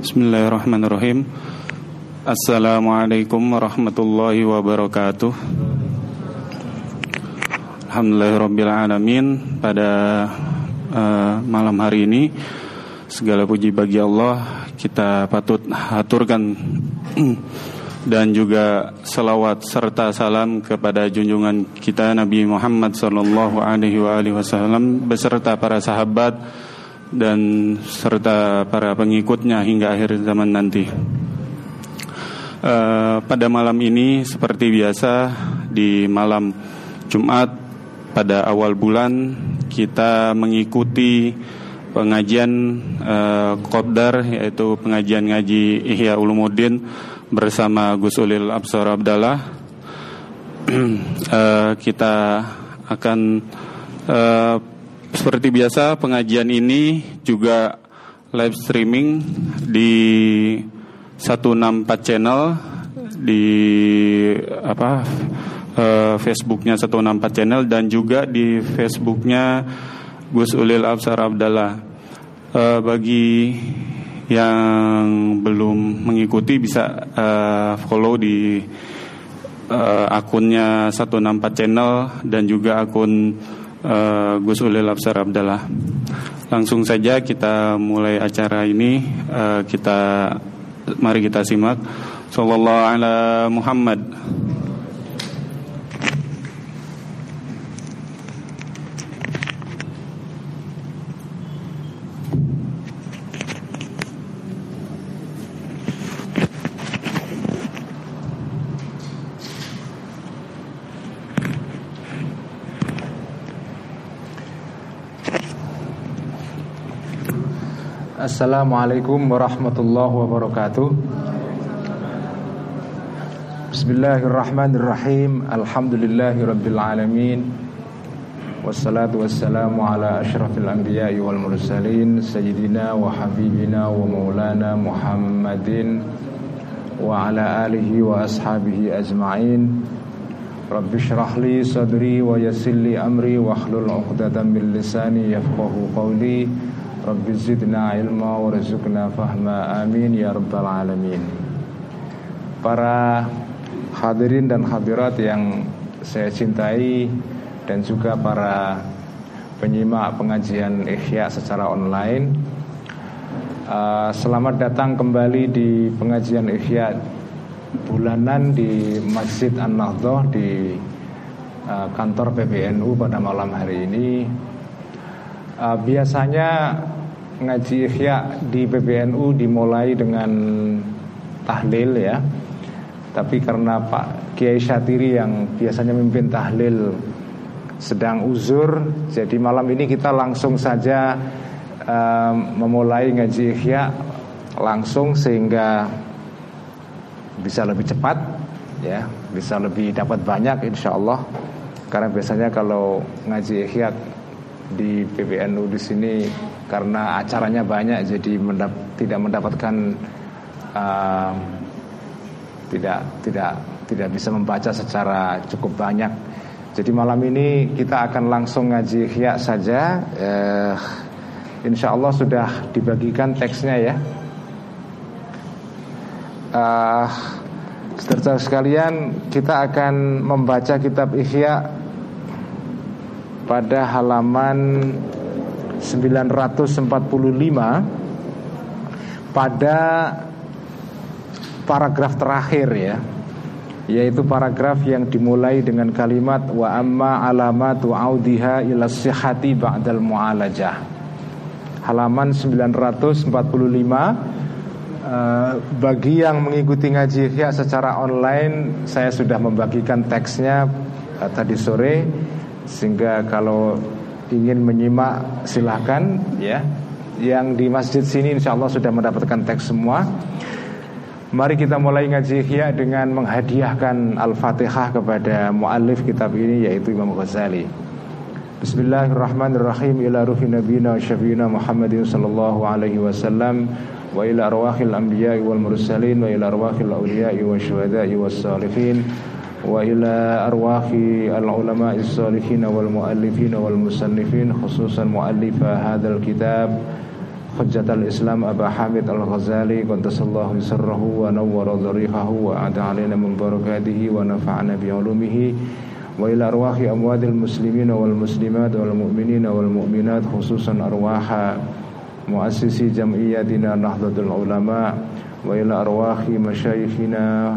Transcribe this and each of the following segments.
Bismillahirrahmanirrahim. Assalamualaikum warahmatullahi wabarakatuh. Alhamdulillahirrabbilalamin. Pada uh, malam hari ini Segala puji bagi Allah Kita patut aturkan Dan juga salawat serta salam kepada junjungan kita Nabi Muhammad Sallallahu Alaihi Wasallam beserta para sahabat dan serta para pengikutnya hingga akhir zaman nanti. Uh, pada malam ini seperti biasa di malam Jumat pada awal bulan kita mengikuti pengajian uh, yaitu pengajian ngaji Ihya Ulumuddin bersama Gus Ulil Absar Abdallah. uh, kita akan uh, seperti biasa pengajian ini juga live streaming di 164 channel di apa uh, Facebooknya 164 channel dan juga di Facebooknya Gus Ulil Absar Abdallah. Uh, bagi yang belum mengikuti bisa uh, follow di uh, akunnya 164 channel dan juga akun uh, Gus Ulil Absar Abdallah. Langsung saja kita mulai acara ini. Uh, kita mari kita simak. Sallallahu ala Muhammad. Assalamualaikum warahmatullahi wabarakatuh. Bismillahirrahmanirrahim. Alhamdulillahi rabbil alamin. Wassalatu wassalamu ala ashrafil anbiya'i wal mursalin Sayyidina wa habibina wa maulana Muhammadin Wa ala alihi wa ashabihi ajma'in. Rabbi syrah li sadri wa yassir amri Wa akhlul uqdatan min lisani yafqahu qawli Rabbi zidna ilma warzuqna fahma. Amin ya rabbal alamin. Para hadirin dan hadirat yang saya cintai Dan juga para penyimak pengajian Ihya secara online uh, Selamat datang kembali di pengajian Ihya bulanan di Masjid An-Nahdhah di uh, kantor PBNU pada malam hari ini. Uh, Biasanya ngaji ikhya di PBNU dimulai dengan tahlil ya. Tapi karena Pak Kiai Syatiri yang biasanya memimpin tahlil sedang uzur, jadi malam ini kita langsung saja um, memulai ngaji ikhya langsung sehingga bisa lebih cepat ya, bisa lebih dapat banyak insya Allah. Karena biasanya kalau ngaji ikhya di PBNU di sini karena acaranya banyak jadi mendap tidak mendapatkan uh, tidak tidak tidak bisa membaca secara cukup banyak. Jadi malam ini kita akan langsung ngaji khia saja. Uh, insya Allah sudah dibagikan teksnya ya. Uh, Saudara sekalian, kita akan membaca kitab Ihya pada halaman 945 pada paragraf terakhir ya yaitu paragraf yang dimulai dengan kalimat wa amma alamatu audiha ila sihhati ba'dal mu'alajah. Halaman 945 Uh, bagi yang mengikuti ngaji ya secara online saya sudah membagikan teksnya uh, tadi sore sehingga kalau ingin menyimak silahkan ya. Yang di masjid sini insya Allah sudah mendapatkan teks semua. Mari kita mulai ngaji Ihya dengan menghadiahkan Al-Fatihah kepada muallif kitab ini yaitu Imam Ghazali. Bismillahirrahmanirrahim. Ila ruhi nabiyina wa syafiina Muhammadin sallallahu alaihi wasallam wa ila arwahil anbiya'i wal mursalin wa ila arwahil awliya'i wa syuhada'i was salihin وإلى أرواح العلماء الصالحين والمؤلفين والمصنفين خصوصا مؤلف هذا الكتاب حجة الإسلام أبا حامد الغزالي قدس الله سره ونور ضريحه وأعد علينا من بركاته ونفعنا بعلومه. وإلى أرواح أموات المسلمين والمسلمات والمؤمنين والمؤمنات خصوصا أرواح مؤسسي جمعيتنا نهضة العلماء. وإلى أرواح مشايخنا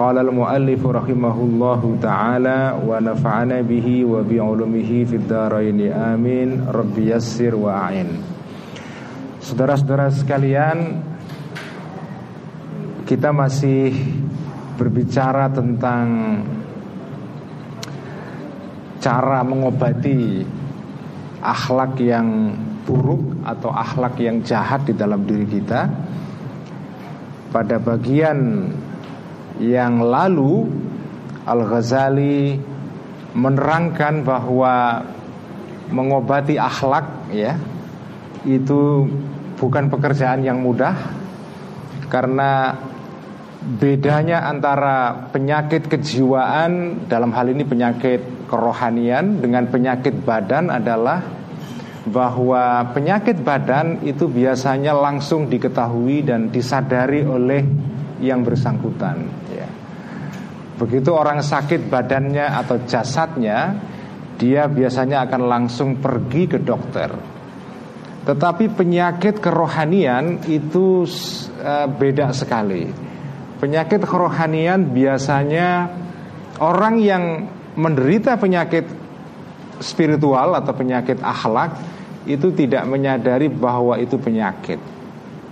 قال المؤلف رحمه الله تعالى ونفعنا به وبعلومه في الدارين آمين رب يسر وأعين Saudara-saudara sekalian Kita masih berbicara tentang cara mengobati akhlak yang buruk atau akhlak yang jahat di dalam diri kita. Pada bagian yang lalu Al-Ghazali menerangkan bahwa mengobati akhlak ya itu bukan pekerjaan yang mudah karena bedanya antara penyakit kejiwaan dalam hal ini penyakit kerohanian dengan penyakit badan adalah bahwa penyakit badan itu biasanya langsung diketahui dan disadari oleh yang bersangkutan. Begitu orang sakit badannya atau jasadnya Dia biasanya akan langsung pergi ke dokter Tetapi penyakit kerohanian itu uh, beda sekali Penyakit kerohanian biasanya orang yang menderita penyakit spiritual atau penyakit akhlak itu tidak menyadari bahwa itu penyakit.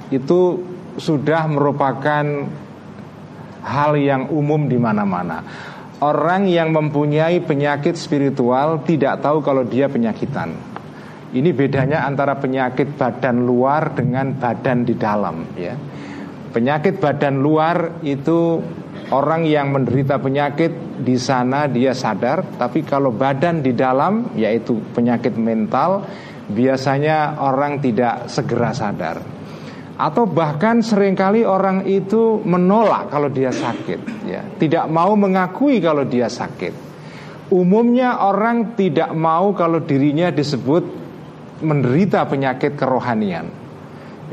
Itu sudah merupakan hal yang umum di mana-mana. Orang yang mempunyai penyakit spiritual tidak tahu kalau dia penyakitan. Ini bedanya antara penyakit badan luar dengan badan di dalam ya. Penyakit badan luar itu orang yang menderita penyakit di sana dia sadar, tapi kalau badan di dalam yaitu penyakit mental biasanya orang tidak segera sadar. Atau bahkan sering kali orang itu menolak kalau dia sakit, ya, tidak mau mengakui kalau dia sakit. Umumnya orang tidak mau kalau dirinya disebut menderita penyakit kerohanian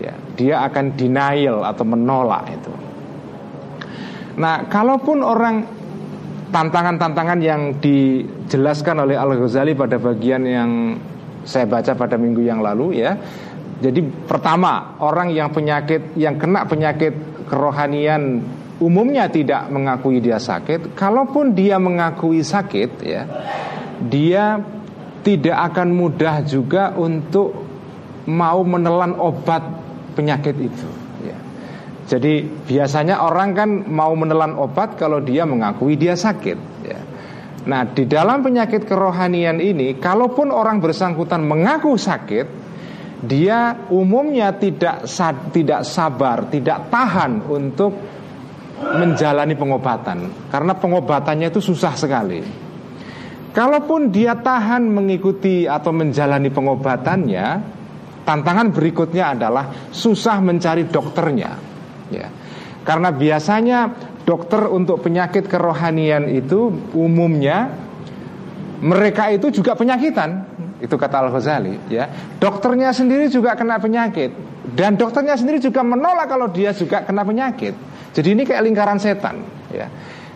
ya, dia akan denial atau menolak itu. Nah, kalaupun orang tantangan-tantangan yang dijelaskan oleh Al Ghazali pada bagian yang saya baca pada minggu yang lalu ya. Jadi pertama orang yang penyakit yang kena penyakit kerohanian umumnya tidak mengakui dia sakit. Kalaupun dia mengakui sakit ya, dia tidak akan mudah juga untuk mau menelan obat penyakit itu. Ya. Jadi biasanya orang kan mau menelan obat kalau dia mengakui dia sakit. Ya. Nah di dalam penyakit kerohanian ini, kalaupun orang bersangkutan mengaku sakit, dia umumnya tidak tidak sabar, tidak tahan untuk menjalani pengobatan karena pengobatannya itu susah sekali. Kalaupun dia tahan mengikuti atau menjalani pengobatannya, Tantangan berikutnya adalah susah mencari dokternya. Ya. Karena biasanya dokter untuk penyakit kerohanian itu umumnya mereka itu juga penyakitan. Itu kata Al-Ghazali, ya. Dokternya sendiri juga kena penyakit dan dokternya sendiri juga menolak kalau dia juga kena penyakit. Jadi ini kayak lingkaran setan, ya.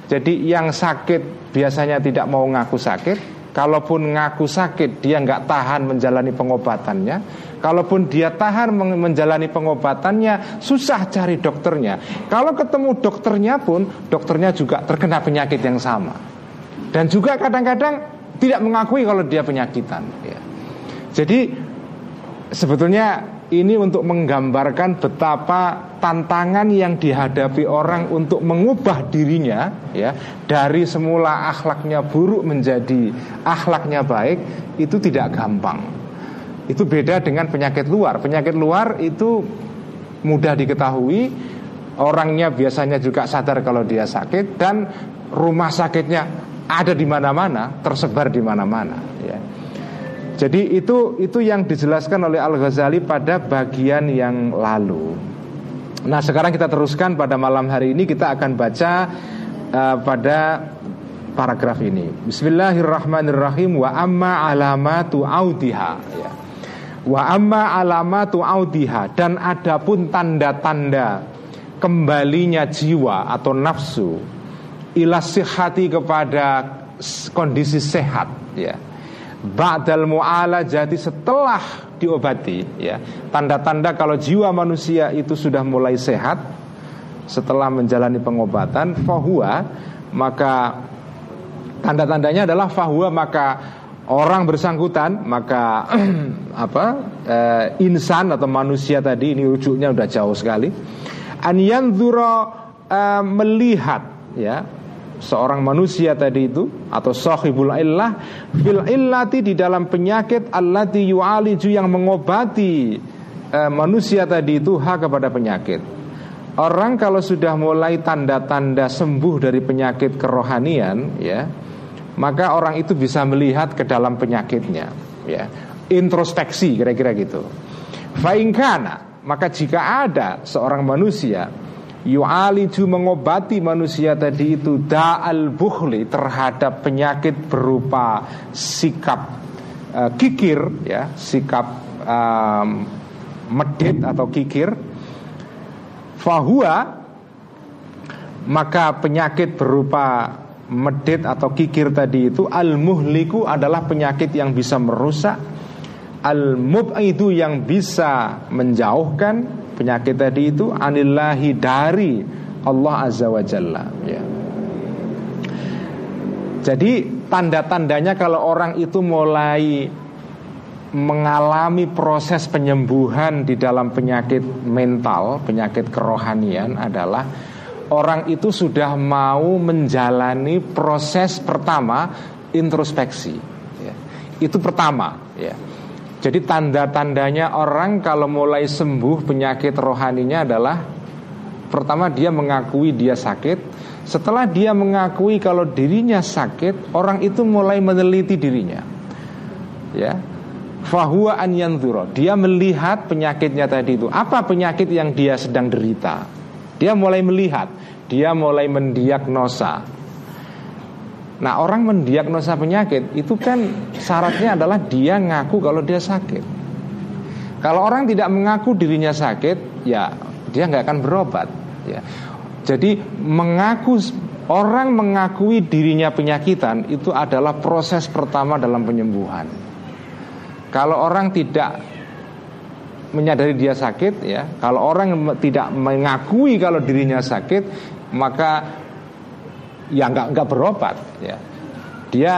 Jadi yang sakit biasanya tidak mau ngaku sakit, Kalaupun ngaku sakit dia nggak tahan menjalani pengobatannya Kalaupun dia tahan menjalani pengobatannya Susah cari dokternya Kalau ketemu dokternya pun Dokternya juga terkena penyakit yang sama Dan juga kadang-kadang Tidak mengakui kalau dia penyakitan ya. Jadi Sebetulnya ini untuk menggambarkan betapa tantangan yang dihadapi orang untuk mengubah dirinya ya dari semula akhlaknya buruk menjadi akhlaknya baik itu tidak gampang. Itu beda dengan penyakit luar. Penyakit luar itu mudah diketahui, orangnya biasanya juga sadar kalau dia sakit dan rumah sakitnya ada di mana-mana, tersebar di mana-mana ya. Jadi itu itu yang dijelaskan oleh Al Ghazali pada bagian yang lalu. Nah sekarang kita teruskan pada malam hari ini kita akan baca uh, pada paragraf ini. Bismillahirrahmanirrahim wa amma alamatu audiha. Ya. Wa amma alamatu audiha dan adapun tanda-tanda kembalinya jiwa atau nafsu ilasihati kepada kondisi sehat ya. Ba'dal jadi setelah diobati ya. Tanda-tanda kalau jiwa manusia itu sudah mulai sehat setelah menjalani pengobatan fahuwa maka tanda-tandanya adalah fahuwa maka orang bersangkutan maka apa e, insan atau manusia tadi ini rujuknya udah jauh sekali. An yanzura e, melihat ya seorang manusia tadi itu atau sahibul illah fil illati di dalam penyakit allati yu'aliju yang mengobati e, manusia tadi itu hak kepada penyakit. Orang kalau sudah mulai tanda-tanda sembuh dari penyakit kerohanian ya, maka orang itu bisa melihat ke dalam penyakitnya ya. Introspeksi kira-kira gitu. Fainkana maka jika ada seorang manusia yu'aliju mengobati manusia tadi itu da'al bukhli terhadap penyakit berupa sikap uh, kikir ya sikap um, medit atau kikir. Fahuwa maka penyakit berupa medit atau kikir tadi itu al muhliku adalah penyakit yang bisa merusak al mub'idu yang bisa menjauhkan penyakit tadi itu anillahi dari Allah Azza wa Jalla ya. Jadi tanda-tandanya kalau orang itu mulai mengalami proses penyembuhan di dalam penyakit mental, penyakit kerohanian adalah orang itu sudah mau menjalani proses pertama introspeksi. Ya. Itu pertama, ya. Jadi tanda-tandanya orang kalau mulai sembuh penyakit rohaninya adalah Pertama dia mengakui dia sakit. Setelah dia mengakui kalau dirinya sakit Orang itu mulai meneliti dirinya. Ya. Fahuwa an yanzuro Dia melihat penyakitnya tadi itu. Apa penyakit yang dia sedang derita? Dia mulai melihat. Dia mulai mendiagnosa Nah orang mendiagnosa penyakit itu kan syaratnya adalah dia ngaku kalau dia sakit. Kalau orang tidak mengaku dirinya sakit, ya dia nggak akan berobat. Ya. Jadi mengaku orang mengakui dirinya penyakitan itu adalah proses pertama dalam penyembuhan. Kalau orang tidak menyadari dia sakit, ya kalau orang tidak mengakui kalau dirinya sakit, maka ya nggak nggak berobat ya. Dia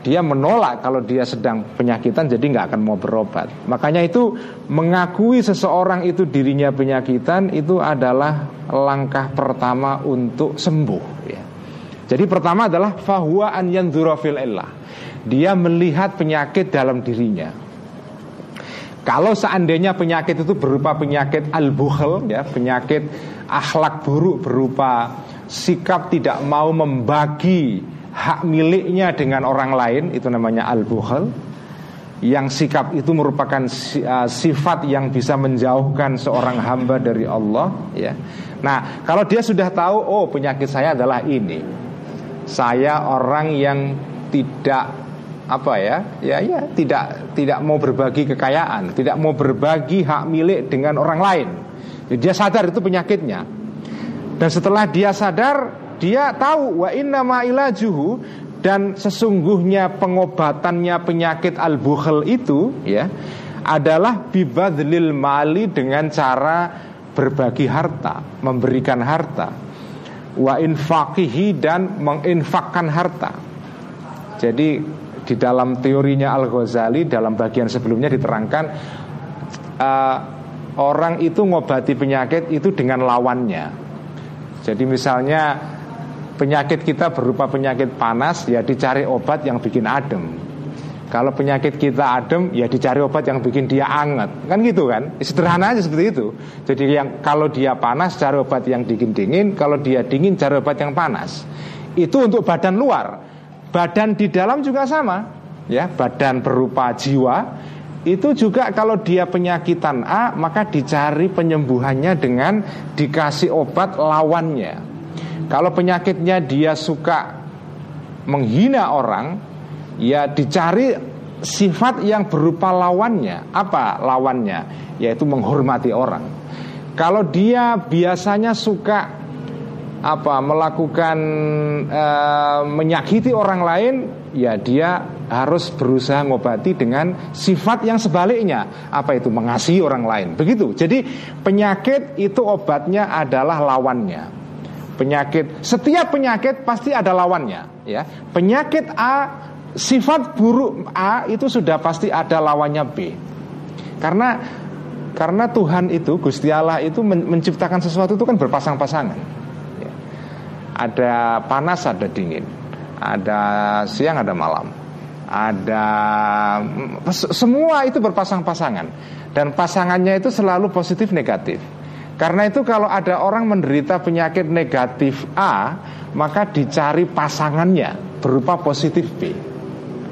dia menolak kalau dia sedang penyakitan jadi nggak akan mau berobat. Makanya itu mengakui seseorang itu dirinya penyakitan itu adalah langkah pertama untuk sembuh ya. Jadi pertama adalah fahuwa an yanzura fil dia melihat penyakit dalam dirinya. Kalau seandainya penyakit itu berupa penyakit al-bukhl ya, penyakit akhlak buruk berupa sikap tidak mau membagi hak miliknya dengan orang lain itu namanya al-bukhl yang sikap itu merupakan uh, sifat yang bisa menjauhkan seorang hamba dari Allah ya. Nah, kalau dia sudah tahu oh penyakit saya adalah ini. Saya orang yang tidak apa ya? Ya ya, tidak tidak mau berbagi kekayaan, tidak mau berbagi hak milik dengan orang lain. Jadi dia sadar itu penyakitnya. Dan setelah dia sadar, dia tahu wa inna ma ilajuhu dan sesungguhnya pengobatannya penyakit al-bukhl itu ya adalah bibadlil mali dengan cara berbagi harta, memberikan harta. Wa infaqihi dan menginfakkan harta. Jadi di dalam teorinya Al-Ghazali dalam bagian sebelumnya diterangkan uh, orang itu ngobati penyakit itu dengan lawannya. Jadi misalnya penyakit kita berupa penyakit panas ya dicari obat yang bikin adem. Kalau penyakit kita adem ya dicari obat yang bikin dia anget. Kan gitu kan? Sederhana aja seperti itu. Jadi yang kalau dia panas cari obat yang dingin-dingin, kalau dia dingin cari obat yang panas. Itu untuk badan luar. Badan di dalam juga sama. Ya, badan berupa jiwa itu juga kalau dia penyakitan A maka dicari penyembuhannya dengan dikasih obat lawannya. Kalau penyakitnya dia suka menghina orang, ya dicari sifat yang berupa lawannya. Apa lawannya? Yaitu menghormati orang. Kalau dia biasanya suka apa melakukan uh, menyakiti orang lain ya dia harus berusaha ngobati dengan sifat yang sebaliknya. Apa itu? Mengasihi orang lain. Begitu. Jadi penyakit itu obatnya adalah lawannya. Penyakit setiap penyakit pasti ada lawannya ya. Penyakit A sifat buruk A itu sudah pasti ada lawannya B. Karena karena Tuhan itu Gusti Allah itu menciptakan sesuatu itu kan berpasang-pasangan. Ada panas, ada dingin, ada siang, ada malam, ada semua itu berpasang-pasangan dan pasangannya itu selalu positif negatif. Karena itu kalau ada orang menderita penyakit negatif A, maka dicari pasangannya berupa positif B.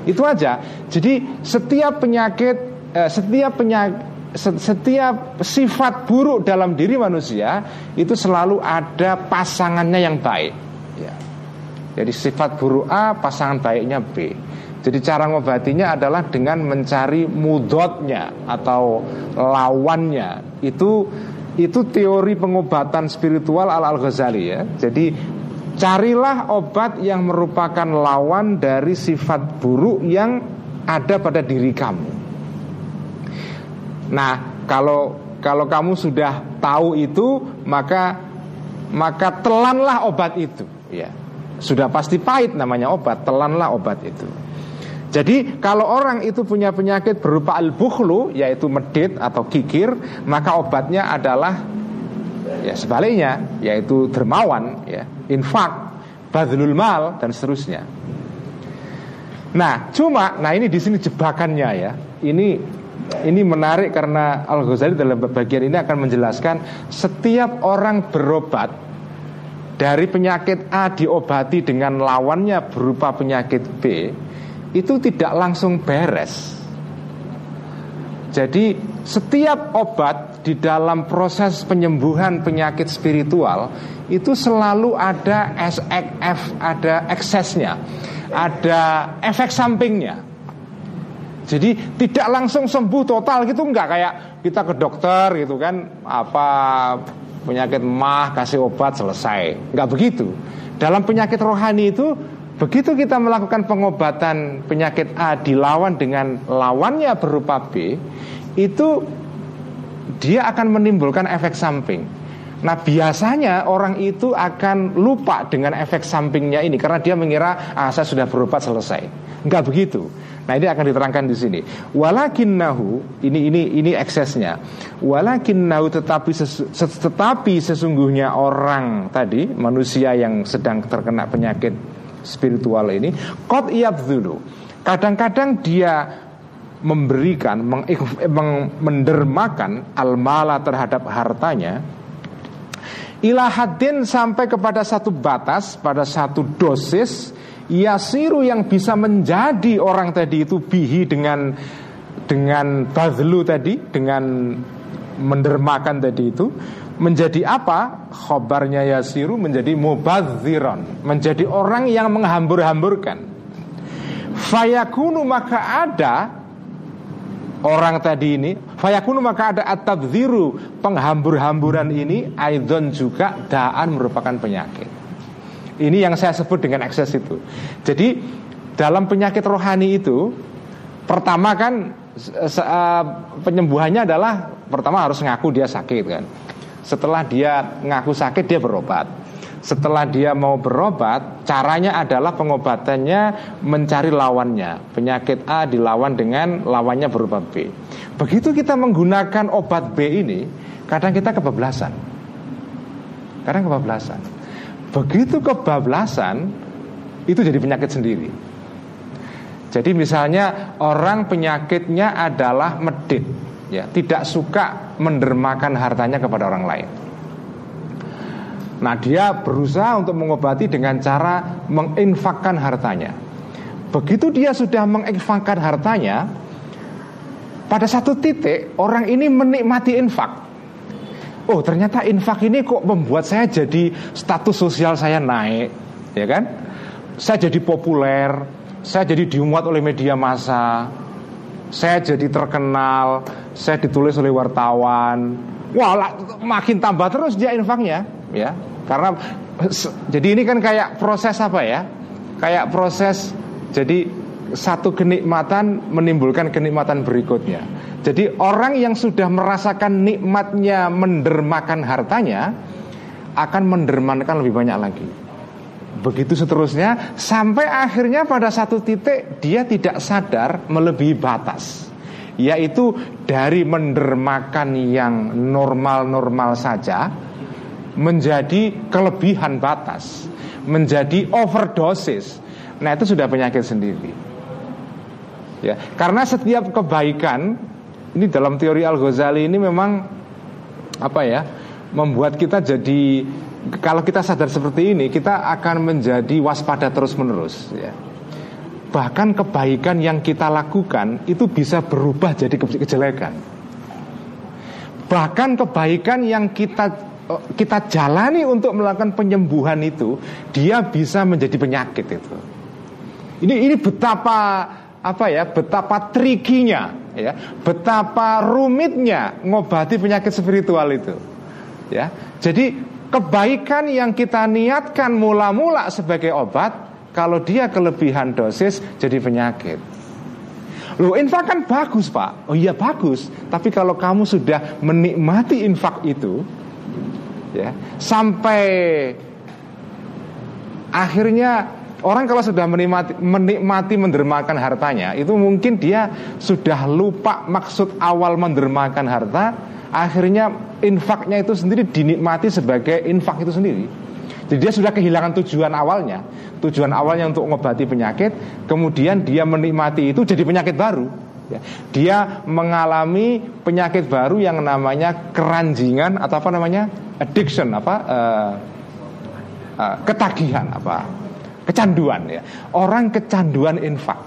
Itu aja. Jadi setiap penyakit, eh, setiap penyakit setiap sifat buruk dalam diri manusia itu selalu ada pasangannya yang baik. Ya. Jadi sifat buruk A, pasangan baiknya B. Jadi cara ngobatinya adalah dengan mencari mudotnya atau lawannya. Itu itu teori pengobatan spiritual al al Ghazali ya. Jadi carilah obat yang merupakan lawan dari sifat buruk yang ada pada diri kamu. Nah, kalau kalau kamu sudah tahu itu, maka maka telanlah obat itu, ya. Sudah pasti pahit namanya obat, telanlah obat itu. Jadi kalau orang itu punya penyakit berupa al-bukhlu yaitu medit atau kikir, maka obatnya adalah ya sebaliknya yaitu dermawan ya, infak, badlul mal dan seterusnya. Nah, cuma nah ini di sini jebakannya ya. Ini ini menarik karena Al Ghazali dalam bagian ini akan menjelaskan setiap orang berobat dari penyakit A diobati dengan lawannya berupa penyakit B itu tidak langsung beres. Jadi setiap obat di dalam proses penyembuhan penyakit spiritual itu selalu ada SXF, ada eksesnya, ada efek sampingnya. Jadi tidak langsung sembuh total gitu enggak kayak kita ke dokter gitu kan apa penyakit mah kasih obat selesai. Enggak begitu. Dalam penyakit rohani itu begitu kita melakukan pengobatan penyakit A dilawan dengan lawannya berupa B itu dia akan menimbulkan efek samping. Nah biasanya orang itu akan lupa dengan efek sampingnya ini karena dia mengira ah saya sudah berobat selesai. Enggak begitu. Nah ini akan diterangkan di sini. Walakinnahu ini ini ini eksesnya. Walakinnahu tetapi sesu, tetapi sesungguhnya orang tadi manusia yang sedang terkena penyakit spiritual ini kot dulu. Kadang-kadang dia memberikan meng, mendermakan almala terhadap hartanya ilahadin sampai kepada satu batas pada satu dosis Yasiru yang bisa menjadi orang tadi itu bihi dengan dengan badlu tadi dengan mendermakan tadi itu menjadi apa? Khobarnya Yasiru menjadi mubadziron menjadi orang yang menghambur-hamburkan. Fayakunu maka ada orang tadi ini fayakunu maka ada at-tabdziru penghambur-hamburan ini aidon juga daan merupakan penyakit. Ini yang saya sebut dengan ekses itu. Jadi dalam penyakit rohani itu pertama kan uh, penyembuhannya adalah pertama harus ngaku dia sakit kan. Setelah dia ngaku sakit dia berobat. setelah dia mau berobat, caranya adalah pengobatannya mencari lawannya. Penyakit A dilawan dengan lawannya berupa B. Begitu kita menggunakan obat B ini, kadang kita kebablasan. Kadang kebablasan. Begitu kebablasan, itu jadi penyakit sendiri. Jadi misalnya orang penyakitnya adalah medit, ya, tidak suka mendermakan hartanya kepada orang lain. Nah dia berusaha untuk mengobati dengan cara menginfakkan hartanya. Begitu dia sudah menginfakkan hartanya Pada satu titik orang ini menikmati infak. Oh ternyata infak ini kok membuat saya jadi status sosial saya naik Ya kan? Saya jadi populer Saya jadi dimuat oleh media massa Saya jadi terkenal Saya ditulis oleh wartawan. Wah makin tambah terus dia infaknya. Ya. Karena jadi ini kan kayak proses apa ya? Kayak proses jadi satu kenikmatan menimbulkan kenikmatan berikutnya. Jadi orang yang sudah merasakan nikmatnya mendermakan hartanya akan mendermakan lebih banyak lagi begitu seterusnya sampai akhirnya pada satu titik dia tidak sadar melebihi batas yaitu dari mendermakan yang normal-normal saja menjadi kelebihan batas, menjadi overdosis. Nah, itu sudah penyakit sendiri. Ya, karena setiap kebaikan ini dalam teori Al Ghazali ini memang apa ya? membuat kita jadi kalau kita sadar seperti ini, kita akan menjadi waspada terus-menerus ya. Bahkan kebaikan yang kita lakukan itu bisa berubah jadi kejelekan. Bahkan kebaikan yang kita Oh, kita jalani untuk melakukan penyembuhan itu, dia bisa menjadi penyakit itu. Ini ini betapa apa ya, betapa trikinya, ya, betapa rumitnya ngobati penyakit spiritual itu. Ya, jadi kebaikan yang kita niatkan mula-mula sebagai obat, kalau dia kelebihan dosis jadi penyakit. Loh infak kan bagus pak Oh iya bagus Tapi kalau kamu sudah menikmati infak itu ya sampai akhirnya orang kalau sudah menikmati, menikmati mendermakan hartanya itu mungkin dia sudah lupa maksud awal mendermakan harta akhirnya infaknya itu sendiri dinikmati sebagai infak itu sendiri jadi dia sudah kehilangan tujuan awalnya tujuan awalnya untuk mengobati penyakit kemudian dia menikmati itu jadi penyakit baru ya. Dia mengalami penyakit baru yang namanya keranjingan atau apa namanya addiction apa uh, uh, ketagihan apa kecanduan ya. Orang kecanduan infak.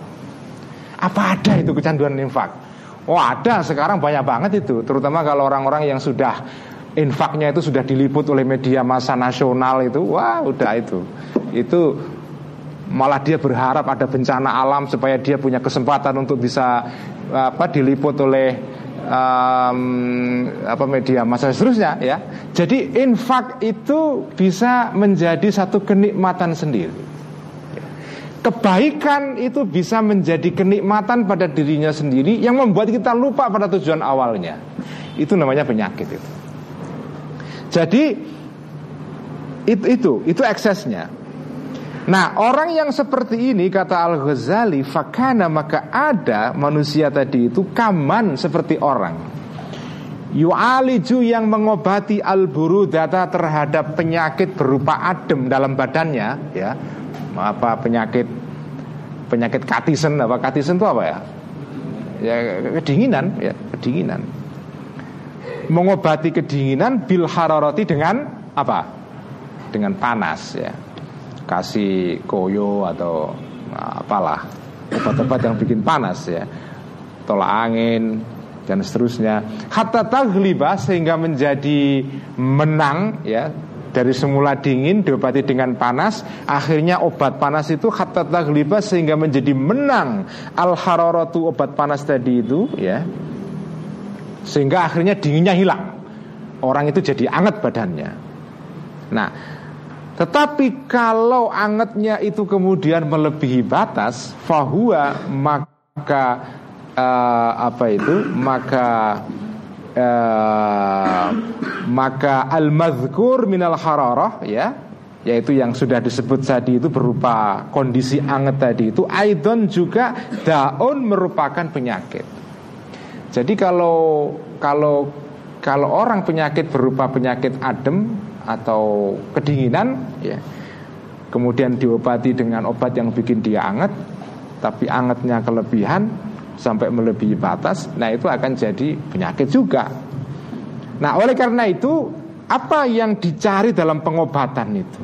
Apa ada itu kecanduan infak? Oh ada sekarang banyak banget itu, terutama kalau orang-orang yang sudah infaknya itu sudah diliput oleh media massa nasional itu, wah udah itu, itu malah dia berharap ada bencana alam supaya dia punya kesempatan untuk bisa apa diliput oleh um, apa media masa seterusnya ya. Jadi infak itu bisa menjadi satu kenikmatan sendiri. Kebaikan itu bisa menjadi kenikmatan pada dirinya sendiri yang membuat kita lupa pada tujuan awalnya. Itu namanya penyakit itu. Jadi itu itu itu eksesnya. Nah orang yang seperti ini kata Al Ghazali fakana maka ada manusia tadi itu kaman seperti orang Yu'aliju yang mengobati al data terhadap penyakit berupa adem dalam badannya ya apa penyakit penyakit katisen apa katisen itu apa ya? Ya kedinginan ya kedinginan. Mengobati kedinginan bil hararati dengan apa? Dengan panas ya. Kasih koyo atau nah, apalah obat-obat yang bikin panas ya. Tolak angin dan seterusnya. Hatta tagliba sehingga menjadi menang ya dari semula dingin diobati dengan panas akhirnya obat panas itu hatta tagliba sehingga menjadi menang. Al hararatu obat panas tadi itu ya. Sehingga akhirnya dinginnya hilang. Orang itu jadi anget badannya. Nah tetapi kalau angetnya itu kemudian melebihi batas, fahuwa maka uh, apa itu? Maka uh, maka al-mazkur minal hararah ya yaitu yang sudah disebut tadi itu berupa kondisi anget tadi itu aidon juga daun merupakan penyakit. Jadi kalau kalau kalau orang penyakit berupa penyakit adem atau kedinginan ya kemudian diobati dengan obat yang bikin dia anget tapi angetnya kelebihan sampai melebihi batas nah itu akan jadi penyakit juga. Nah, oleh karena itu apa yang dicari dalam pengobatan itu?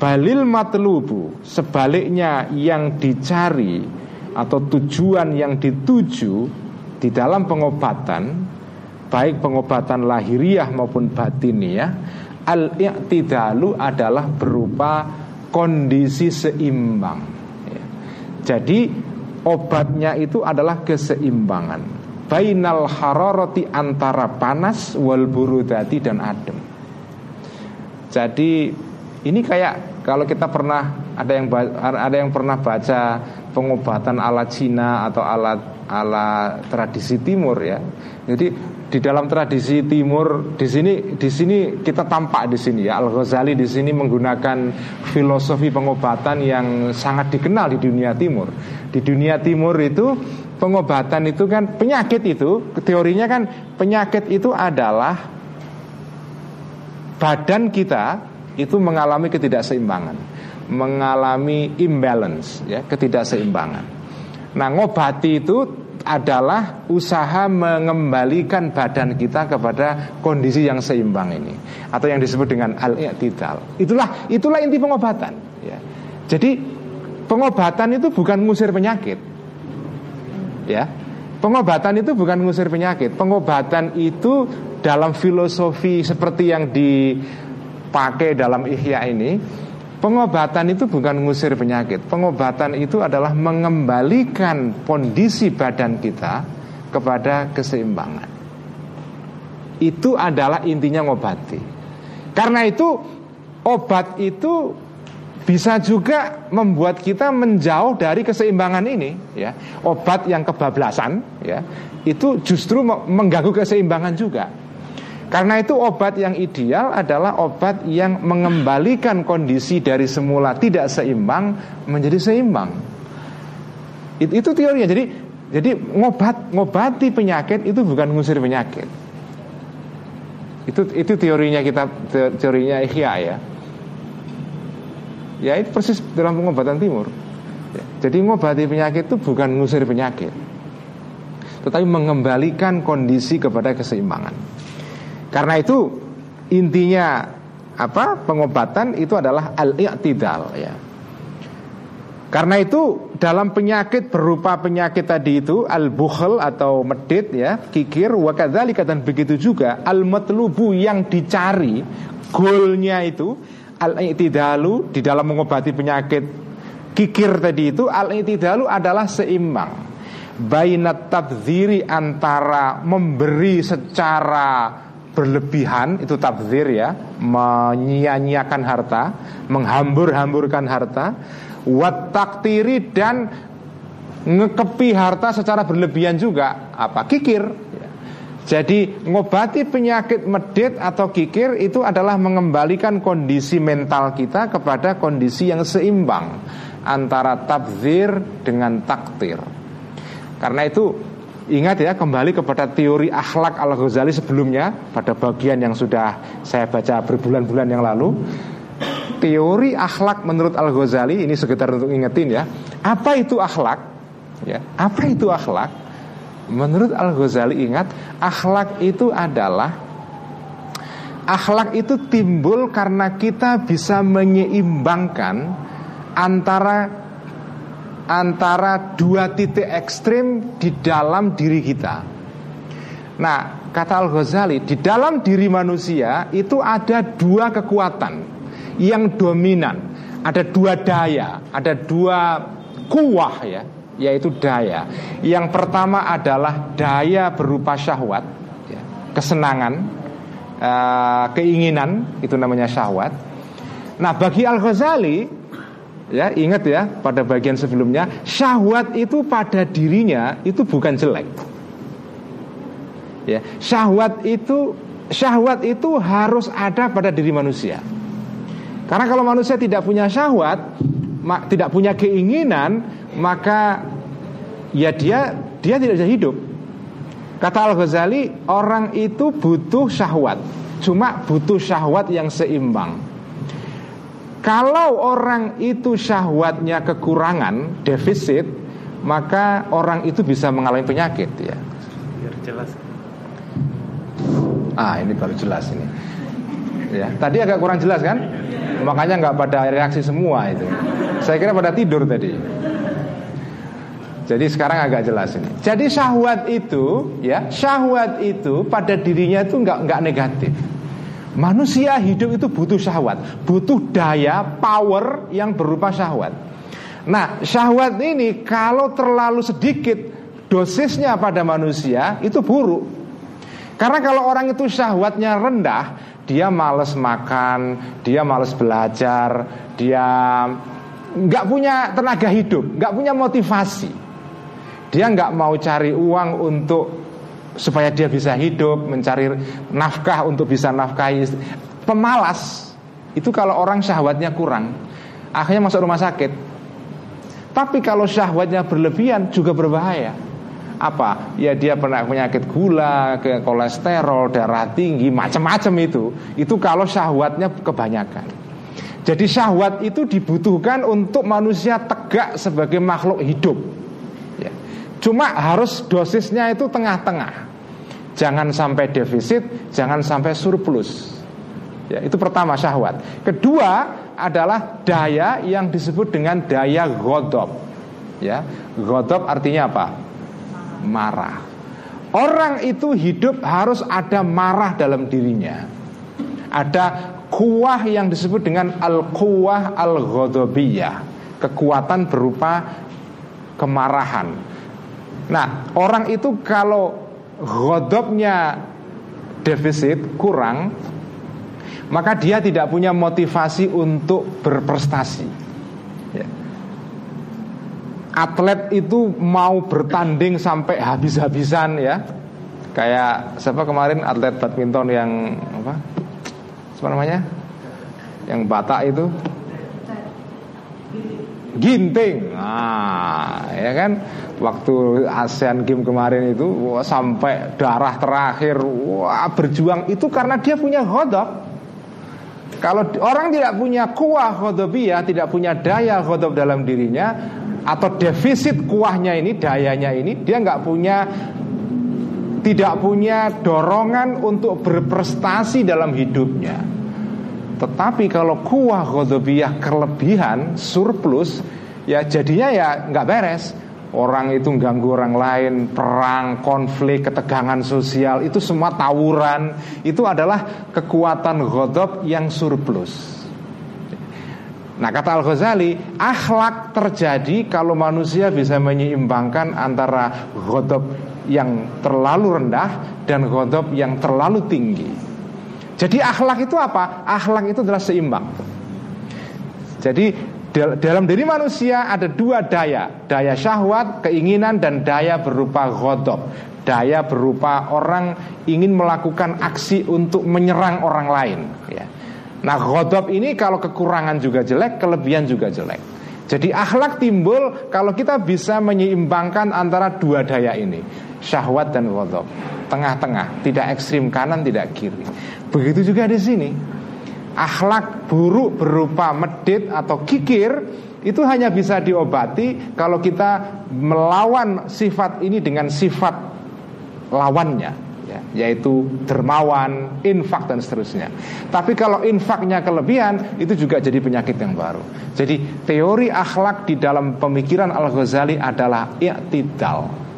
Balil matlubu Sebaliknya yang dicari Atau tujuan yang dituju Di dalam pengobatan Baik pengobatan lahiriah maupun batiniah Al-i'tidalu adalah berupa kondisi seimbang ya. Jadi obatnya itu adalah keseimbangan Bainal hararati antara panas wal burudati dan adem Jadi ini kayak kalau kita pernah ada yang ada yang pernah baca pengobatan ala Cina atau ala ala tradisi Timur ya. Jadi di dalam tradisi Timur di sini di sini kita tampak di sini ya Al Ghazali di sini menggunakan filosofi pengobatan yang sangat dikenal di dunia Timur. Di dunia Timur itu pengobatan itu kan penyakit itu teorinya kan penyakit itu adalah badan kita itu mengalami ketidakseimbangan, mengalami imbalance, ya, ketidakseimbangan. Nah, ngobati itu adalah usaha mengembalikan badan kita kepada kondisi yang seimbang ini atau yang disebut dengan al-i'tidal. Itulah itulah inti pengobatan, ya. Jadi pengobatan itu bukan ngusir penyakit. Ya. Pengobatan itu bukan ngusir penyakit. Pengobatan itu dalam filosofi seperti yang di pakai dalam ihya ini Pengobatan itu bukan mengusir penyakit. Pengobatan itu adalah mengembalikan kondisi badan kita Kepada keseimbangan. Itu adalah intinya ngobati. Karena itu Obat itu bisa juga membuat kita menjauh dari keseimbangan ini ya. Obat yang kebablasan ya itu justru mengganggu keseimbangan juga karena itu obat yang ideal adalah obat yang mengembalikan kondisi dari semula tidak seimbang menjadi seimbang. Itu, itu teorinya. Jadi jadi ngobat ngobati penyakit itu bukan ngusir penyakit. Itu itu teorinya kita teorinya Ihya ya. Ya itu persis dalam pengobatan timur. Ya, jadi ngobati penyakit itu bukan ngusir penyakit, tetapi mengembalikan kondisi kepada keseimbangan. Karena itu intinya apa pengobatan itu adalah al-i'tidal ya. Karena itu dalam penyakit berupa penyakit tadi itu al-bukhl atau medit ya, kikir wa kadzalika dan begitu juga al-matlubu yang dicari goalnya itu al-i'tidalu di dalam mengobati penyakit kikir tadi itu al-i'tidalu adalah seimbang bainat tabdziri antara memberi secara berlebihan itu tabzir ya menyia-nyiakan harta menghambur-hamburkan harta wat taktiri dan ngekepi harta secara berlebihan juga apa kikir. Jadi ngobati penyakit medit atau kikir itu adalah mengembalikan kondisi mental kita kepada kondisi yang seimbang antara tabzir dengan taktir karena itu Ingat ya kembali kepada teori akhlak Al-Ghazali sebelumnya Pada bagian yang sudah saya baca berbulan-bulan yang lalu Teori akhlak menurut Al-Ghazali Ini sekitar untuk ingetin ya Apa itu akhlak? Ya, apa itu akhlak? Menurut Al-Ghazali ingat Akhlak itu adalah Akhlak itu timbul karena kita bisa menyeimbangkan Antara antara dua titik ekstrim di dalam diri kita. Nah, kata Al-Ghazali, di dalam diri manusia itu ada dua kekuatan yang dominan, ada dua daya, ada dua kuah ya, yaitu daya. Yang pertama adalah daya berupa syahwat, ya, kesenangan, uh, keinginan, itu namanya syahwat. Nah, bagi Al-Ghazali Ya, ingat ya pada bagian sebelumnya, syahwat itu pada dirinya itu bukan jelek. Ya, syahwat itu syahwat itu harus ada pada diri manusia. Karena kalau manusia tidak punya syahwat, tidak punya keinginan, maka ya dia dia tidak bisa hidup. Kata Al Ghazali, orang itu butuh syahwat, cuma butuh syahwat yang seimbang. Kalau orang itu syahwatnya kekurangan, defisit, maka orang itu bisa mengalami penyakit ya. Biar jelas. Ah, ini baru jelas ini. Ya, tadi agak kurang jelas kan? Makanya nggak pada reaksi semua itu. Saya kira pada tidur tadi. Jadi sekarang agak jelas ini. Jadi syahwat itu, ya, syahwat itu pada dirinya itu nggak nggak negatif. Manusia hidup itu butuh syahwat, butuh daya, power yang berupa syahwat. Nah, syahwat ini kalau terlalu sedikit dosisnya pada manusia itu buruk. Karena kalau orang itu syahwatnya rendah, dia males makan, dia males belajar, dia nggak punya tenaga hidup, nggak punya motivasi. Dia nggak mau cari uang untuk supaya dia bisa hidup, mencari nafkah untuk bisa nafkahi. Pemalas itu kalau orang syahwatnya kurang, akhirnya masuk rumah sakit. Tapi kalau syahwatnya berlebihan juga berbahaya apa ya dia pernah penyakit gula ke kolesterol darah tinggi macam-macam itu itu kalau syahwatnya kebanyakan jadi syahwat itu dibutuhkan untuk manusia tegak sebagai makhluk hidup ya. cuma harus dosisnya itu tengah-tengah jangan sampai defisit jangan sampai surplus ya itu pertama syahwat kedua adalah daya yang disebut dengan daya godop ya godop artinya apa marah. Orang itu hidup harus ada marah dalam dirinya. Ada kuah yang disebut dengan al-kuwah al-ghadabiyah, kekuatan berupa kemarahan. Nah, orang itu kalau ghadabnya defisit kurang, maka dia tidak punya motivasi untuk berprestasi. Atlet itu mau bertanding sampai habis-habisan ya. Kayak siapa kemarin atlet badminton yang apa? Apa namanya? Yang Batak itu? Ginting. Nah ya kan waktu ASEAN Games kemarin itu wah, sampai darah terakhir wah berjuang. Itu karena dia punya hodok kalau orang tidak punya kuah hodobiyah, tidak punya daya hodob dalam dirinya, atau defisit kuahnya ini dayanya ini dia nggak punya tidak punya dorongan untuk berprestasi dalam hidupnya. Tetapi kalau kuah ghadabiyah kelebihan surplus ya jadinya ya nggak beres orang itu ganggu orang lain perang konflik ketegangan sosial itu semua tawuran. Itu adalah kekuatan ghadab yang surplus. Nah kata Al-Ghazali Akhlak terjadi kalau manusia bisa menyeimbangkan antara Ghodob yang terlalu rendah Dan ghodob yang terlalu tinggi. Jadi akhlak itu apa? Akhlak itu adalah seimbang. Jadi dalam diri manusia ada dua daya Daya syahwat, keinginan dan daya berupa ghodob Daya berupa orang ingin melakukan aksi untuk menyerang orang lain ya. Nah ghadab ini kalau kekurangan juga jelek, kelebihan juga jelek. Jadi akhlak timbul kalau kita bisa menyeimbangkan antara dua daya ini, syahwat dan ghadab. Tengah-tengah, tidak ekstrim kanan, tidak kiri. Begitu juga di sini. Akhlak buruk berupa medit atau kikir itu hanya bisa diobati kalau kita melawan sifat ini dengan sifat lawannya ya, yaitu dermawan, infak dan seterusnya. Tapi kalau infaknya kelebihan itu juga jadi penyakit yang baru. Jadi teori akhlak di dalam pemikiran Al Ghazali adalah i'tidal.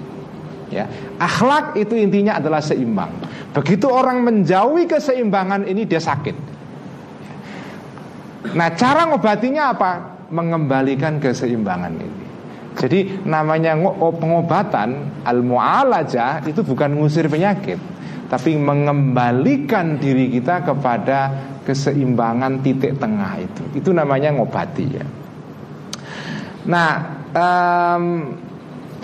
Ya, akhlak itu intinya adalah seimbang. Begitu orang menjauhi keseimbangan ini dia sakit. Nah, cara ngobatinya apa? Mengembalikan keseimbangan ini. Jadi namanya pengobatan al-mu'alajah itu bukan ngusir penyakit, tapi mengembalikan diri kita kepada keseimbangan titik tengah itu. Itu namanya ngobati ya. Nah, um,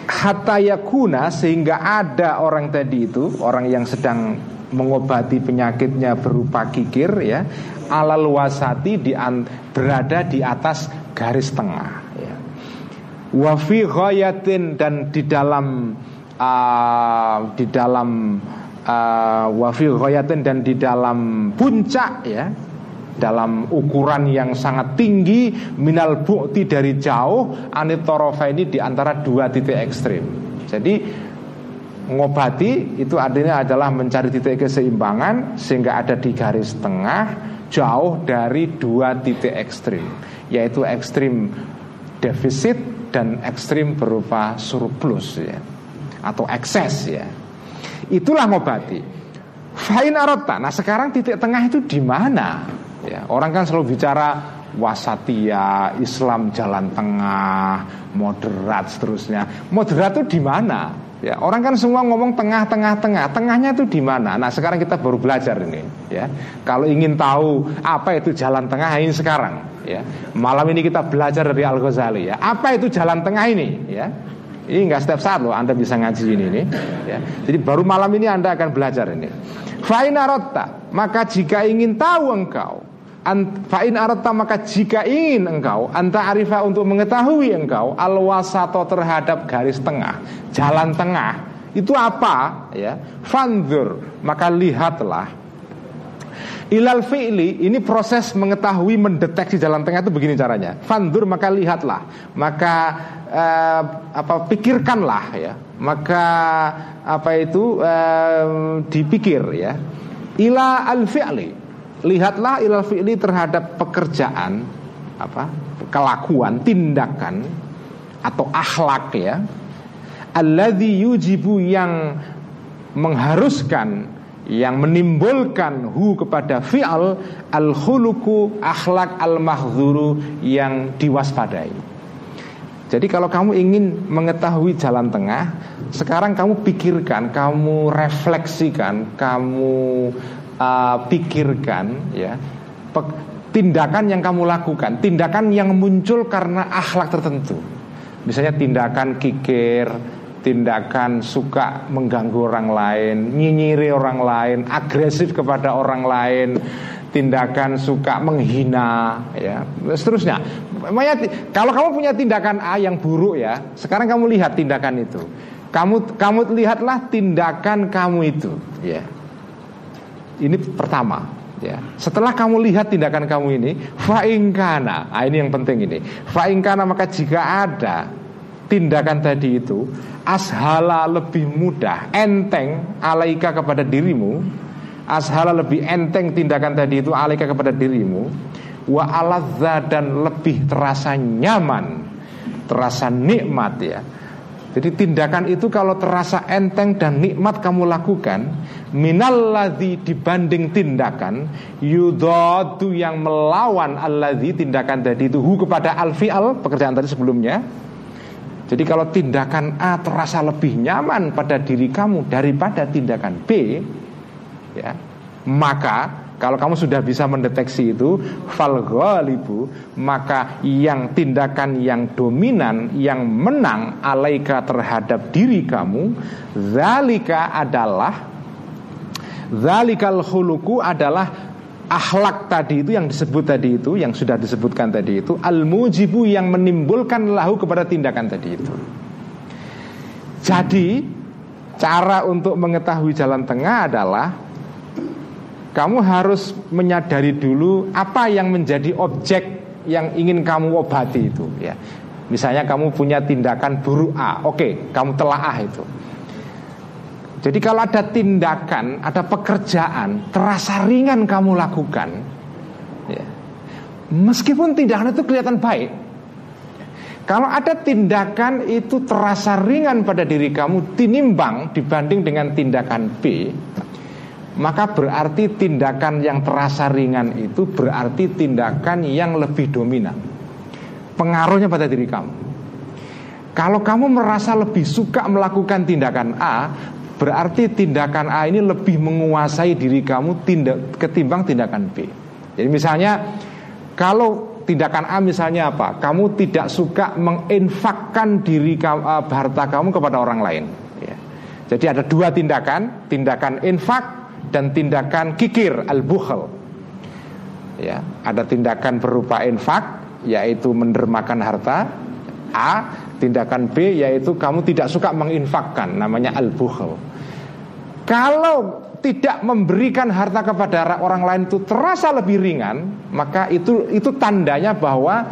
hatayakuna sehingga ada orang tadi itu orang yang sedang mengobati penyakitnya berupa kikir ya alal wasati di berada di atas garis tengah ya. wafi ghayatin dan di dalam uh, di dalam uh, wafi ghayatin dan di dalam puncak ya dalam ukuran yang sangat tinggi minal bukti dari jauh anitorofa ini di antara dua titik ekstrim. Jadi ngobati itu artinya adalah mencari titik keseimbangan sehingga ada di garis tengah jauh dari dua titik ekstrim yaitu ekstrim defisit dan ekstrim berupa surplus ya atau ekses ya itulah ngobati fain arota nah sekarang titik tengah itu di mana Ya, orang kan selalu bicara wasatia, Islam jalan tengah, moderat seterusnya. Moderat itu di mana? Ya, orang kan semua ngomong tengah, tengah, tengah. Tengahnya itu di mana? Nah, sekarang kita baru belajar ini. Ya, kalau ingin tahu apa itu jalan tengah ini sekarang. Ya, malam ini kita belajar dari Al Ghazali. Ya, apa itu jalan tengah ini? Ya, ini nggak setiap saat loh Anda bisa ngaji ini nih. Ya, jadi baru malam ini Anda akan belajar ini. Fainarota, maka jika ingin tahu engkau Fa'in arata maka jika ingin engkau Anta arifah untuk mengetahui engkau Al wasato terhadap garis tengah Jalan tengah Itu apa? ya Fandur Maka lihatlah Ilal fi'li ini proses mengetahui mendeteksi jalan tengah itu begini caranya. Fandur maka lihatlah, maka eh, apa pikirkanlah ya, maka apa itu eh, dipikir ya. Ila al fi'li lihatlah ilal fi'li terhadap pekerjaan apa kelakuan tindakan atau akhlak ya alladzi yujibu yang mengharuskan yang menimbulkan hu kepada fi'al al khuluku akhlak al mahzuru yang diwaspadai. Jadi kalau kamu ingin mengetahui jalan tengah, sekarang kamu pikirkan, kamu refleksikan, kamu uh, pikirkan ya tindakan yang kamu lakukan, tindakan yang muncul karena akhlak tertentu. Misalnya tindakan kikir, tindakan suka mengganggu orang lain, nyinyiri orang lain, agresif kepada orang lain, tindakan suka menghina, ya, seterusnya. Kalau kamu punya tindakan A yang buruk ya, sekarang kamu lihat tindakan itu. Kamu kamu lihatlah tindakan kamu itu, ya. Ini pertama ya. Setelah kamu lihat tindakan kamu ini, faingkana. Ah ini yang penting ini. Faingkana maka jika ada tindakan tadi itu ashala lebih mudah, enteng alaika kepada dirimu, ashala lebih enteng tindakan tadi itu alaika kepada dirimu, wa aladza dan lebih terasa nyaman, terasa nikmat ya jadi tindakan itu kalau terasa enteng dan nikmat kamu lakukan Minalladzi dibanding tindakan Yudhadu yang melawan alladzi tindakan tadi itu Hu kepada al-fi'al pekerjaan tadi sebelumnya. Jadi kalau tindakan A terasa lebih nyaman pada diri kamu daripada tindakan B ya Maka kalau kamu sudah bisa mendeteksi itu fal ghalibu maka yang tindakan yang dominan yang menang alaika terhadap diri kamu zalika adalah zalikal khuluku adalah akhlak tadi itu yang disebut tadi itu yang sudah disebutkan tadi itu al mujibu yang menimbulkan lahu kepada tindakan tadi itu. Jadi cara untuk mengetahui jalan tengah adalah kamu harus menyadari dulu apa yang menjadi objek yang ingin kamu obati itu ya. Misalnya kamu punya tindakan buruk A, oke, kamu telah A itu. Jadi kalau ada tindakan, ada pekerjaan terasa ringan kamu lakukan, ya, meskipun tindakan itu kelihatan baik, kalau ada tindakan itu terasa ringan pada diri kamu tinimbang dibanding dengan tindakan B, maka berarti tindakan yang terasa ringan itu berarti tindakan yang lebih dominan. Pengaruhnya pada diri kamu. Kalau kamu merasa lebih suka melakukan tindakan A, berarti tindakan A ini lebih menguasai diri kamu tindak, ketimbang tindakan B. Jadi misalnya kalau tindakan A misalnya apa? Kamu tidak suka menginfakkan diri kamu, uh, harta kamu kepada orang lain. Ya. Jadi ada dua tindakan, tindakan infak dan tindakan kikir al-bukhl. Ya, ada tindakan berupa infak yaitu mendermakan harta A, tindakan B yaitu kamu tidak suka menginfakkan namanya al-bukhl. Kalau tidak memberikan harta kepada orang lain itu terasa lebih ringan, maka itu itu tandanya bahwa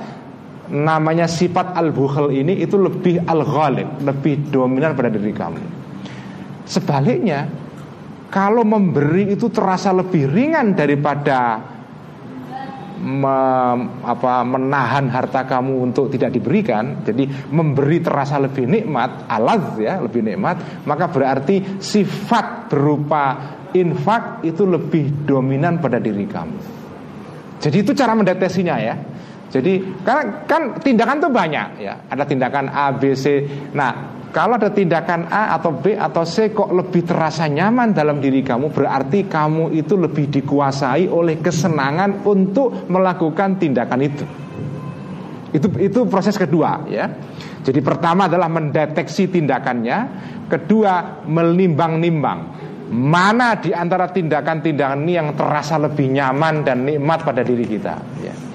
namanya sifat al-bukhl ini itu lebih al-ghalib, lebih dominan pada diri kamu. Sebaliknya, kalau memberi itu terasa lebih ringan daripada me, apa, menahan harta kamu untuk tidak diberikan, jadi memberi terasa lebih nikmat, alaz ya, lebih nikmat, maka berarti sifat berupa infak itu lebih dominan pada diri kamu. Jadi itu cara mendeteksinya ya. Jadi kan kan tindakan itu banyak ya. Ada tindakan A, B, C. Nah, kalau ada tindakan A atau B atau C kok lebih terasa nyaman dalam diri kamu, berarti kamu itu lebih dikuasai oleh kesenangan untuk melakukan tindakan itu. Itu itu proses kedua ya. Jadi pertama adalah mendeteksi tindakannya, kedua menimbang-nimbang mana di antara tindakan-tindakan ini yang terasa lebih nyaman dan nikmat pada diri kita ya.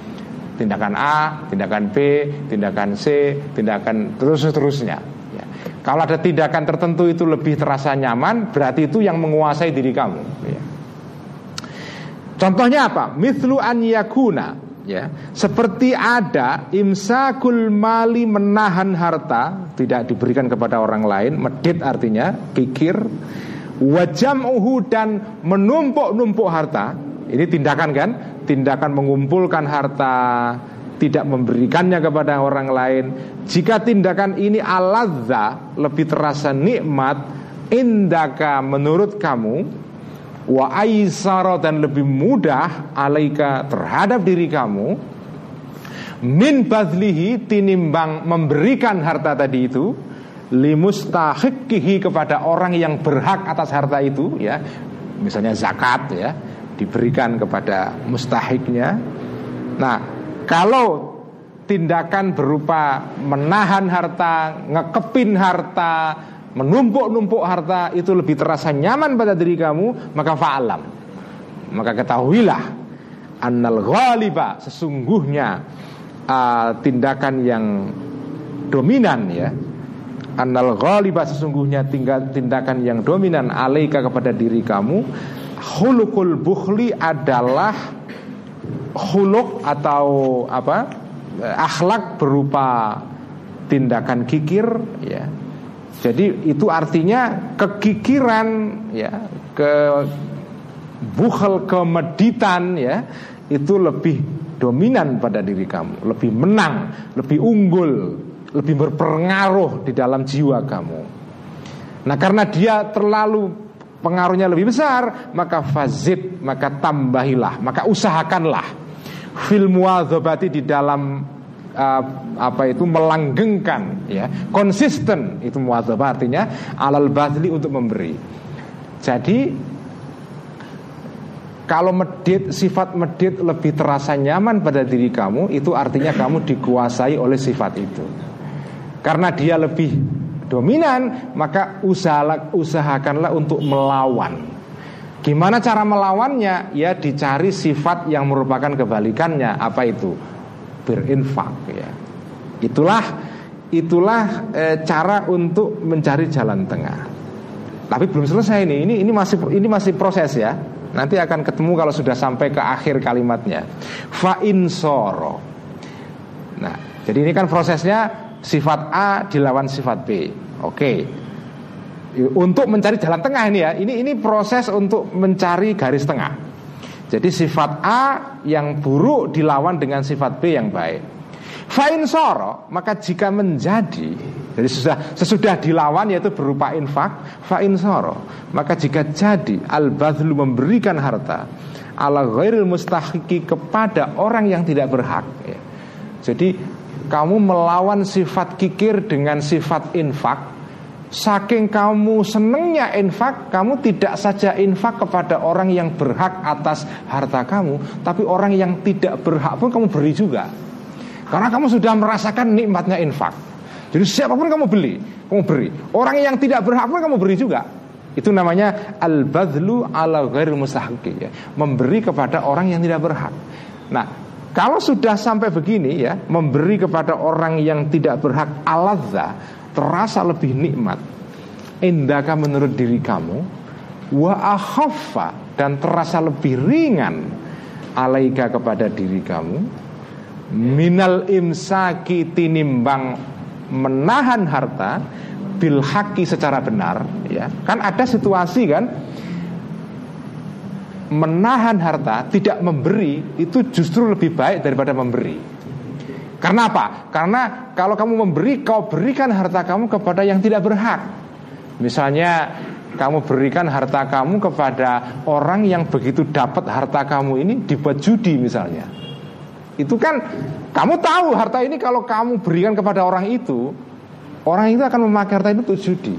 Tindakan A, tindakan B, tindakan C, tindakan terus terusnya ya. kalau ada tindakan tertentu itu lebih terasa nyaman berarti itu yang menguasai diri kamu ya. contohnya apa? mithlu an yakuna ya seperti ada imsakul mali menahan harta tidak diberikan kepada orang lain medit artinya pikir wajam'uhu dan menumpuk-numpuk harta ini tindakan kan tindakan mengumpulkan harta tidak memberikannya kepada orang lain. Jika tindakan ini aladza lebih terasa nikmat indaka menurut kamu wa aisara dan lebih mudah alaika terhadap diri kamu min badlihi tinimbang memberikan harta tadi itu limustahikihi kepada orang yang berhak atas harta itu ya. Misalnya zakat ya diberikan kepada mustahiknya. Nah kalau tindakan berupa menahan harta ngekepin harta menumpuk-numpuk harta itu lebih terasa nyaman pada diri kamu maka fa'alam. Maka ketahuilah annal ghaliba sesungguhnya uh, tindakan yang dominan ya. Annal ghalibah sesungguhnya tinggal tindakan yang dominan alaika kepada diri kamu Hulukul bukhli adalah Huluk atau apa Akhlak berupa tindakan kikir ya jadi itu artinya kekikiran ya ke bukhel kemeditan ya itu lebih dominan pada diri kamu lebih menang lebih unggul lebih berpengaruh di dalam jiwa kamu. Nah, karena dia terlalu pengaruhnya lebih besar, maka fazid, maka tambahilah, maka usahakanlah fil muadzabati di dalam uh, apa itu melanggengkan ya, konsisten itu muadzabah artinya alal badli untuk memberi. Jadi kalau medit sifat medit lebih terasa nyaman pada diri kamu itu artinya kamu dikuasai oleh sifat itu. Karena dia lebih dominan, maka usaha, usahakanlah untuk melawan. Gimana cara melawannya? Ya dicari sifat yang merupakan kebalikannya. Apa itu? Berinfak ya. Itulah itulah e, cara untuk mencari jalan tengah. Tapi belum selesai ini. Ini ini masih ini masih proses ya. Nanti akan ketemu kalau sudah sampai ke akhir kalimatnya. Fa insoro. Nah, jadi ini kan prosesnya sifat A dilawan sifat B. Oke. Untuk mencari jalan tengah ini ya. Ini ini proses untuk mencari garis tengah. Jadi sifat A yang buruk dilawan dengan sifat B yang baik. Fa'in soro maka jika menjadi jadi sudah sesudah dilawan yaitu berupa infak fa'in soro maka jika jadi al badlu memberikan harta ala ghairil mustahiki kepada orang yang tidak berhak ya. Jadi kamu melawan sifat kikir dengan sifat infak Saking kamu senengnya infak Kamu tidak saja infak kepada orang yang berhak atas harta kamu Tapi orang yang tidak berhak pun kamu beri juga Karena kamu sudah merasakan nikmatnya infak. Jadi siapa pun kamu beli, kamu beri. Orang yang tidak berhak pun kamu beri juga. Itu namanya al-badlu ala ghairil mustahiqi ya. Memberi kepada orang yang tidak berhak. Nah, kalau sudah sampai begini ya, memberi kepada orang yang tidak berhak aladza terasa lebih nikmat. Indaka menurut diri kamu? Wa akhaffa dan terasa lebih ringan alaika kepada diri kamu? Minal imsaki tinimbang menahan harta bil haki secara benar ya. Kan ada situasi kan menahan harta tidak memberi itu justru lebih baik daripada memberi. Karena apa? Karena kalau kamu memberi kau berikan harta kamu kepada yang tidak berhak. Misalnya kamu berikan harta kamu kepada orang yang begitu dapat harta kamu ini dibuat judi misalnya. Itu kan kamu tahu harta ini kalau kamu berikan kepada orang itu, orang itu akan memakai harta itu untuk judi.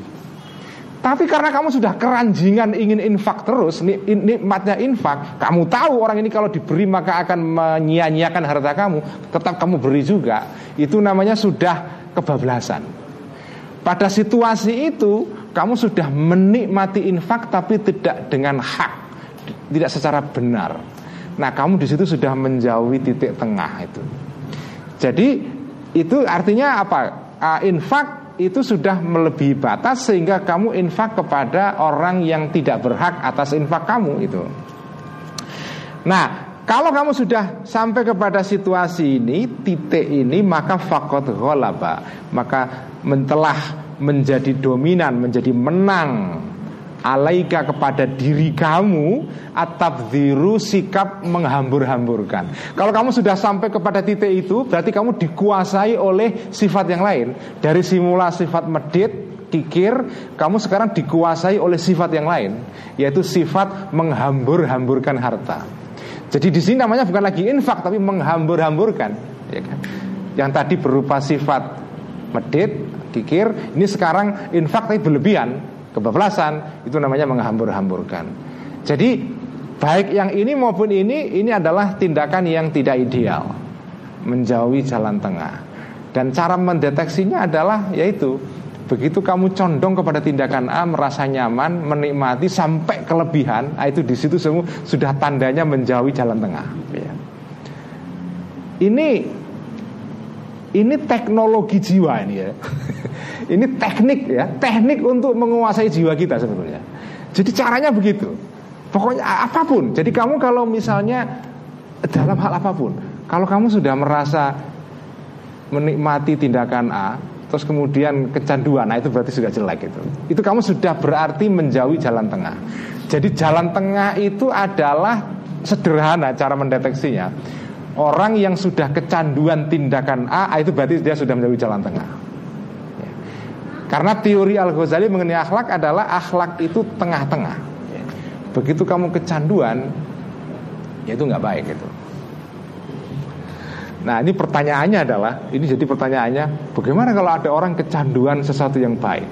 Tapi karena kamu sudah keranjingan ingin infak terus, nikmatnya infak, kamu tahu orang ini kalau diberi maka akan menyia-nyiakan harta kamu, tetap kamu beri juga. Itu namanya sudah kebablasan. Pada situasi itu, kamu sudah menikmati infak tapi tidak dengan hak, tidak secara benar. Nah, kamu di situ sudah menjauhi titik tengah itu. Jadi itu artinya apa? Uh, infak itu sudah melebihi batas sehingga kamu infak kepada orang yang tidak berhak atas infak kamu itu. Nah, kalau kamu sudah sampai kepada situasi ini, titik ini, maka fakot ghalaba, maka mentelah menjadi dominan, menjadi menang alaika kepada diri kamu ziru sikap menghambur-hamburkan. Kalau kamu sudah sampai kepada titik itu Berarti kamu dikuasai oleh sifat yang lain. Dari simula sifat medit kikir kamu sekarang dikuasai oleh sifat yang lain yaitu sifat menghambur-hamburkan harta. Jadi di sini namanya bukan lagi infak tapi menghambur-hamburkan. Ya kan? Yang tadi berupa sifat medit kikir ini sekarang infak tapi berlebihan kebablasan itu namanya menghambur-hamburkan. Jadi baik yang ini maupun ini ini adalah tindakan yang tidak ideal, menjauhi jalan tengah. Dan cara mendeteksinya adalah yaitu begitu kamu condong kepada tindakan A merasa nyaman, menikmati sampai kelebihan, nah itu di situ semua sudah tandanya menjauhi jalan tengah. Ya. Ini ini teknologi jiwa ini ya. Ini teknik ya, teknik untuk menguasai jiwa kita sebetulnya. Jadi caranya begitu. Pokoknya apa pun. Jadi kamu kalau misalnya dalam hal apa pun, kalau kamu sudah merasa menikmati tindakan A, terus kemudian kecanduan, nah itu berarti sudah jelek itu. Itu kamu sudah berarti menjauhi jalan tengah. Jadi jalan tengah itu adalah sederhana cara mendeteksinya. Orang yang sudah kecanduan tindakan A, itu berarti dia sudah menjauhi jalan tengah. Karena teori Al-Ghazali mengenai akhlak adalah akhlak itu tengah-tengah. Begitu kamu kecanduan, ya itu nggak baik itu. Nah ini pertanyaannya adalah, ini jadi pertanyaannya, bagaimana kalau ada orang kecanduan sesuatu yang baik?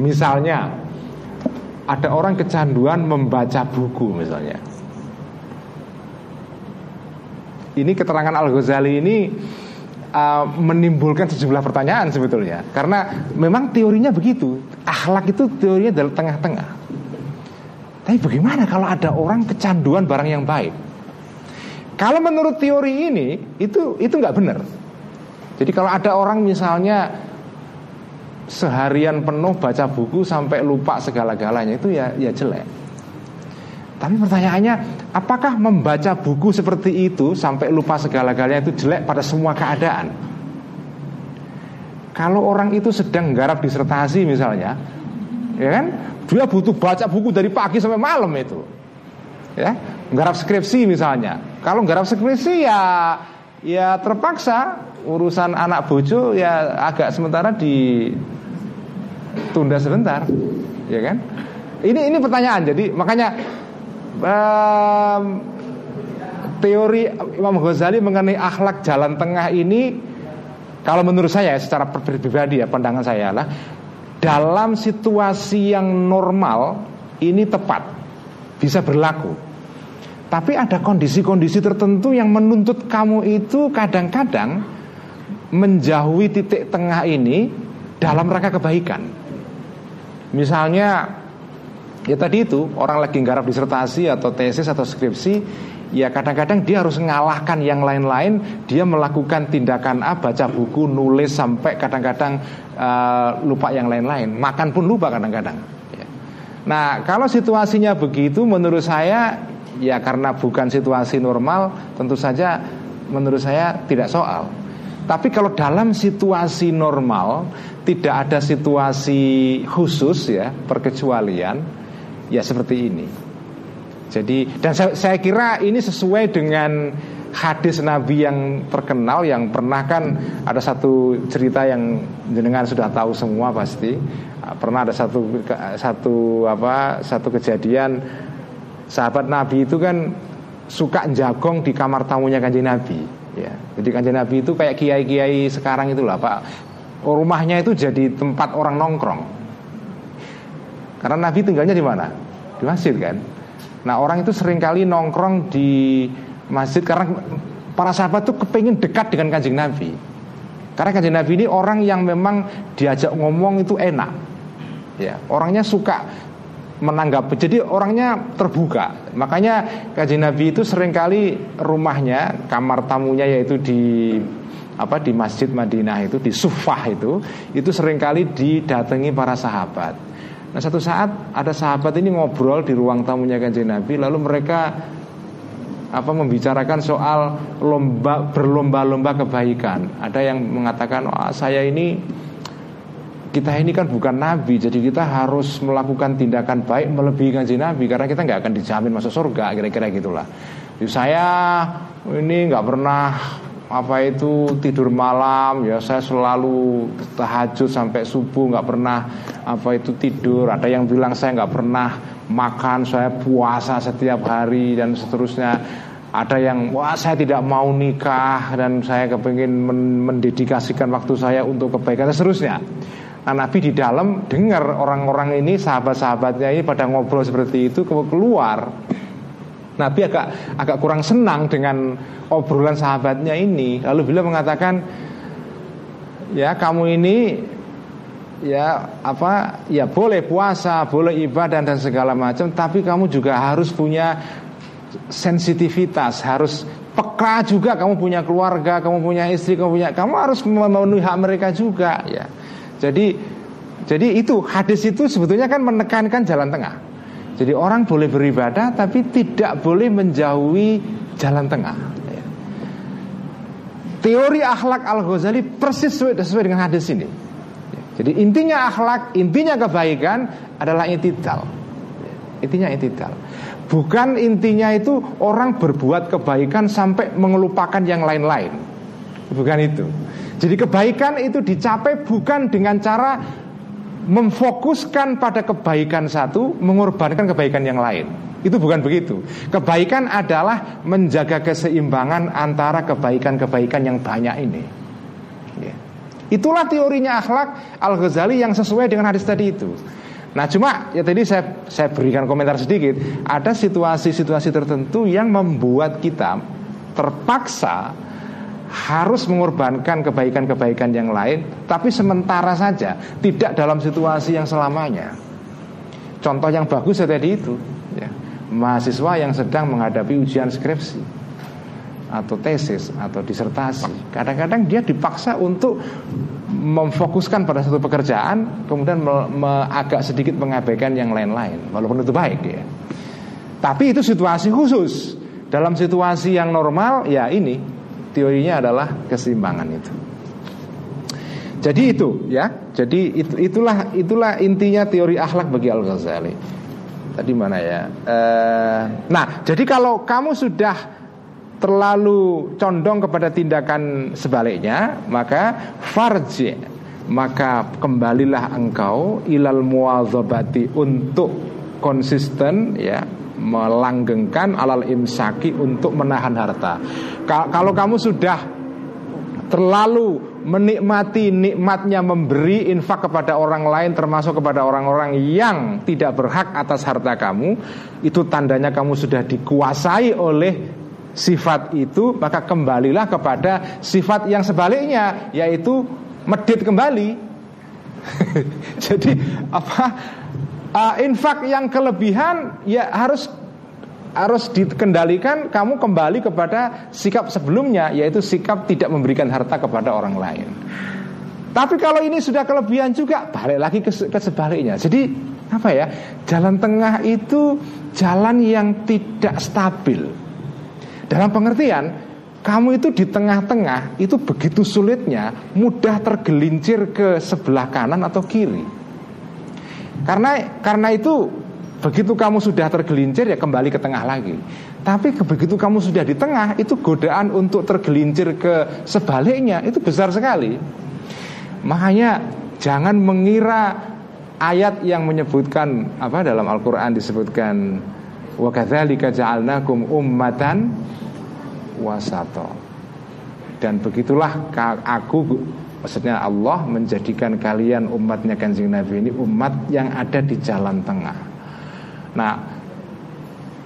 Misalnya, ada orang kecanduan membaca buku misalnya. Ini keterangan Al-Ghazali ini uh, menimbulkan sejumlah pertanyaan sebetulnya. Karena memang teorinya begitu. Akhlak itu teorinya dari tengah-tengah. Tapi bagaimana kalau ada orang kecanduan barang yang baik? Kalau menurut teori ini itu itu nggak benar. Jadi kalau ada orang misalnya seharian penuh baca buku sampai lupa segala-galanya itu ya ya jelek tapi pertanyaannya, apakah membaca buku seperti itu sampai lupa segala-galanya itu jelek pada semua keadaan? Kalau orang itu sedang garap disertasi misalnya, ya kan? Dia butuh baca buku dari pagi sampai malam itu. Ya, garap skripsi misalnya. Kalau garap skripsi ya ya terpaksa urusan anak bojo ya agak sementara ditunda sebentar, ya kan? Ini ini pertanyaan. Jadi makanya um, teori Imam Ghazali mengenai akhlak jalan tengah ini kalau menurut saya secara pribadi ya pandangan saya lah dalam situasi yang normal ini tepat bisa berlaku tapi ada kondisi-kondisi tertentu yang menuntut kamu itu kadang-kadang menjauhi titik tengah ini dalam rangka kebaikan. Misalnya ya tadi itu orang lagi garap disertasi atau tesis atau skripsi ya kadang-kadang dia harus mengalahkan yang lain-lain. Dia melakukan tindakan A baca buku nulis sampai kadang-kadang uh, lupa yang lain-lain. Makan pun lupa kadang-kadang. Ya. nah kalau situasinya begitu menurut saya ya karena bukan situasi normal tentu saja menurut saya tidak soal. Tapi kalau dalam situasi normal tidak ada situasi khusus ya perkecualian ya seperti ini. Jadi dan saya, saya kira ini sesuai dengan hadis Nabi yang terkenal yang pernah kan ada satu cerita yang jenengan sudah tahu semua pasti. Pernah ada satu satu apa satu kejadian. Sahabat Nabi itu kan suka jagong di kamar tamunya kanjeng Nabi ya. Jadi kanjeng Nabi itu kayak kiai-kiai sekarang itulah pak. Rumahnya itu jadi tempat orang nongkrong karena Nabi tinggalnya di mana di masjid kan Nah orang itu sering kali nongkrong di masjid karena para sahabat tuh kepingin dekat dengan kanjeng Nabi. Karena kanjeng Nabi ini orang yang memang diajak ngomong itu enak. Ya, orangnya suka menanggapi. Jadi orangnya terbuka. Makanya kanjeng Nabi itu sering kali rumahnya, kamar tamunya yaitu di apa di Masjid Madinah itu di Sufah itu itu sering kali didatangi para sahabat. Nah satu saat ada sahabat ini ngobrol di ruang tamunya kanjeng Nabi Lalu mereka apa membicarakan soal lomba berlomba-lomba kebaikan. Ada yang mengatakan, oh, saya ini kita ini kan bukan nabi, jadi kita harus melakukan tindakan baik melebihi kanjeng nabi karena kita nggak akan dijamin masuk surga, kira-kira gitulah. Jadi saya ini nggak pernah apa itu tidur malam ya saya selalu tahajud sampai subuh nggak pernah apa itu tidur. Ada yang bilang saya nggak pernah makan saya puasa setiap hari dan seterusnya. Ada yang wah saya tidak mau nikah dan saya kepingin mendedikasikan waktu saya untuk kebaikan dan seterusnya. Nah Nabi di dalam dengar orang-orang ini sahabat-sahabatnya ini pada ngobrol seperti itu keluar Nabi agak agak kurang senang dengan obrolan sahabatnya ini. Lalu beliau mengatakan, ya kamu ini ya apa ya boleh puasa, boleh ibadah dan segala macam, tapi kamu juga harus punya sensitivitas, harus peka juga kamu punya keluarga, kamu punya istri, kamu punya kamu harus memenuhi hak mereka juga ya. Jadi jadi itu hadis itu sebetulnya kan menekankan jalan tengah. Jadi orang boleh beribadah tapi tidak boleh menjauhi jalan tengah. Teori akhlak Al Ghazali persis sesuai, dengan hadis ini. Jadi intinya akhlak, intinya kebaikan adalah itidal. Ya. Intinya itidal. Bukan intinya itu orang berbuat kebaikan sampai mengelupakan yang lain-lain. Bukan itu. Jadi kebaikan itu dicapai bukan dengan cara memfokuskan pada kebaikan satu, mengorbankan kebaikan yang lain. Itu bukan begitu. Kebaikan adalah menjaga keseimbangan antara kebaikan-kebaikan yang banyak ini. Ya. Itulah teorinya akhlak Al Ghazali yang sesuai dengan hadis tadi itu. Nah cuma ya tadi saya saya berikan komentar sedikit. Ada situasi-situasi tertentu yang membuat kita terpaksa harus mengorbankan kebaikan-kebaikan yang lain, tapi sementara saja, tidak dalam situasi yang selamanya. Contoh yang bagus ya tadi itu, ya. mahasiswa yang sedang menghadapi ujian skripsi atau tesis atau disertasi, kadang-kadang dia dipaksa untuk memfokuskan pada satu pekerjaan, kemudian me, me, agak sedikit mengabaikan yang lain-lain, walaupun itu baik ya. Tapi itu situasi khusus. Dalam situasi yang normal, ya ini teorinya adalah keseimbangan itu. Jadi itu ya. Jadi itu, itulah itulah intinya teori akhlak bagi Al Ghazali. Tadi mana ya? E, nah, jadi kalau kamu sudah terlalu condong kepada tindakan sebaliknya, maka farji maka kembalilah engkau ilal muadzabati untuk konsisten ya melanggengkan alal imsaki untuk menahan harta. Kalau kamu sudah terlalu menikmati nikmatnya memberi infak kepada orang lain termasuk kepada orang-orang yang tidak berhak atas harta kamu, itu tandanya kamu sudah dikuasai oleh sifat itu maka kembalilah kepada sifat yang sebaliknya yaitu medit kembali jadi apa uh, infak yang kelebihan ya harus harus dikendalikan kamu kembali kepada sikap sebelumnya yaitu sikap tidak memberikan harta kepada orang lain. Tapi kalau ini sudah kelebihan juga balik lagi ke, ke sebaliknya. Jadi apa ya jalan tengah itu jalan yang tidak stabil. Dalam pengertian kamu itu di tengah-tengah itu begitu sulitnya mudah tergelincir ke sebelah kanan atau kiri. Karena karena itu begitu kamu sudah tergelincir ya kembali ke tengah lagi. Tapi begitu kamu sudah di tengah itu godaan untuk tergelincir ke sebaliknya itu besar sekali. Makanya jangan mengira ayat yang menyebutkan apa dalam Al-Qur'an disebutkan Wa kadzalika ja'alnakum ummatan wasato. Dan begitulah aku maksudnya Allah menjadikan kalian umatnya Kanjeng Nabi ini umat yang ada di jalan tengah. Nah,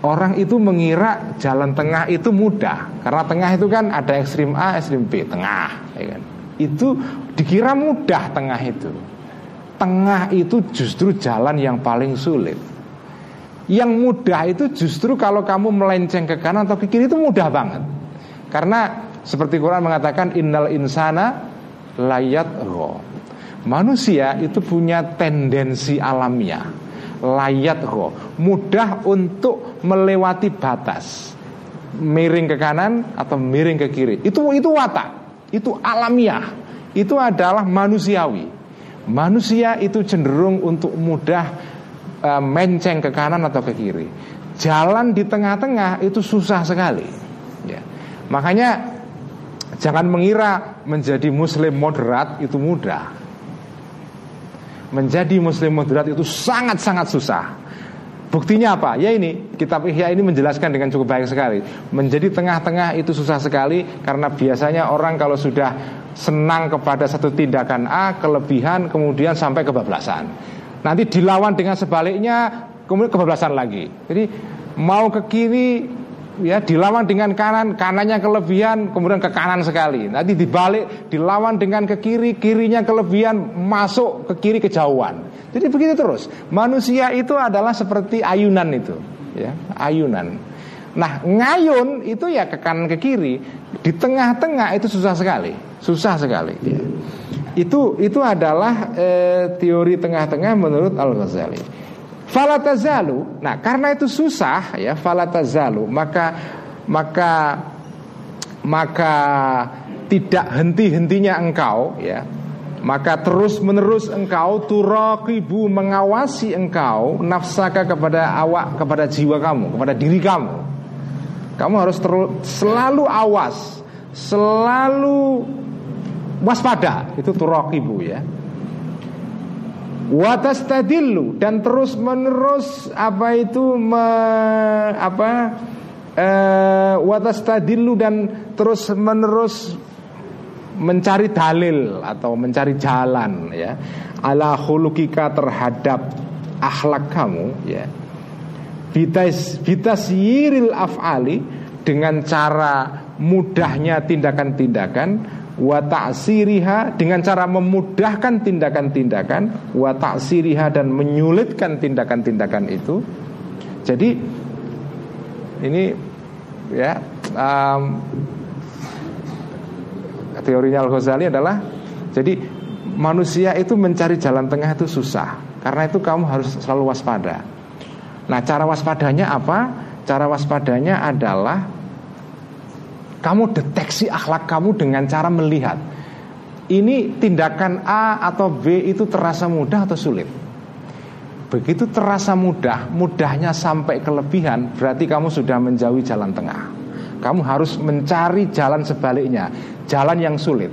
orang itu mengira jalan tengah itu mudah karena tengah itu kan ada ekstrim A, ekstrim B, tengah, ya kan? Itu dikira mudah tengah itu. Tengah itu justru jalan yang paling sulit. Yang mudah itu justru kalau kamu melenceng ke kanan atau ke kiri itu mudah banget. Karena seperti Quran mengatakan innal insana layat roh. Manusia itu punya tendensi alamiah layat roh, mudah untuk melewati batas, miring ke kanan atau miring ke kiri. Itu itu watak, itu alamiah, itu adalah manusiawi. Manusia itu cenderung untuk mudah uh, menceng ke kanan atau ke kiri. Jalan di tengah-tengah itu susah sekali. Ya. Makanya jangan mengira menjadi muslim moderat itu mudah. Menjadi muslim moderat itu sangat-sangat susah. Buktinya apa? Ya ini kitab Ihya ini menjelaskan dengan cukup baik sekali. Menjadi tengah-tengah itu susah sekali karena biasanya orang kalau sudah senang kepada satu tindakan A, kelebihan kemudian sampai kebablasan. Nanti dilawan dengan sebaliknya kemudian kebablasan lagi. Jadi mau ke kiri ya dilawan dengan kanan, kanannya kelebihan, kemudian ke kanan sekali. Nanti dibalik, dilawan dengan ke kiri, kirinya kelebihan, masuk ke kiri kejauhan. Jadi begitu terus. Manusia itu adalah seperti ayunan itu, ya, ayunan. Nah, ngayun itu ya ke kanan ke kiri, di tengah-tengah itu susah sekali, susah sekali. Ya. Itu itu adalah e, teori tengah-tengah menurut Al Ghazali. Falatazalu. Nah, karena itu susah ya falatazalu, maka maka maka tidak henti-hentinya engkau ya. Maka terus-menerus engkau turaqibu mengawasi engkau nafsaka kepada awak, kepada jiwa kamu, kepada diri kamu. Kamu harus terus selalu awas, selalu waspada itu turaqibu ya watastadillu dan terus menerus apa itu me, apa uh, dan terus menerus mencari dalil atau mencari jalan ya. Ala khulukika terhadap akhlak kamu ya. Bitas bitas yiril afali dengan cara mudahnya tindakan-tindakan wa ta'siriha dengan cara memudahkan tindakan-tindakan wa ta'siriha dan menyulitkan tindakan-tindakan itu. Jadi ini ya um, teorinya Al-Ghazali adalah jadi manusia itu mencari jalan tengah itu susah. Karena itu kamu harus selalu waspada. Nah, cara waspadanya apa? Cara waspadanya adalah kamu deteksi akhlak kamu dengan cara melihat. Ini tindakan A atau B itu terasa mudah atau sulit? Begitu terasa mudah Mudahnya sampai kelebihan Berarti kamu sudah menjauhi jalan tengah. Kamu harus mencari jalan sebaliknya Jalan yang sulit.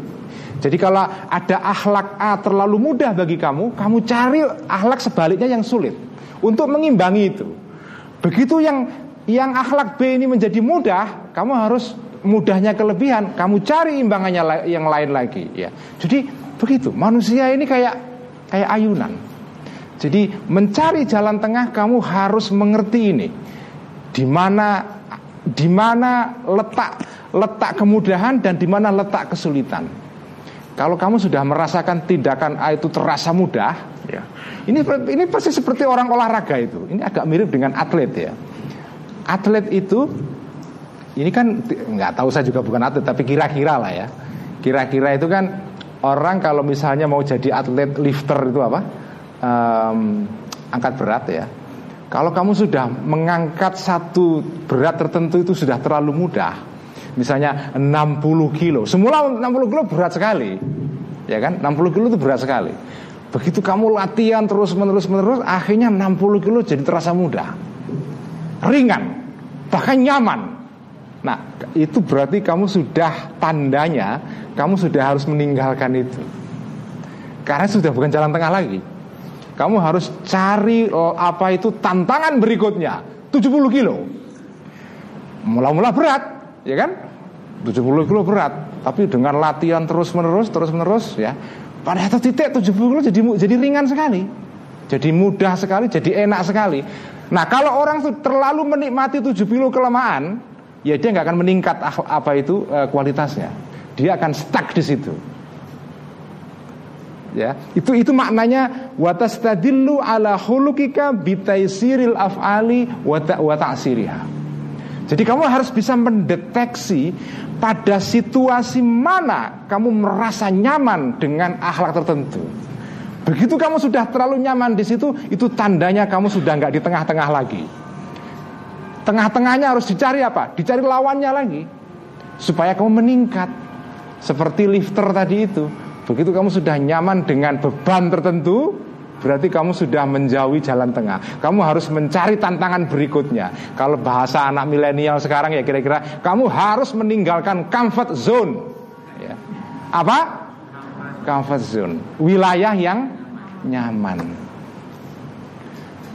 Jadi kalau ada akhlak A terlalu mudah bagi kamu, kamu cari akhlak sebaliknya yang sulit untuk mengimbangi itu. Begitu yang yang akhlak B ini menjadi mudah, kamu harus mudahnya kelebihan, kamu cari imbangannya yang lain lagi ya. Jadi begitu, manusia ini kayak kayak ayunan. Jadi mencari jalan tengah kamu harus mengerti ini. Di mana di mana letak letak kemudahan dan di mana letak kesulitan. Kalau kamu sudah merasakan tindakan A itu terasa mudah, ya. Ini ini pasti seperti orang olahraga itu. Ini agak mirip dengan atlet ya. Atlet itu ini kan nggak tahu saya juga bukan atlet tapi kira-kira lah ya. Kira-kira itu kan orang kalau misalnya mau jadi atlet lifter itu apa? Um, angkat berat ya. Kalau kamu sudah mengangkat satu berat tertentu itu sudah terlalu mudah. Misalnya 60 kilo. Semula 60 kilo berat sekali. Ya kan? 60 kilo itu berat sekali. Begitu kamu latihan terus menerus menerus Akhirnya 60 kilo jadi terasa mudah. Ringan. Bahkan nyaman Nah itu berarti kamu sudah tandanya Kamu sudah harus meninggalkan itu. Karena sudah bukan jalan tengah lagi. Kamu harus cari oh, apa itu tantangan berikutnya. 70 kilo. Mula-mula berat Ya kan? 70 kilo berat. Tapi dengan latihan terus menerus Terus menerus ya. Pada satu titik 70 kilo jadi, jadi ringan sekali. Jadi mudah sekali Jadi enak sekali. Nah kalau orang terlalu menikmati 70 kilo kelemahan Ya dia nggak akan meningkat apa itu eh, kualitasnya Dia akan stuck di situ ya itu itu maknanya watastadillu ala khuluqika bitaisiril af'ali wa ta'siriha jadi kamu harus bisa mendeteksi pada situasi mana kamu merasa nyaman dengan akhlak tertentu. Begitu kamu sudah terlalu nyaman di situ, itu tandanya kamu sudah nggak di tengah-tengah lagi. Tengah-tengahnya harus dicari apa? Dicari lawannya lagi supaya kamu meningkat. Seperti lifter tadi itu, Begitu kamu sudah nyaman dengan beban tertentu, berarti kamu sudah menjauhi jalan tengah. Kamu harus mencari tantangan berikutnya. Kalau bahasa anak milenial sekarang ya kira-kira kamu harus meninggalkan comfort zone. Ya. Apa? Comfort zone, wilayah yang nyaman.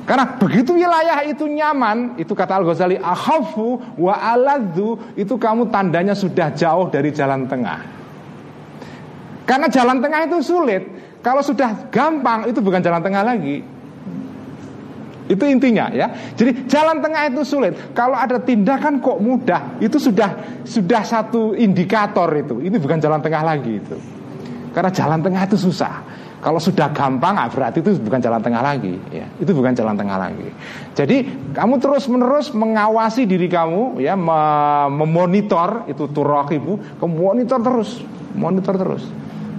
Karena begitu wilayah itu nyaman, itu kata Al-Ghazali, akhafu wa aladhu, itu kamu tandanya sudah jauh dari jalan tengah. Karena jalan tengah itu sulit. Kalau sudah gampang itu bukan jalan tengah lagi. Itu intinya ya. Jadi jalan tengah itu sulit. Kalau ada tindakan kok mudah, itu sudah sudah satu indikator itu. Ini bukan jalan tengah lagi itu. Karena jalan tengah itu susah. Kalau sudah gampang, ah, berarti itu bukan jalan tengah lagi. Ya, itu bukan jalan tengah lagi. Jadi kamu terus menerus mengawasi diri kamu, ya, memonitor itu turok ibu, kamu monitor terus, monitor terus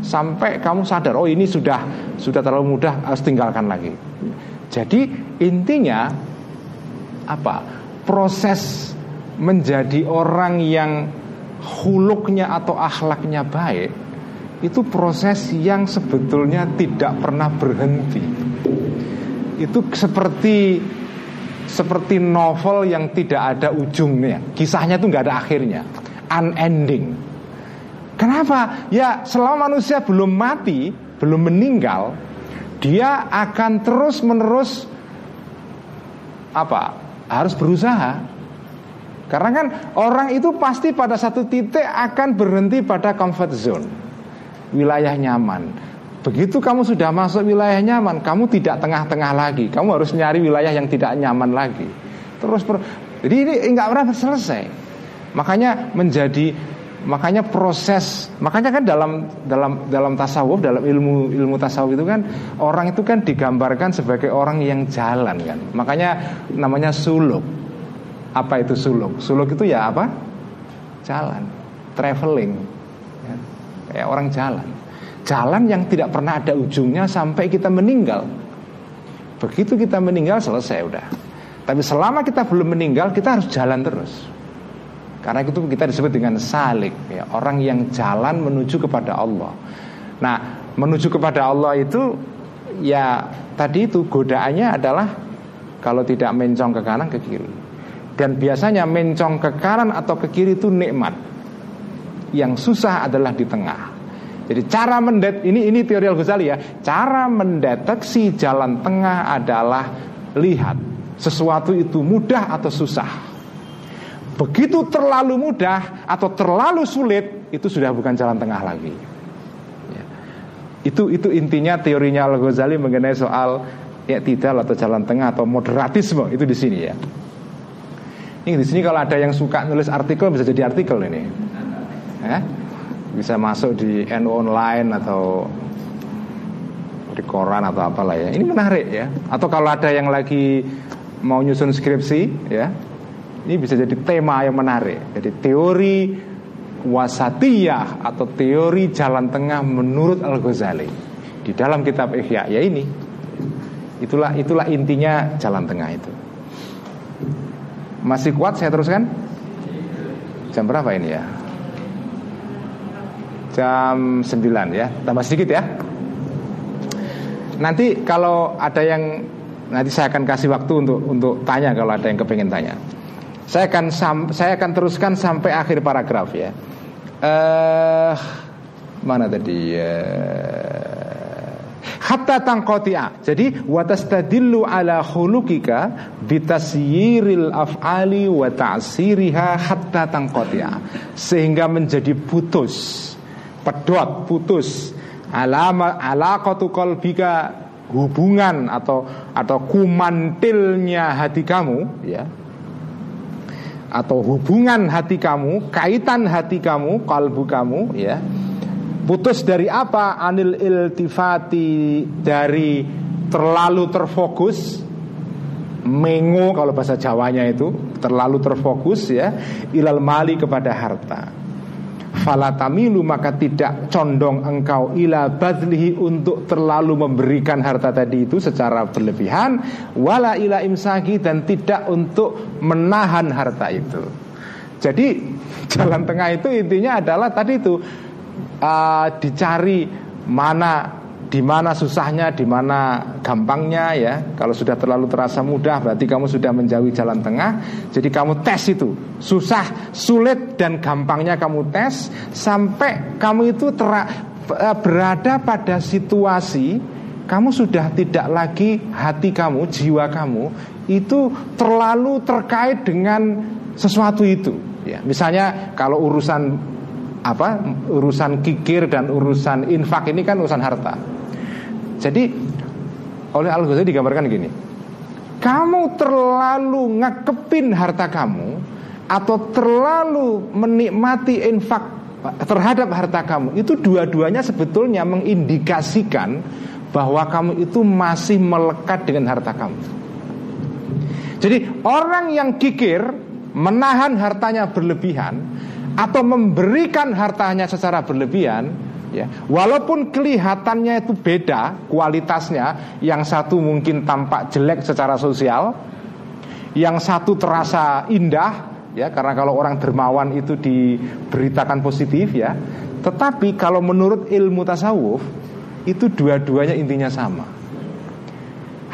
sampai kamu sadar oh ini sudah sudah terlalu mudah harus tinggalkan lagi. Jadi intinya apa? Proses menjadi orang yang huluknya atau akhlaknya baik itu proses yang sebetulnya tidak pernah berhenti. Itu seperti seperti novel yang tidak ada ujungnya. Kisahnya itu nggak ada akhirnya, unending. Kenapa? Ya selama manusia belum mati, belum meninggal, dia akan terus menerus apa? Harus berusaha. Karena kan orang itu pasti pada satu titik akan berhenti pada comfort zone, wilayah nyaman. Begitu kamu sudah masuk wilayah nyaman, kamu tidak tengah-tengah lagi. Kamu harus nyari wilayah yang tidak nyaman lagi. Terus, jadi ini nggak pernah selesai. Makanya menjadi makanya proses makanya kan dalam dalam dalam tasawuf dalam ilmu ilmu tasawuf itu kan orang itu kan digambarkan sebagai orang yang jalan kan makanya namanya suluk apa itu suluk suluk itu ya apa jalan traveling. Kayak orang jalan jalan yang tidak pernah ada ujungnya sampai kita meninggal begitu kita meninggal selesai udah tapi selama kita belum meninggal kita harus jalan terus karena itu kita disebut dengan salik, ya, orang yang jalan menuju kepada Allah. Nah, menuju kepada Allah itu ya tadi itu godaannya adalah kalau tidak mencong ke kanan ke kiri. Dan biasanya mencong ke kanan atau ke kiri itu nikmat. Yang susah adalah di tengah. Jadi cara mendet ini ini teori Al Ghazali ya. Cara mendeteksi jalan tengah adalah lihat sesuatu itu mudah atau susah. Begitu terlalu mudah atau terlalu sulit itu sudah bukan jalan tengah lagi. Ya. Itu itu intinya teorinya Al Ghazali mengenai soal ya tidak atau jalan tengah atau moderatisme itu di sini ya. Ini di sini kalau ada yang suka nulis artikel bisa jadi artikel ini. Ya? Bisa masuk di NU online atau di koran atau apalah ya. Ini menarik ya. Atau kalau ada yang lagi mau nyusun skripsi ya. Ini bisa jadi tema yang menarik. Jadi teori wasatiyah atau teori jalan tengah menurut Al-Ghazali di dalam kitab Ihya ya ini. Itulah itulah intinya jalan tengah itu. Masih kuat saya teruskan? Jam berapa ini ya? Jam 9 ya. Tambah sedikit ya. Nanti kalau ada yang nanti saya akan kasih waktu untuk untuk tanya kalau ada yang kepengen tanya. Saya akan saya akan teruskan sampai akhir paragraf ya. Uh, mana tadi? Uh, hatta tangkotia. Jadi watastadillu ala khulukika bitasyiril af'ali wa ta'siriha hatta tangkotia. Sehingga menjadi putus, pedot, putus. Alama alaqatu qalbika hubungan atau atau kumantilnya hati kamu ya. Atau hubungan hati kamu kaitan hati kamu kalbu kamu ya. Putus dari apa? Anil iltifati dari terlalu terfokus. Mengo kalau bahasa Jawanya itu terlalu terfokus ya. Ilal mali kepada harta falatamilu maka tidak condong engkau ila badlihi untuk terlalu memberikan harta tadi itu secara berlebihan wala ila imsaki dan tidak untuk menahan harta itu. Jadi jalan tengah itu intinya adalah tadi itu uh, dicari mana di mana susahnya, di mana gampangnya ya. Kalau sudah terlalu terasa mudah berarti kamu sudah menjauhi jalan tengah. Jadi kamu tes itu, susah, sulit dan gampangnya kamu tes sampai kamu itu tera, eh, berada pada situasi kamu sudah tidak lagi hati kamu, jiwa kamu itu terlalu terkait dengan sesuatu itu. Ya, misalnya kalau urusan apa urusan kikir dan urusan infak ini kan urusan harta. Jadi oleh Al Ghazali digambarkan gini, kamu terlalu ngekepin harta kamu atau terlalu menikmati infak terhadap harta kamu itu dua-duanya sebetulnya mengindikasikan bahwa kamu itu masih melekat dengan harta kamu. Jadi orang yang kikir menahan hartanya berlebihan atau memberikan hartanya secara berlebihan ya. Walaupun kelihatannya itu beda kualitasnya yang satu mungkin tampak jelek secara sosial yang satu terasa indah ya karena kalau orang dermawan itu diberitakan positif ya. Tetapi kalau menurut ilmu tasawuf itu dua-duanya intinya sama.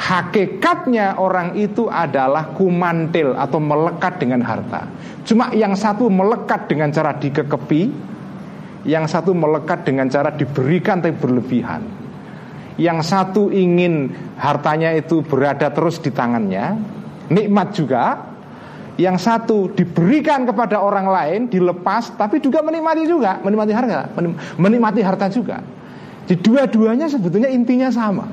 Hakikatnya orang itu adalah kumantil atau melekat dengan harta. Cuma yang satu melekat dengan cara dikekepi Yang satu melekat dengan cara diberikan tapi berlebihan. Yang satu ingin hartanya itu berada terus di tangannya Nikmat juga. Yang satu diberikan kepada orang lain Dilepas tapi juga menikmati juga. Menikmati harta Menikmati harta juga. Di dua-duanya sebetulnya intinya sama.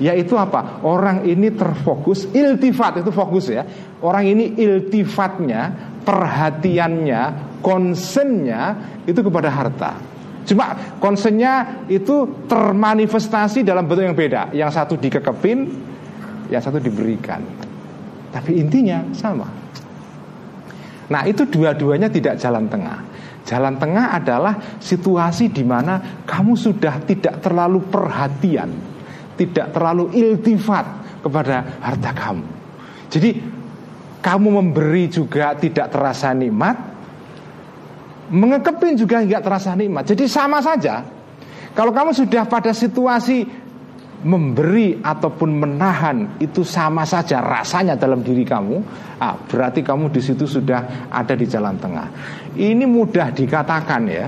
Yaitu apa? Orang ini terfokus iltifat itu fokus ya. Orang ini iltifatnya perhatiannya, konsennya itu kepada harta. Cuma konsennya itu termanifestasi dalam bentuk yang beda. Yang satu dikekepin, yang satu diberikan. Tapi intinya sama. Nah itu dua-duanya tidak jalan tengah. Jalan tengah adalah situasi di mana kamu sudah tidak terlalu perhatian, tidak terlalu iltifat kepada harta kamu. Jadi kamu memberi juga tidak terasa nikmat Mengekepin juga tidak terasa nikmat. Jadi sama saja Kalau kamu sudah pada situasi Memberi ataupun menahan Itu sama saja rasanya dalam diri kamu ah, Berarti kamu di situ sudah ada di jalan tengah. Ini mudah dikatakan ya.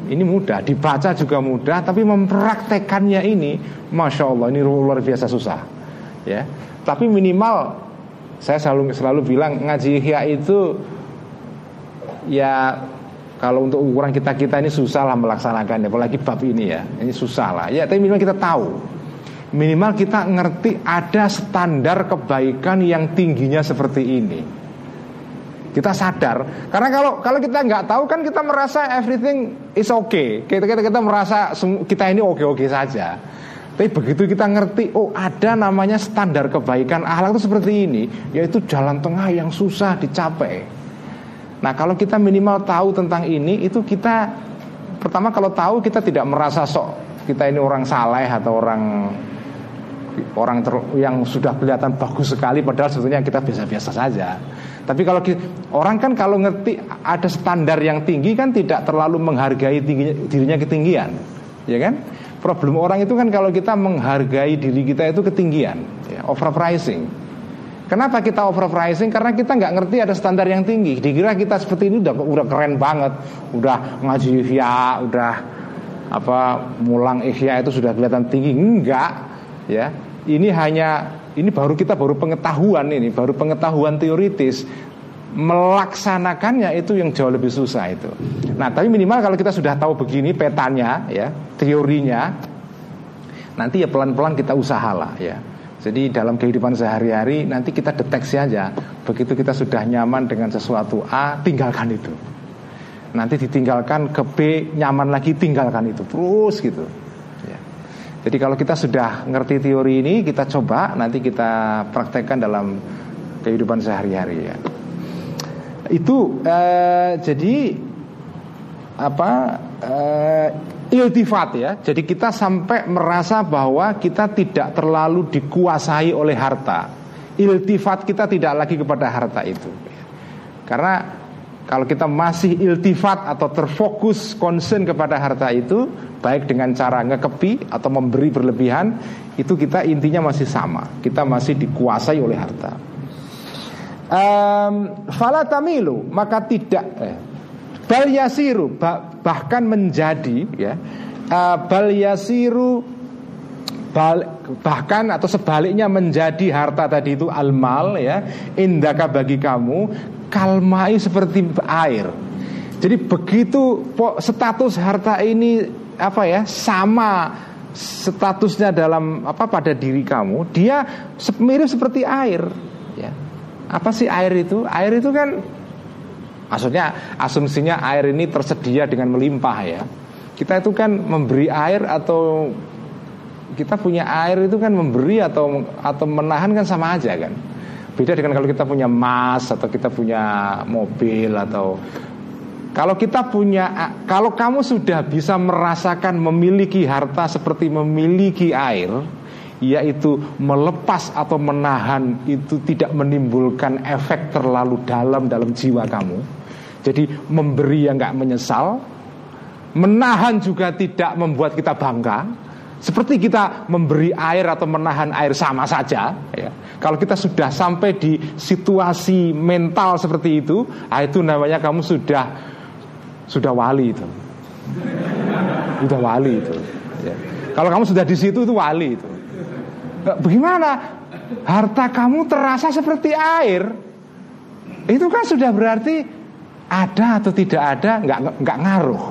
Ini mudah, dibaca juga mudah, tapi mempraktekannya ini, masya Allah, ini luar biasa susah, ya. Tapi minimal saya selalu selalu bilang ngaji ihya itu ya kalau untuk ukuran kita kita ini susah lah melaksanakannya, apalagi bab ini ya, ini susah lah. Ya, tapi minimal kita tahu, minimal kita ngerti ada standar kebaikan yang tingginya seperti ini. Kita sadar. Karena kalau kalau kita nggak tahu kan kita merasa everything is okay. Kita kita, kita merasa kita ini oke-oke saja. Tapi begitu kita ngerti, oh ada namanya standar kebaikan akhlak itu seperti ini, yaitu jalan tengah yang susah dicapai. Nah kalau kita minimal tahu tentang ini, itu kita pertama kalau tahu kita tidak merasa sok kita ini orang saleh atau orang orang ter, yang sudah kelihatan bagus sekali padahal sebetulnya kita biasa-biasa saja. Tapi kalau kita, orang kan kalau ngerti ada standar yang tinggi kan tidak terlalu menghargai tingginya, dirinya ketinggian, ya kan? Problem orang itu kan kalau kita menghargai diri kita itu ketinggian, ya, overpricing. Kenapa kita overpricing? Karena kita nggak ngerti ada standar yang tinggi. Dikira kita seperti ini udah udah keren banget, udah ngaji ihya, udah apa mulang ihya itu sudah kelihatan tinggi. Enggak, ya. Ini hanya ini baru kita baru pengetahuan ini, baru pengetahuan teoritis melaksanakannya itu yang jauh lebih susah itu. Nah, tapi minimal kalau kita sudah tahu begini petanya, ya, teorinya, nanti ya pelan-pelan kita usahalah, ya. Jadi dalam kehidupan sehari-hari nanti kita deteksi aja. Begitu kita sudah nyaman dengan sesuatu A, tinggalkan itu. Nanti ditinggalkan ke B, nyaman lagi tinggalkan itu. Terus gitu. Ya. Jadi kalau kita sudah ngerti teori ini, kita coba nanti kita praktekkan dalam kehidupan sehari-hari ya itu uh, jadi apa uh, iltifat ya. Jadi kita sampai merasa bahwa kita tidak terlalu dikuasai oleh harta. Iltifat kita tidak lagi kepada harta itu. Karena kalau kita masih iltifat atau terfokus concern kepada harta itu baik dengan cara ngekepi atau memberi berlebihan itu kita intinya masih sama. Kita masih dikuasai oleh harta um, fala maka tidak eh, bal yasiru bah, bahkan menjadi ya uh, bal yasiru bahkan atau sebaliknya menjadi harta tadi itu almal ya indaka bagi kamu kalmai seperti air jadi begitu status harta ini apa ya sama statusnya dalam apa pada diri kamu dia mirip seperti air ya apa sih air itu? Air itu kan Maksudnya asumsinya air ini tersedia dengan melimpah ya. Kita itu kan memberi air atau Kita punya air itu kan memberi atau atau menahan kan sama aja kan? Beda dengan kalau kita punya emas atau kita punya mobil atau kalau kita punya, kalau kamu sudah bisa merasakan memiliki harta seperti memiliki air, yaitu melepas atau menahan itu tidak menimbulkan efek terlalu dalam dalam jiwa kamu. Jadi memberi yang nggak menyesal, menahan juga tidak membuat kita bangga. Seperti kita memberi air atau menahan air sama saja. Ya. Kalau kita sudah sampai di situasi mental seperti itu, ah, itu namanya kamu sudah sudah wali itu. Sudah wali itu. Ya. Kalau kamu sudah di situ itu wali itu. Bagaimana? Harta kamu terasa seperti air. Itu kan sudah berarti ada atau tidak ada nggak nggak ngaruh.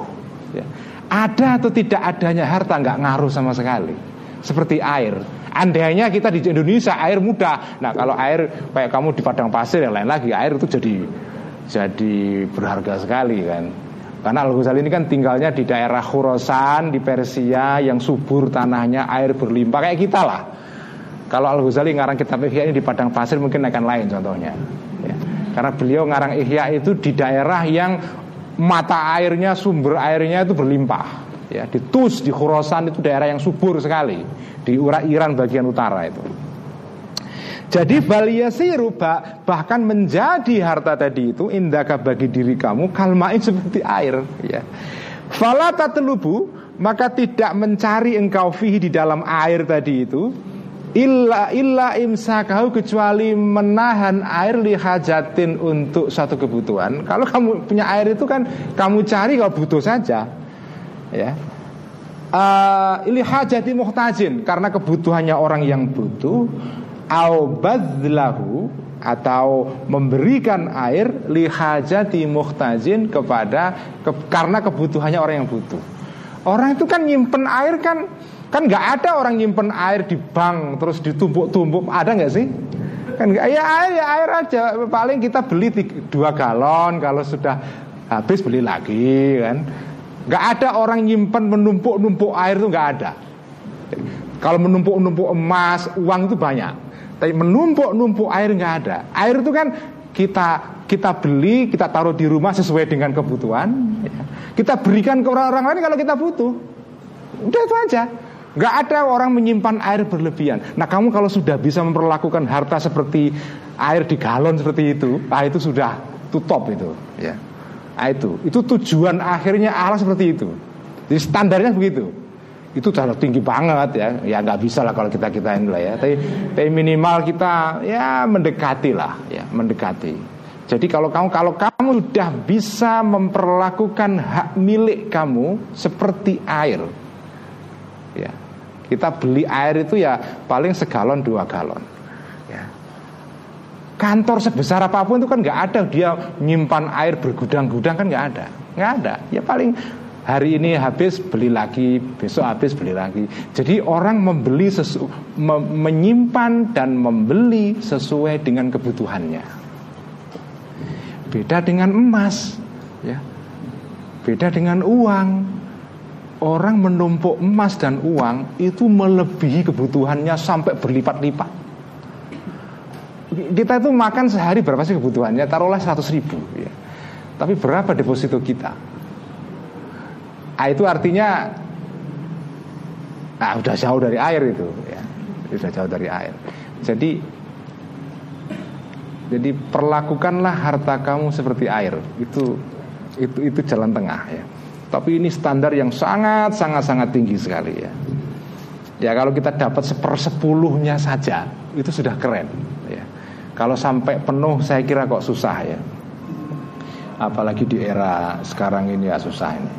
Ya. Ada atau tidak adanya harta nggak ngaruh sama sekali. Seperti air. Andainya kita di Indonesia air mudah. Nah kalau air kayak kamu di padang pasir yang lain lagi air itu jadi jadi berharga sekali kan. Karena Al Ghazali ini kan tinggalnya di daerah Khurasan di Persia yang subur tanahnya air berlimpah kayak kita lah. Kalau Al Ghazali ngarang kitab Ihya ini di padang pasir mungkin akan lain contohnya. Ya. Karena beliau ngarang Ihya itu di daerah yang mata airnya, sumber airnya itu berlimpah. Ya, di Tus, di Khurasan itu daerah yang subur sekali di Iran bagian utara itu. Jadi baliyasiru bahkan menjadi harta tadi itu indaka bagi diri kamu kalmain seperti air ya. Telubu maka tidak mencari engkau fihi di dalam air tadi itu illa illa imsakahu kecuali menahan air li hajatin untuk satu kebutuhan. Kalau kamu punya air itu kan kamu cari kalau butuh saja. Ya. Uh, ili hajati muhtajin karena kebutuhannya orang yang butuh au badlahu atau memberikan air li hajati muhtajin kepada ke, karena kebutuhannya orang yang butuh. Orang itu kan nyimpen air kan Kan nggak ada orang nyimpen air di bank terus ditumpuk-tumpuk, ada nggak sih? kan ya air ya air aja. Paling kita beli dua galon kalau sudah habis beli lagi kan. Nggak ada orang nyimpen menumpuk-numpuk air itu nggak ada. Kalau menumpuk-numpuk emas uang itu banyak. Tapi menumpuk-numpuk air nggak ada. Air itu kan kita kita beli kita taruh di rumah sesuai dengan kebutuhan ya. kita berikan ke orang-orang lain kalau kita butuh. Udah itu aja Gak ada orang menyimpan air berlebihan. Nah kamu kalau sudah bisa memperlakukan harta seperti air di galon seperti itu, ah itu sudah tutup itu. Ya. Nah, itu, itu tujuan akhirnya Allah seperti itu. Jadi standarnya begitu. Itu sudah tinggi banget ya. Ya nggak bisa lah kalau kita kita ini lah ya. Tapi, tapi minimal kita ya mendekati lah, ya mendekati. Jadi kalau kamu kalau kamu sudah bisa memperlakukan hak milik kamu seperti air, ya. Kita beli air itu ya paling segalon dua galon. Ya. kantor sebesar apa pun itu kan nggak ada. Dia nyimpan air bergudang-gudang kan nggak ada. Nggak ada. Ya paling hari ini habis beli lagi. Besok habis beli lagi. Jadi orang membeli sesu, me, menyimpan dan membeli sesuai dengan kebutuhannya. Beda dengan emas ya. Beda dengan uang orang menumpuk emas dan uang itu melebihi kebutuhannya sampai berlipat-lipat. Kita itu makan sehari berapa sih kebutuhannya? Taruhlah 100 ribu ya. Tapi berapa deposito kita? Nah, itu artinya Nah, udah jauh dari air itu ya. Sudah jauh dari air. Jadi jadi perlakukanlah harta kamu seperti air. Itu itu itu jalan tengah ya. Tapi ini standar yang sangat sangat sangat tinggi sekali ya. Ya kalau kita dapat sepersepuluhnya saja itu sudah keren. Ya. Kalau sampai penuh saya kira kok susah ya. Apalagi di era sekarang ini ya susah ini.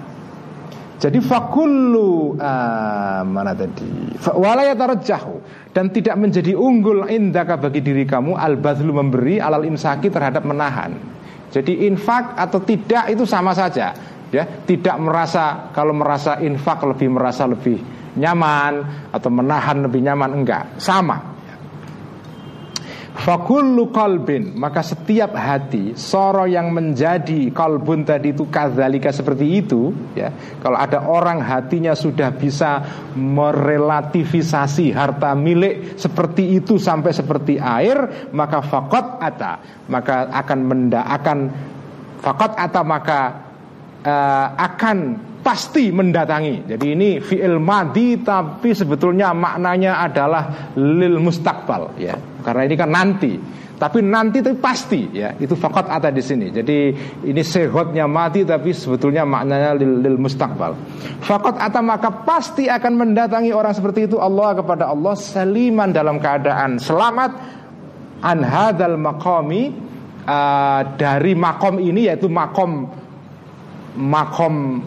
Jadi fakullu uh, mana tadi? Walayatarajjahu dan tidak menjadi unggul indaka bagi diri kamu al memberi alal imsaki terhadap menahan. Jadi infak atau tidak itu sama saja ya tidak merasa kalau merasa infak lebih merasa lebih nyaman atau menahan lebih nyaman enggak. Sama. Fakullu kalbin Maka setiap hati Soro yang menjadi kalbun tadi itu Kazalika seperti itu ya. Kalau ada orang hatinya sudah bisa Merelativisasi harta milik Seperti itu sampai seperti air Maka fakot ata Maka akan menda akan Fakot ata maka uh, akan pasti mendatangi. Jadi ini fi'il madi tapi sebetulnya maknanya adalah lil mustakbal ya. Karena ini kan nanti. Tapi nanti tapi pasti ya. Itu fakat ada di sini. Jadi ini sehotnya mati tapi sebetulnya maknanya lil, lil mustakbal. Fakat ata maka pasti akan mendatangi orang seperti itu Allah kepada Allah saliman dalam keadaan selamat an hadzal maqami uh, dari makom ini yaitu makom makom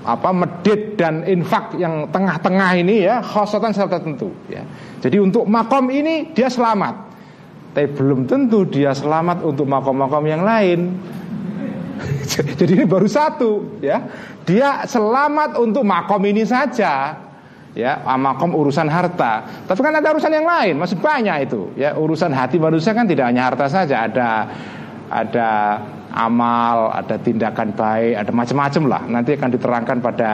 apa medit dan infak yang tengah-tengah ini ya khosotan serta tentu ya. Jadi untuk makom ini dia selamat. Tapi belum tentu dia selamat untuk makom-makom yang lain. Jadi ini baru satu ya. Dia selamat untuk makom ini saja. Ya, makom urusan harta. Tapi kan ada urusan yang lain, masih banyak itu. Ya, urusan hati manusia kan tidak hanya harta saja, ada ada amal, ada tindakan baik, ada macam-macam lah. Nanti akan diterangkan pada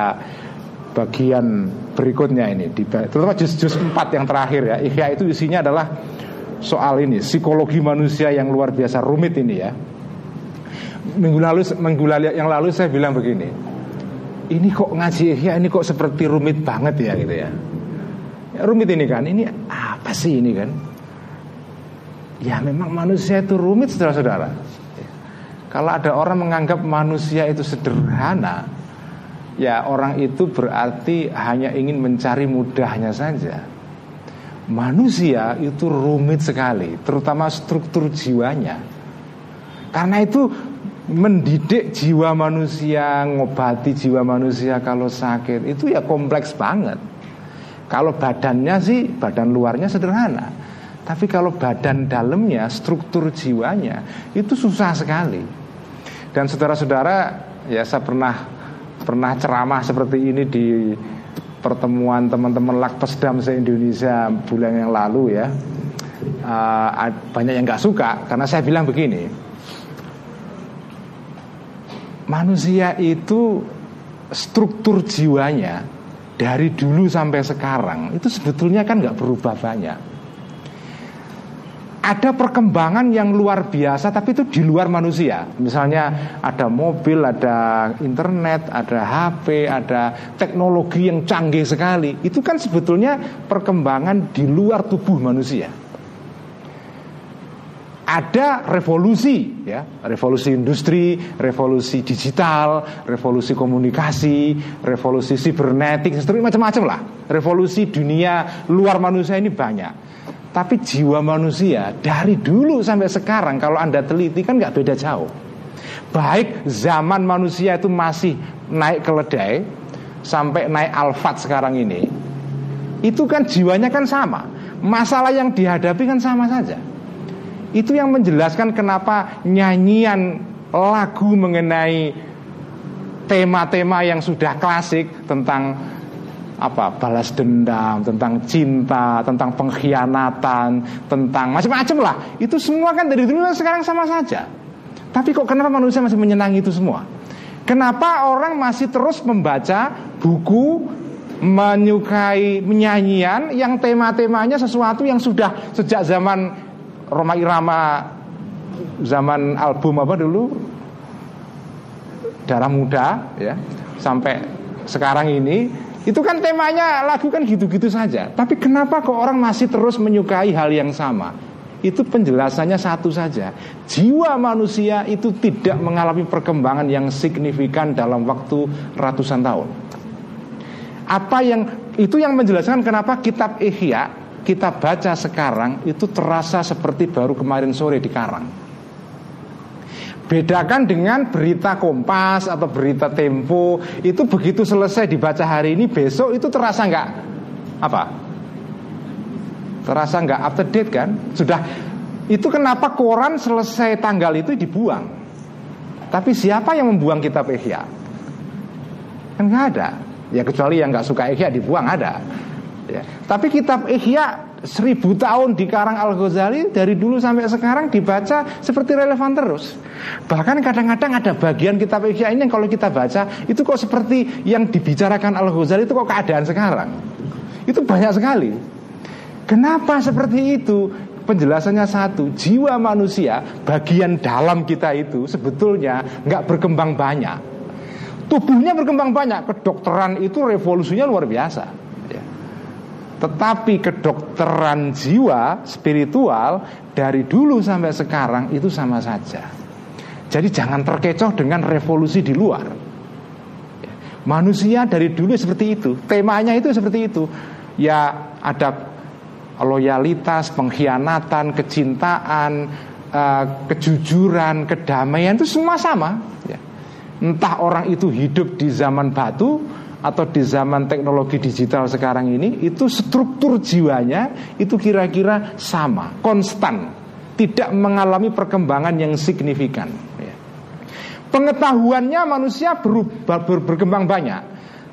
bagian berikutnya ini terutama juz-juz 4 yang terakhir ya. Ihya itu isinya adalah soal ini, psikologi manusia yang luar biasa rumit ini ya. Minggu lalu minggu lalu yang lalu saya bilang begini. Ini kok ngaji Ihya ini kok seperti rumit banget ya gitu ya. ya rumit ini kan, ini apa sih ini kan? Ya memang manusia itu rumit saudara-saudara kalau ada orang menganggap manusia itu sederhana, ya orang itu berarti hanya ingin mencari mudahnya saja. Manusia itu rumit sekali, terutama struktur jiwanya. Karena itu mendidik jiwa manusia, ngobati jiwa manusia kalau sakit itu ya kompleks banget. Kalau badannya sih, badan luarnya sederhana. Tapi kalau badan dalamnya, struktur jiwanya itu susah sekali. Dan saudara-saudara, ya saya pernah pernah ceramah seperti ini di pertemuan teman-teman Lakpesdam se Indonesia bulan yang lalu ya. uh, banyak yang nggak suka karena saya bilang begini manusia itu struktur jiwanya dari dulu sampai sekarang itu sebetulnya kan nggak berubah banyak ada perkembangan yang luar biasa tapi itu di luar manusia. Misalnya ada mobil, ada internet, ada HP, ada teknologi yang canggih sekali. Itu kan sebetulnya perkembangan di luar tubuh manusia. Ada revolusi ya, revolusi industri, revolusi digital, revolusi komunikasi, revolusi sibernetik, macam-macam lah. Revolusi dunia luar manusia ini banyak. Tapi jiwa manusia dari dulu sampai sekarang kalau anda teliti kan nggak beda jauh. Baik zaman manusia itu masih naik keledai sampai naik alfat sekarang ini, itu kan jiwanya kan sama. Masalah yang dihadapi kan sama saja. Itu yang menjelaskan kenapa nyanyian lagu mengenai tema-tema yang sudah klasik tentang apa balas dendam, tentang cinta, tentang pengkhianatan, tentang macam-macam lah. Itu semua kan dari dulu sekarang sama saja. Tapi kok kenapa manusia masih menyenangi itu semua? Kenapa orang masih terus membaca buku menyukai menyanyian yang tema-temanya sesuatu yang sudah sejak zaman Roma Irama zaman album apa dulu darah muda ya sampai sekarang ini itu kan temanya lagu kan gitu-gitu saja. Tapi kenapa kok orang masih terus menyukai hal yang sama? Itu penjelasannya satu saja. Jiwa manusia itu tidak mengalami perkembangan yang signifikan dalam waktu ratusan tahun. Apa yang itu yang menjelaskan kenapa kitab Ihya kita baca sekarang itu terasa seperti baru kemarin sore di Karang. Bedakan dengan berita Kompas atau berita Tempo itu begitu selesai dibaca hari ini besok itu terasa nggak apa? Terasa nggak up to date kan? Sudah itu kenapa koran selesai tanggal itu dibuang? Tapi siapa yang membuang kitab Ihya? Kan nggak ada. Ya kecuali yang nggak suka Ihya dibuang ada. Ya. Tapi kitab Ihya seribu tahun di Karang Al Ghazali dari dulu sampai sekarang dibaca seperti relevan terus. Bahkan kadang-kadang ada bagian kitab Ihya ini yang kalau kita baca itu kok seperti yang dibicarakan Al Ghazali itu kok keadaan sekarang. Itu banyak sekali. Kenapa seperti itu? Penjelasannya satu, jiwa manusia bagian dalam kita itu sebetulnya nggak berkembang banyak. Tubuhnya berkembang banyak, kedokteran itu revolusinya luar biasa tetapi kedokteran jiwa spiritual dari dulu sampai sekarang itu sama saja. Jadi jangan terkecoh dengan revolusi di luar. Manusia dari dulu seperti itu, temanya itu seperti itu. Ya ada loyalitas, pengkhianatan, kecintaan, eh, kejujuran, kedamaian itu semua sama. Ya. Entah orang itu hidup di zaman batu atau di zaman teknologi digital sekarang ini itu struktur jiwanya itu kira-kira sama, konstan, tidak mengalami perkembangan yang signifikan. Ya. Pengetahuannya manusia berubah, ber, berkembang banyak,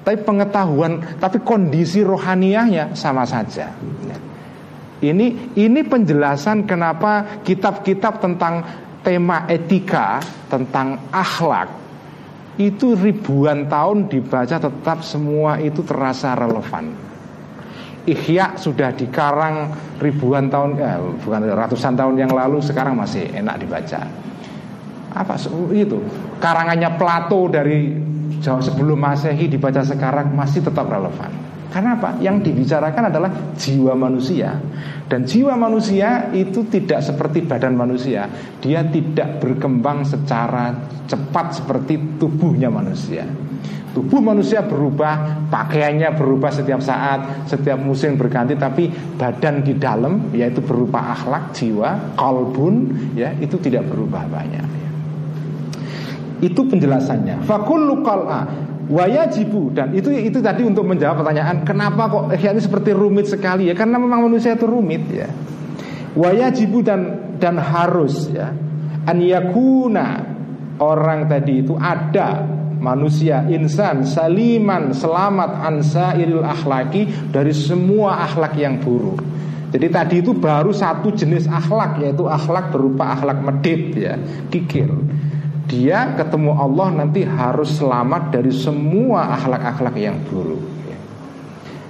tapi pengetahuan, tapi kondisi rohaniahnya sama saja. Ya. Ini ini penjelasan kenapa kitab-kitab tentang tema etika, tentang akhlak itu ribuan tahun dibaca tetap semua itu terasa relevan. Ihya sudah dikarang ribuan tahun, eh, bukan ratusan tahun yang lalu, sekarang masih enak dibaca. Apa itu? Karangannya Plato dari jauh sebelum Masehi dibaca sekarang masih tetap relevan. Karena apa? Yang dibicarakan adalah jiwa manusia. Dan jiwa manusia itu tidak seperti badan manusia. Dia tidak berkembang secara cepat seperti tubuhnya manusia. Tubuh manusia berubah, pakaiannya berubah setiap saat, setiap musim berganti Tapi badan di dalam, yaitu berupa akhlak, jiwa, kalbun ya Itu tidak berubah banyak. Itu penjelasannya. Fakullu kal'a wajibu dan itu itu tadi untuk menjawab pertanyaan kenapa kok ihya ini seperti rumit sekali ya? Karena memang manusia itu rumit ya. Wajibu dan dan harus ya. An yakuna orang tadi itu ada manusia insan saliman selamat ansa iril akhlaki dari semua akhlak yang buruk. Jadi tadi itu baru satu jenis akhlak yaitu akhlak berupa akhlak medit ya, kikir. Dia ketemu Allah nanti harus selamat dari semua akhlak-akhlak yang buruk. Ya.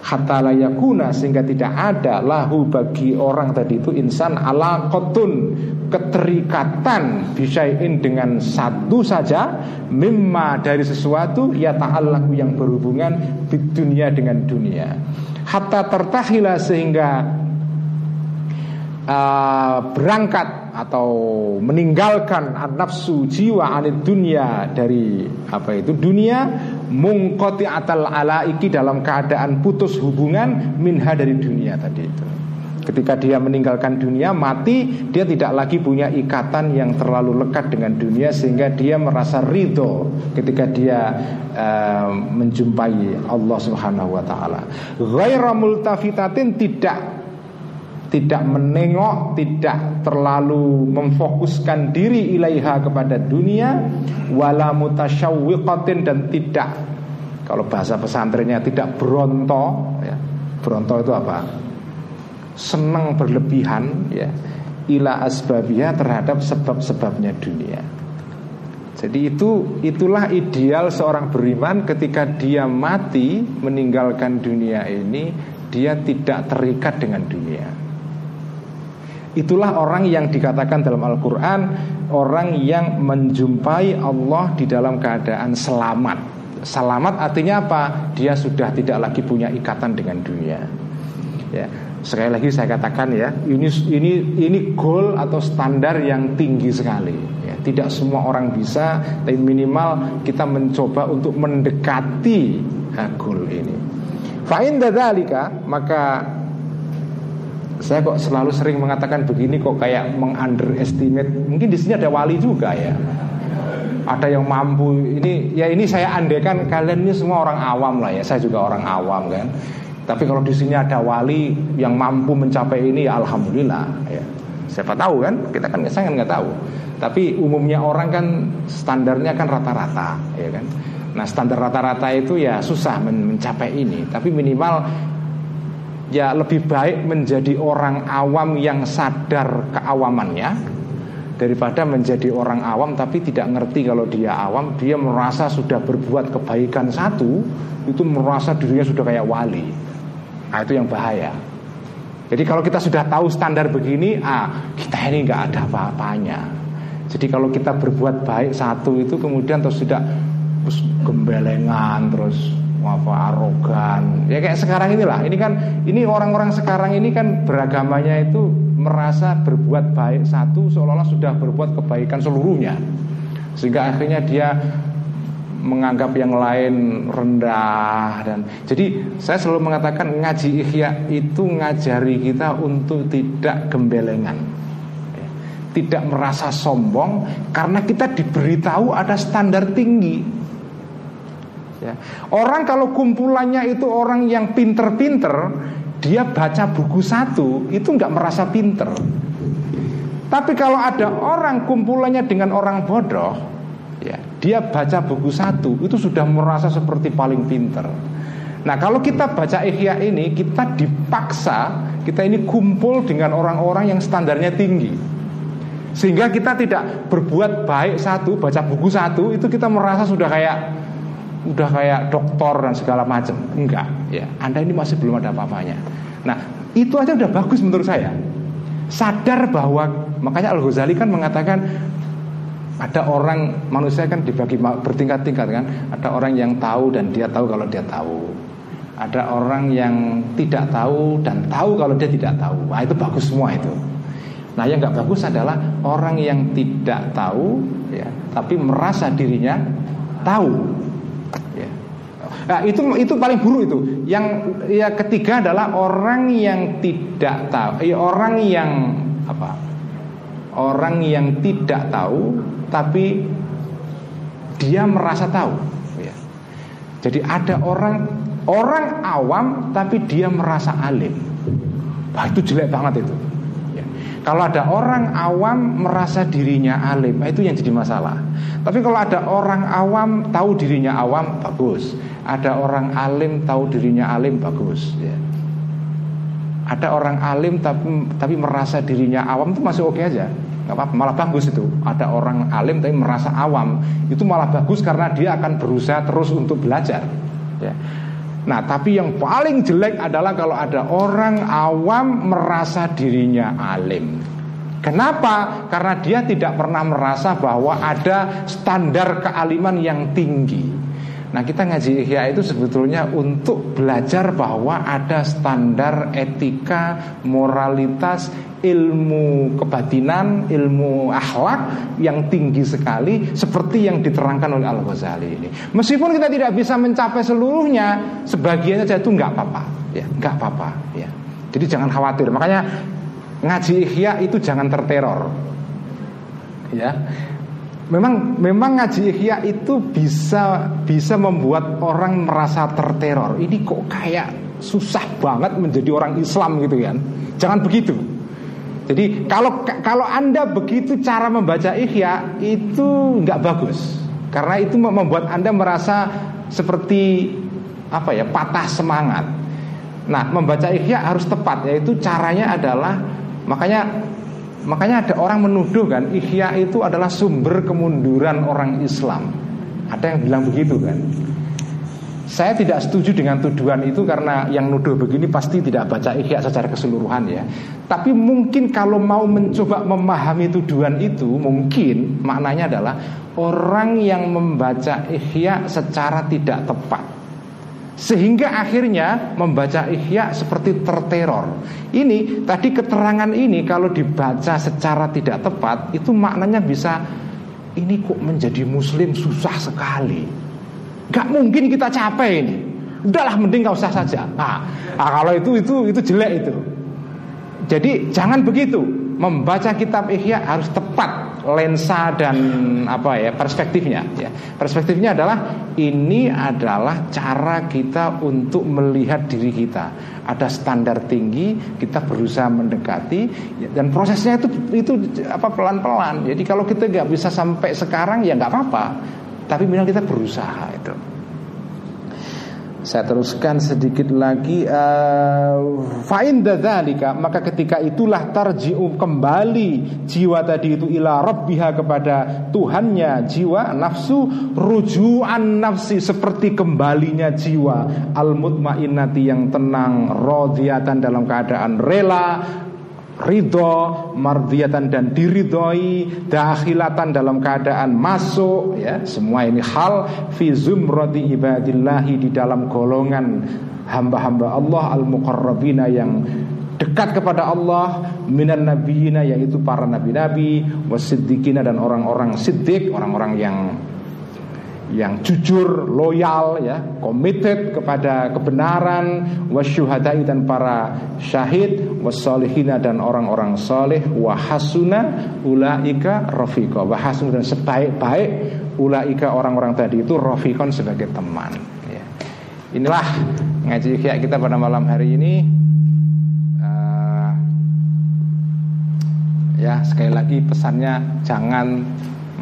Hatta layakuna sehingga tidak ada lahu bagi orang tadi itu insan ala kotun keterikatan bisain dengan satu saja mimma dari sesuatu ya ta'allaku yang berhubungan di dunia dengan dunia hatta tertahila sehingga uh, berangkat atau meninggalkan nafsu jiwa anid dunia dari apa itu dunia mungkoti atal alaiki dalam keadaan putus hubungan minha dari dunia tadi itu ketika dia meninggalkan dunia mati dia tidak lagi punya ikatan yang terlalu lekat dengan dunia sehingga dia merasa ridho ketika dia uh, menjumpai Allah Subhanahu wa taala. Ghaira multafitatin tidak tidak menengok, tidak terlalu memfokuskan diri ilaiha kepada dunia, wala mutasyawwiqatin dan tidak kalau bahasa pesantrennya tidak beronto, ya. Beronto itu apa? Senang berlebihan ya ila asbabia terhadap sebab-sebabnya dunia. Jadi itu itulah ideal seorang beriman ketika dia mati meninggalkan dunia ini dia tidak terikat dengan dunia. Itulah orang yang dikatakan dalam Al-Quran Orang yang menjumpai Allah di dalam keadaan selamat Selamat artinya apa? Dia sudah tidak lagi punya ikatan dengan dunia ya. Sekali lagi saya katakan ya Ini ini ini goal atau standar yang tinggi sekali ya. Tidak semua orang bisa Tapi minimal kita mencoba untuk mendekati goal ini Fa'inda Maka saya kok selalu sering mengatakan begini kok kayak mengunderestimate. Mungkin di sini ada wali juga ya. Ada yang mampu. Ini ya ini saya andekan kalian ini semua orang awam lah ya. Saya juga orang awam kan. Tapi kalau di sini ada wali yang mampu mencapai ini ya alhamdulillah ya. Siapa tahu kan? Kita kan saya kan nggak tahu. Tapi umumnya orang kan standarnya kan rata-rata, ya kan. Nah standar rata-rata itu ya susah mencapai ini. Tapi minimal ya lebih baik menjadi orang awam yang sadar keawamannya daripada menjadi orang awam tapi tidak ngerti kalau dia awam dia merasa sudah berbuat kebaikan satu itu merasa dirinya sudah kayak wali. Nah itu yang bahaya. Jadi kalau kita sudah tahu standar begini ah kita ini nggak ada apa-apanya. Jadi kalau kita berbuat baik satu itu kemudian terus sudah terus gembelengan terus apa arogan. Ya kayak sekarang inilah. Ini kan ini orang-orang sekarang ini kan beragamanya itu merasa berbuat baik satu seolah-olah sudah berbuat kebaikan seluruhnya. Sehingga akhirnya dia menganggap yang lain rendah dan jadi saya selalu mengatakan ngaji ikhya itu ngajari kita untuk tidak gembelengan. Tidak merasa sombong karena kita diberitahu ada standar tinggi Ya. Orang kalau kumpulannya itu orang yang pinter-pinter, dia baca buku satu itu nggak merasa pinter. Tapi kalau ada orang kumpulannya dengan orang bodoh, ya, dia baca buku satu itu sudah merasa seperti paling pinter. Nah kalau kita baca Ihya ini kita dipaksa kita ini kumpul dengan orang-orang yang standarnya tinggi sehingga kita tidak berbuat baik satu baca buku satu itu kita merasa sudah kayak udah kayak dokter dan segala macam. Enggak, ya. Anda ini masih belum ada apa-apanya. Nah, itu aja udah bagus menurut saya. Sadar bahwa makanya Al Ghazali kan mengatakan ada orang manusia kan dibagi bertingkat-tingkat kan. Ada orang yang tahu dan dia tahu kalau dia tahu. Ada orang yang tidak tahu dan tahu kalau dia tidak tahu. Nah, itu bagus semua itu. Nah, yang nggak bagus adalah orang yang tidak tahu, ya, tapi merasa dirinya tahu. Nah, itu itu paling buruk itu. Yang ya ketiga adalah orang yang tidak tahu, ya, orang yang apa? Orang yang tidak tahu tapi dia merasa tahu. Ya. Jadi ada orang orang awam tapi dia merasa alim. Wah itu jelek banget itu. Kalau ada orang awam merasa dirinya alim, itu yang jadi masalah. Tapi kalau ada orang awam tahu dirinya awam, bagus ada orang alim tahu dirinya alim bagus ya. ada orang alim tapi tapi merasa dirinya awam itu masih oke aja nggak apa malah bagus itu ada orang alim tapi merasa awam itu malah bagus karena dia akan berusaha terus untuk belajar ya. Nah tapi yang paling jelek adalah kalau ada orang awam merasa dirinya alim Kenapa? Karena dia tidak pernah merasa bahwa ada standar kealiman yang tinggi. Nah kita ngaji ihya itu sebetulnya untuk belajar bahwa ada standar etika, moralitas, ilmu kebatinan, ilmu akhlak yang tinggi sekali seperti yang diterangkan oleh Al Ghazali ini. Meskipun kita tidak bisa mencapai seluruhnya, sebagiannya saja itu nggak apa-apa, ya nggak apa-apa, ya. Jadi jangan khawatir. Makanya ngaji ihya itu jangan terteror, ya memang memang ngaji ihya itu bisa bisa membuat orang merasa terteror. Ini kok kayak susah banget menjadi orang Islam gitu kan. Jangan begitu. Jadi kalau kalau Anda begitu cara membaca ihya itu nggak bagus. Karena itu membuat Anda merasa seperti apa ya, patah semangat. Nah, membaca ihya harus tepat yaitu caranya adalah makanya Makanya ada orang menuduh kan Ihya itu adalah sumber kemunduran orang Islam. Ada yang bilang begitu kan. Saya tidak setuju dengan tuduhan itu Karena yang nuduh begini pasti tidak baca Ihya secara keseluruhan ya. Tapi mungkin kalau mau mencoba memahami tuduhan itu Mungkin maknanya adalah Orang yang membaca Ihya secara tidak tepat sehingga akhirnya membaca ihya seperti terteror. Ini tadi keterangan ini kalau dibaca secara tidak tepat Itu maknanya bisa Ini kok menjadi muslim susah sekali. Gak mungkin kita capek ini. Udahlah mending gak usah saja. Nah, nah kalau itu itu itu jelek itu. Jadi jangan begitu. Membaca kitab ihya harus tepat lensa dan apa ya perspektifnya ya. Perspektifnya adalah ini adalah cara kita untuk melihat diri kita. Ada standar tinggi kita berusaha mendekati ya, dan prosesnya itu itu apa pelan pelan jadi kalau kita nggak bisa sampai sekarang ya nggak apa apa tapi minimal kita berusaha itu saya teruskan sedikit lagi uh, Fa'in dzalika maka ketika itulah tarji'u kembali jiwa tadi itu ila rabbiha kepada Tuhannya jiwa nafsu rujuan nafsi seperti kembalinya jiwa. Al mutmainnati yang tenang radhiyatan dalam keadaan rela ridho, mardiatan dan diridhoi, dahilatan dalam keadaan masuk ya. Semua ini hal fi zumrati ibadillahi di dalam golongan hamba-hamba Allah al-muqarrabina yang dekat kepada Allah minan nabiyina yaitu para nabi-nabi wasiddiqina dan orang-orang siddiq, orang-orang yang yang jujur, loyal, ya, committed kepada kebenaran, wasyuhadai dan para syahid, wasolihina dan orang-orang soleh, wahasuna ulaika rafiqa, wahasuna dan sebaik-baik ulaika orang-orang tadi itu rafiqon sebagai teman. Ya. Inilah ngaji kayak kita pada malam hari ini. Uh, ya sekali lagi pesannya jangan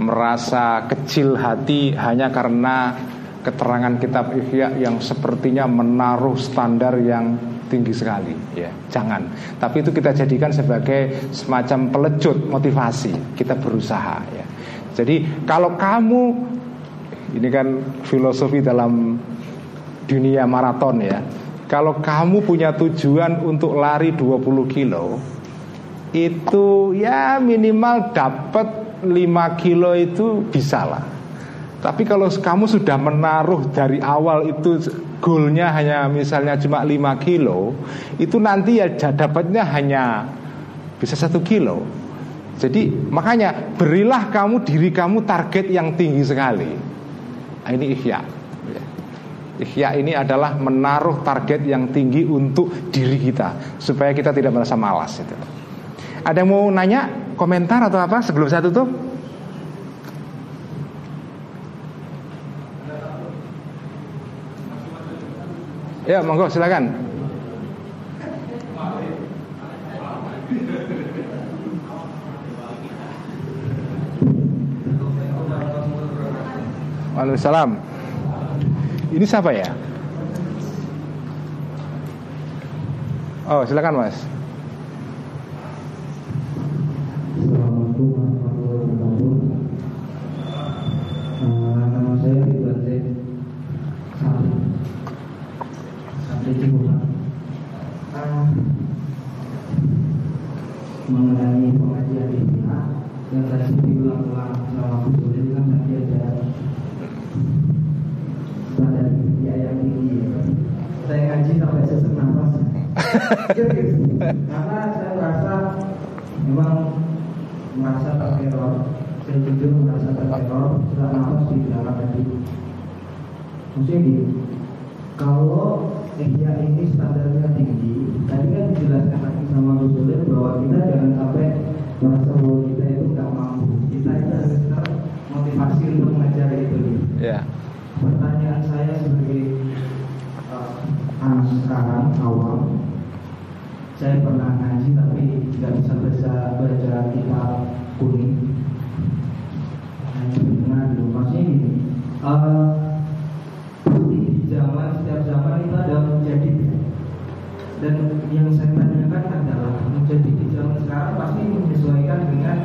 merasa kecil hati hanya karena keterangan kitab Ihya yang sepertinya menaruh standar yang tinggi sekali. Ya. Jangan. Tapi itu kita jadikan sebagai semacam pelecut motivasi kita berusaha ya. Jadi kalau kamu ini kan filosofi dalam dunia maraton ya. Kalau kamu punya tujuan untuk lari 20 kilo itu ya minimal dapat 5 kilo itu bisa lah. Tapi kalau kamu sudah menaruh dari awal itu Goalnya hanya misalnya cuma 5 kilo Itu nanti ya dapatnya hanya bisa satu kilo. Jadi makanya berilah kamu diri kamu target yang tinggi sekali. Nah, Ini ikhya. Ikhya ini adalah menaruh target yang tinggi untuk diri kita Supaya kita tidak merasa malas. Ada yang mau nanya komentar atau apa sebelum saya tutup? Ya, monggo silakan. Waalaikumsalam. Ini siapa ya? Oh, silakan Mas. Yang tadi diulang-ulang Bu Sulit kan tadi ada standar ya yang tinggi saya ngaji sampai sesak nafas karena saya merasa memang merasa terteror saya jujur merasa terteror sesak nafas di dalam hati maksudnya gini kalau Ihya ini standarnya tinggi. Tadi kan dijelaskan sama Sulit bahwa kita jangan sampai merasa bahwa kita itu nggak mampu Kita itu harus termotivasi untuk mengejar itu Ya. Pertanyaan saya sebagai uh, anak sekarang awal. Saya pernah ngaji tapi nggak bisa baca, baca kitab kuning. Hanya mendengar dulu Maksudnya gini uh, sekarang pasti menyesuaikan dengan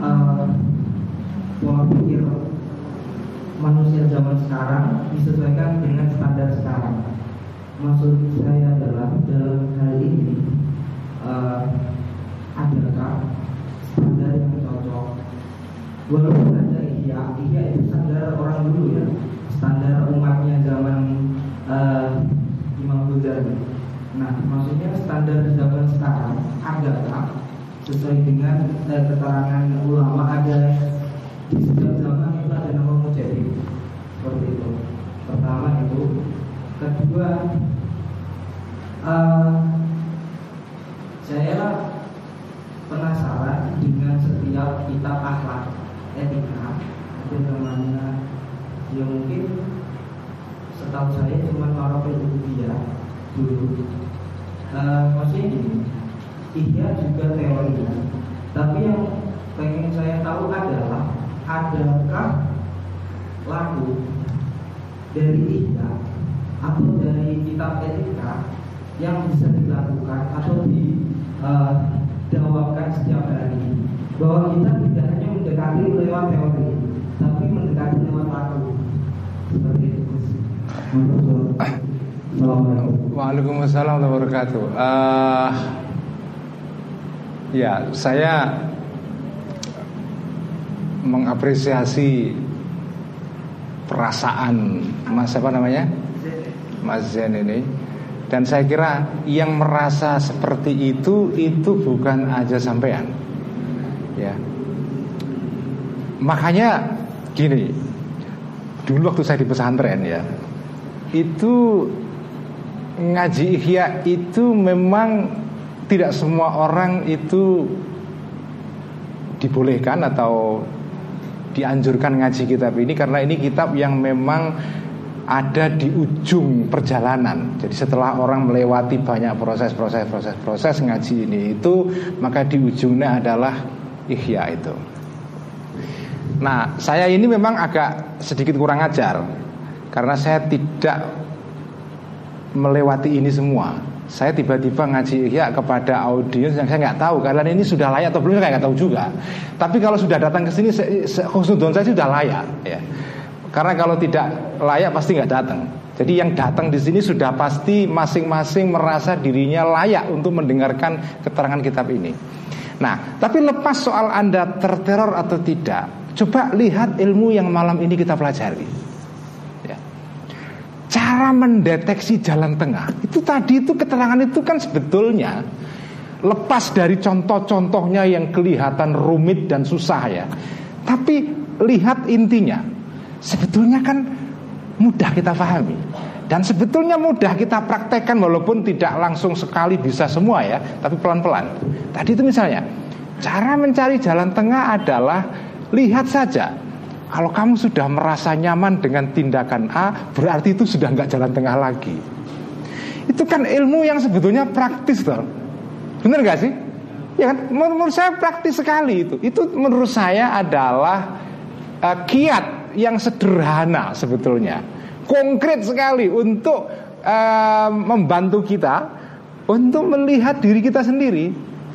uh, pikir manusia zaman sekarang disesuaikan dengan standar sekarang. Maksud saya adalah dalam hal ini uh, adakah standar yang cocok? Walaupun ada ihya ihya itu standar orang dulu ya standar umatnya zaman uh, Imam Ghazali. Nah, maksudnya standar zaman sekarang adakah sesuai dengan eh, keterangan ulama ada di setiap zaman itu ada nama mujahid. Seperti itu. Pertama itu, kedua uh, saya penasaran dengan setiap kitab akhlak etika ada namanya ya mungkin setahu saya cuma marofil ubudiyah dulu uh, maksudnya gini ihya juga teorinya tapi yang pengen saya tahu adalah adakah lagu dari ihya atau dari kitab etika yang bisa dilakukan atau didawamkan uh, setiap hari? Bahwa kita tidak hanya mendekati lewat teori tapi mendekati lewat lagu. Seperti itu Waalaikumsalam warahmatullahi wabarakatuh. Uh, ya, saya mengapresiasi perasaan Mas apa namanya? Mas Zen ini. Dan saya kira yang merasa seperti itu itu bukan aja sampean. Ya. Makanya gini, dulu waktu saya di pesantren ya, itu ngaji ihya itu memang tidak semua orang itu dibolehkan atau dianjurkan ngaji kitab ini karena ini kitab yang memang ada di ujung perjalanan. Jadi setelah orang melewati banyak proses-proses proses-proses ngaji ini itu maka di ujungnya adalah ihya itu. Nah, saya ini memang agak sedikit kurang ajar karena saya tidak melewati ini semua. Saya tiba-tiba ngaji ihya kepada audiens yang saya nggak tahu kalian ini sudah layak atau belum saya nggak tahu juga. Tapi kalau sudah datang ke sini, khusnudon saya sudah layak. Ya. Karena kalau tidak layak pasti nggak datang. Jadi yang datang di sini sudah pasti masing-masing merasa dirinya layak untuk mendengarkan keterangan kitab ini. Nah, tapi lepas soal Anda terteror atau tidak, coba lihat ilmu yang malam ini kita pelajari. Cara mendeteksi jalan tengah itu tadi itu keterangan itu kan sebetulnya lepas dari contoh-contohnya yang kelihatan rumit dan susah ya. Tapi lihat intinya, sebetulnya kan mudah kita pahami dan sebetulnya mudah kita praktekkan walaupun tidak langsung sekali bisa semua ya, tapi pelan-pelan. Tadi itu misalnya, cara mencari jalan tengah adalah lihat saja. Kalau kamu sudah merasa nyaman dengan tindakan A, berarti itu sudah nggak jalan tengah lagi. Itu kan ilmu yang sebetulnya praktis toh. Benar nggak sih? Ya kan? Menurut saya praktis sekali itu. Itu menurut saya adalah uh, kiat yang sederhana sebetulnya, konkret sekali untuk uh, membantu kita untuk melihat diri kita sendiri.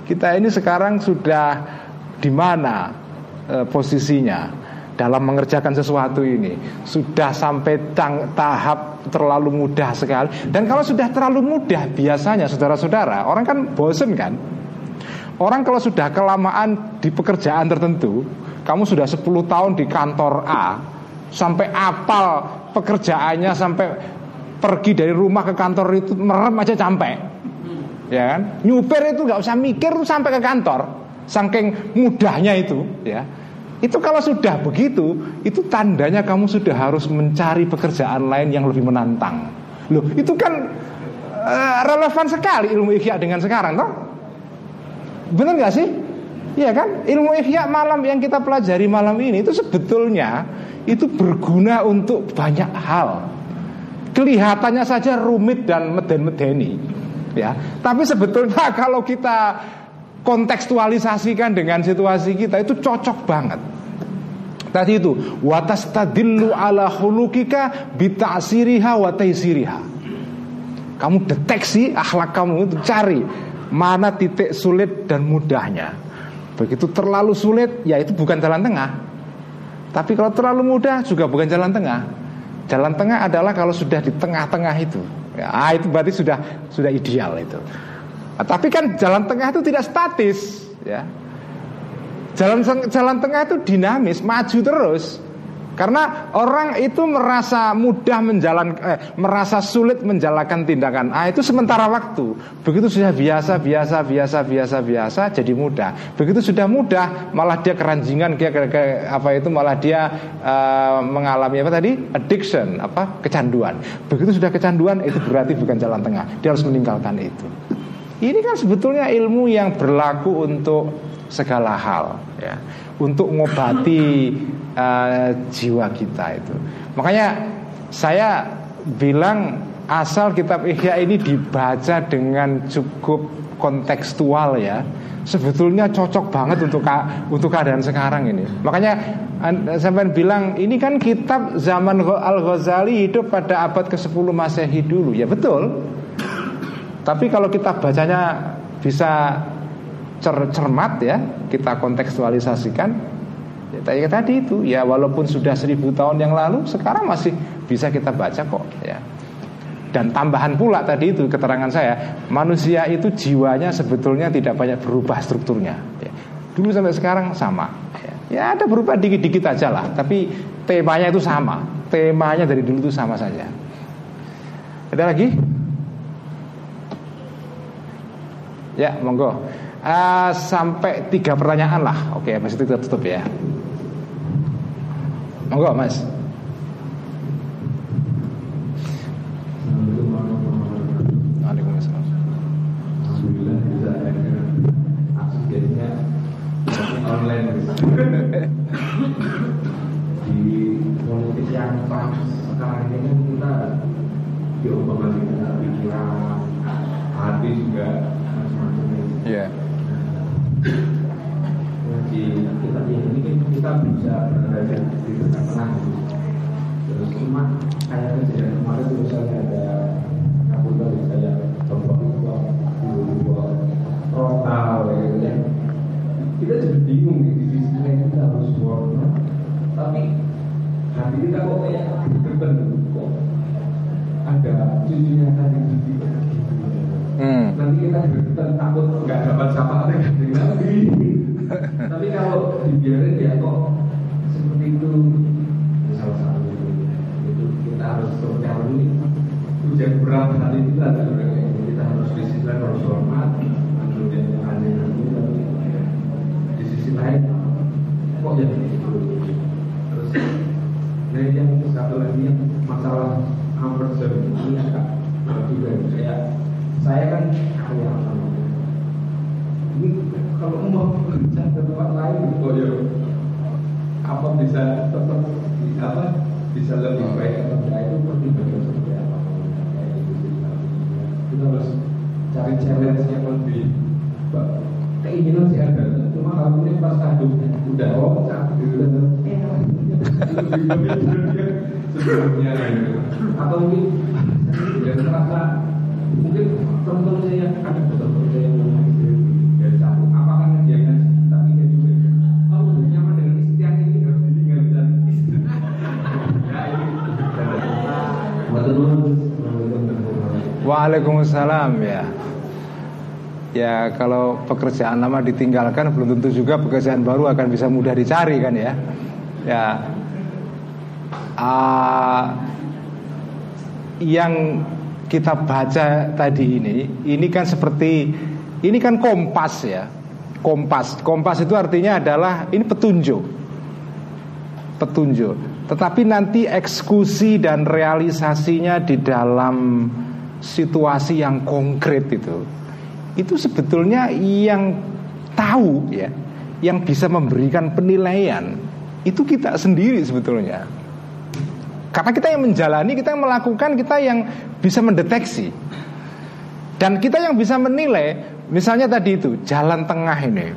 Kita ini sekarang sudah di mana e, posisinya dalam mengerjakan sesuatu ini. Sudah sampai tang, tahap terlalu mudah sekali. Dan kalau sudah terlalu mudah, biasanya saudara-saudara, orang kan bosen kan? Orang kalau sudah kelamaan di pekerjaan tertentu, kamu sudah 10 tahun di kantor A, sampai apal pekerjaannya sampai pergi dari rumah ke kantor itu merem aja sampai ya kan nyupir itu nggak usah mikir sampai ke kantor saking mudahnya itu ya itu kalau sudah begitu itu tandanya kamu sudah harus mencari pekerjaan lain yang lebih menantang. Loh itu kan uh, relevan sekali ilmu ikhya dengan sekarang toh? Benar nggak sih? Iya kan? Ilmu ikhya malam yang kita pelajari malam ini itu sebetulnya itu berguna untuk banyak hal. Kelihatannya saja rumit dan meden-medeni ya. Tapi sebetulnya kalau kita kontekstualisasikan dengan situasi kita itu cocok banget. Tadi itu watas tadillu ala hulukika bita'siriha wa taisiriha. Kamu deteksi akhlak kamu itu cari mana titik sulit dan mudahnya. Begitu terlalu sulit, ya itu bukan jalan tengah. Tapi kalau terlalu mudah juga bukan jalan tengah. Jalan tengah adalah kalau sudah di tengah-tengah itu. Ya, ah, itu berarti sudah sudah ideal itu. Nah, tapi kan jalan tengah itu tidak statis, ya. Jalan jalan tengah itu dinamis, maju terus. Karena orang itu merasa mudah menjalan, eh, merasa sulit menjalankan tindakan A itu sementara waktu. Begitu sudah biasa, biasa, biasa, biasa, biasa, jadi mudah. Begitu sudah mudah, malah dia keranjingan, kayak, kayak apa itu, malah dia uh, mengalami apa tadi, addiction, apa kecanduan. Begitu sudah kecanduan, itu berarti bukan jalan tengah. Dia harus meninggalkan itu. Ini kan sebetulnya ilmu yang berlaku untuk segala hal, ya untuk ngobati uh, jiwa kita itu. Makanya saya bilang asal kitab Ihya ini dibaca dengan cukup kontekstual ya sebetulnya cocok banget untuk untuk keadaan sekarang ini. Makanya sampai bilang ini kan kitab zaman Al Ghazali hidup pada abad ke-10 Masehi dulu. Ya betul. Tapi kalau kita bacanya bisa cer cermat ya kita kontekstualisasikan ya, tadi itu ya walaupun sudah seribu tahun yang lalu sekarang masih bisa kita baca kok ya. Dan tambahan pula tadi itu keterangan saya manusia itu jiwanya sebetulnya tidak banyak berubah strukturnya ya. dulu sampai sekarang sama ya, ya ada berubah dikit-dikit aja lah tapi temanya itu sama temanya dari dulu itu sama saja. Ada lagi ya monggo uh, sampai tiga pertanyaan lah. Oke, mas itu kita tutup ya. Monggo, Mas. Waalaikumsalam ya. Ya kalau pekerjaan lama ditinggalkan belum tentu juga pekerjaan baru akan bisa mudah dicari kan ya. Ya. Uh, yang kita baca tadi ini, ini kan seperti ini kan kompas ya. Kompas. Kompas itu artinya adalah ini petunjuk. Petunjuk. Tetapi nanti eksekusi dan realisasinya di dalam situasi yang konkret itu itu sebetulnya yang tahu ya, yang bisa memberikan penilaian itu kita sendiri sebetulnya. Karena kita yang menjalani, kita yang melakukan, kita yang bisa mendeteksi. Dan kita yang bisa menilai, misalnya tadi itu jalan tengah ini.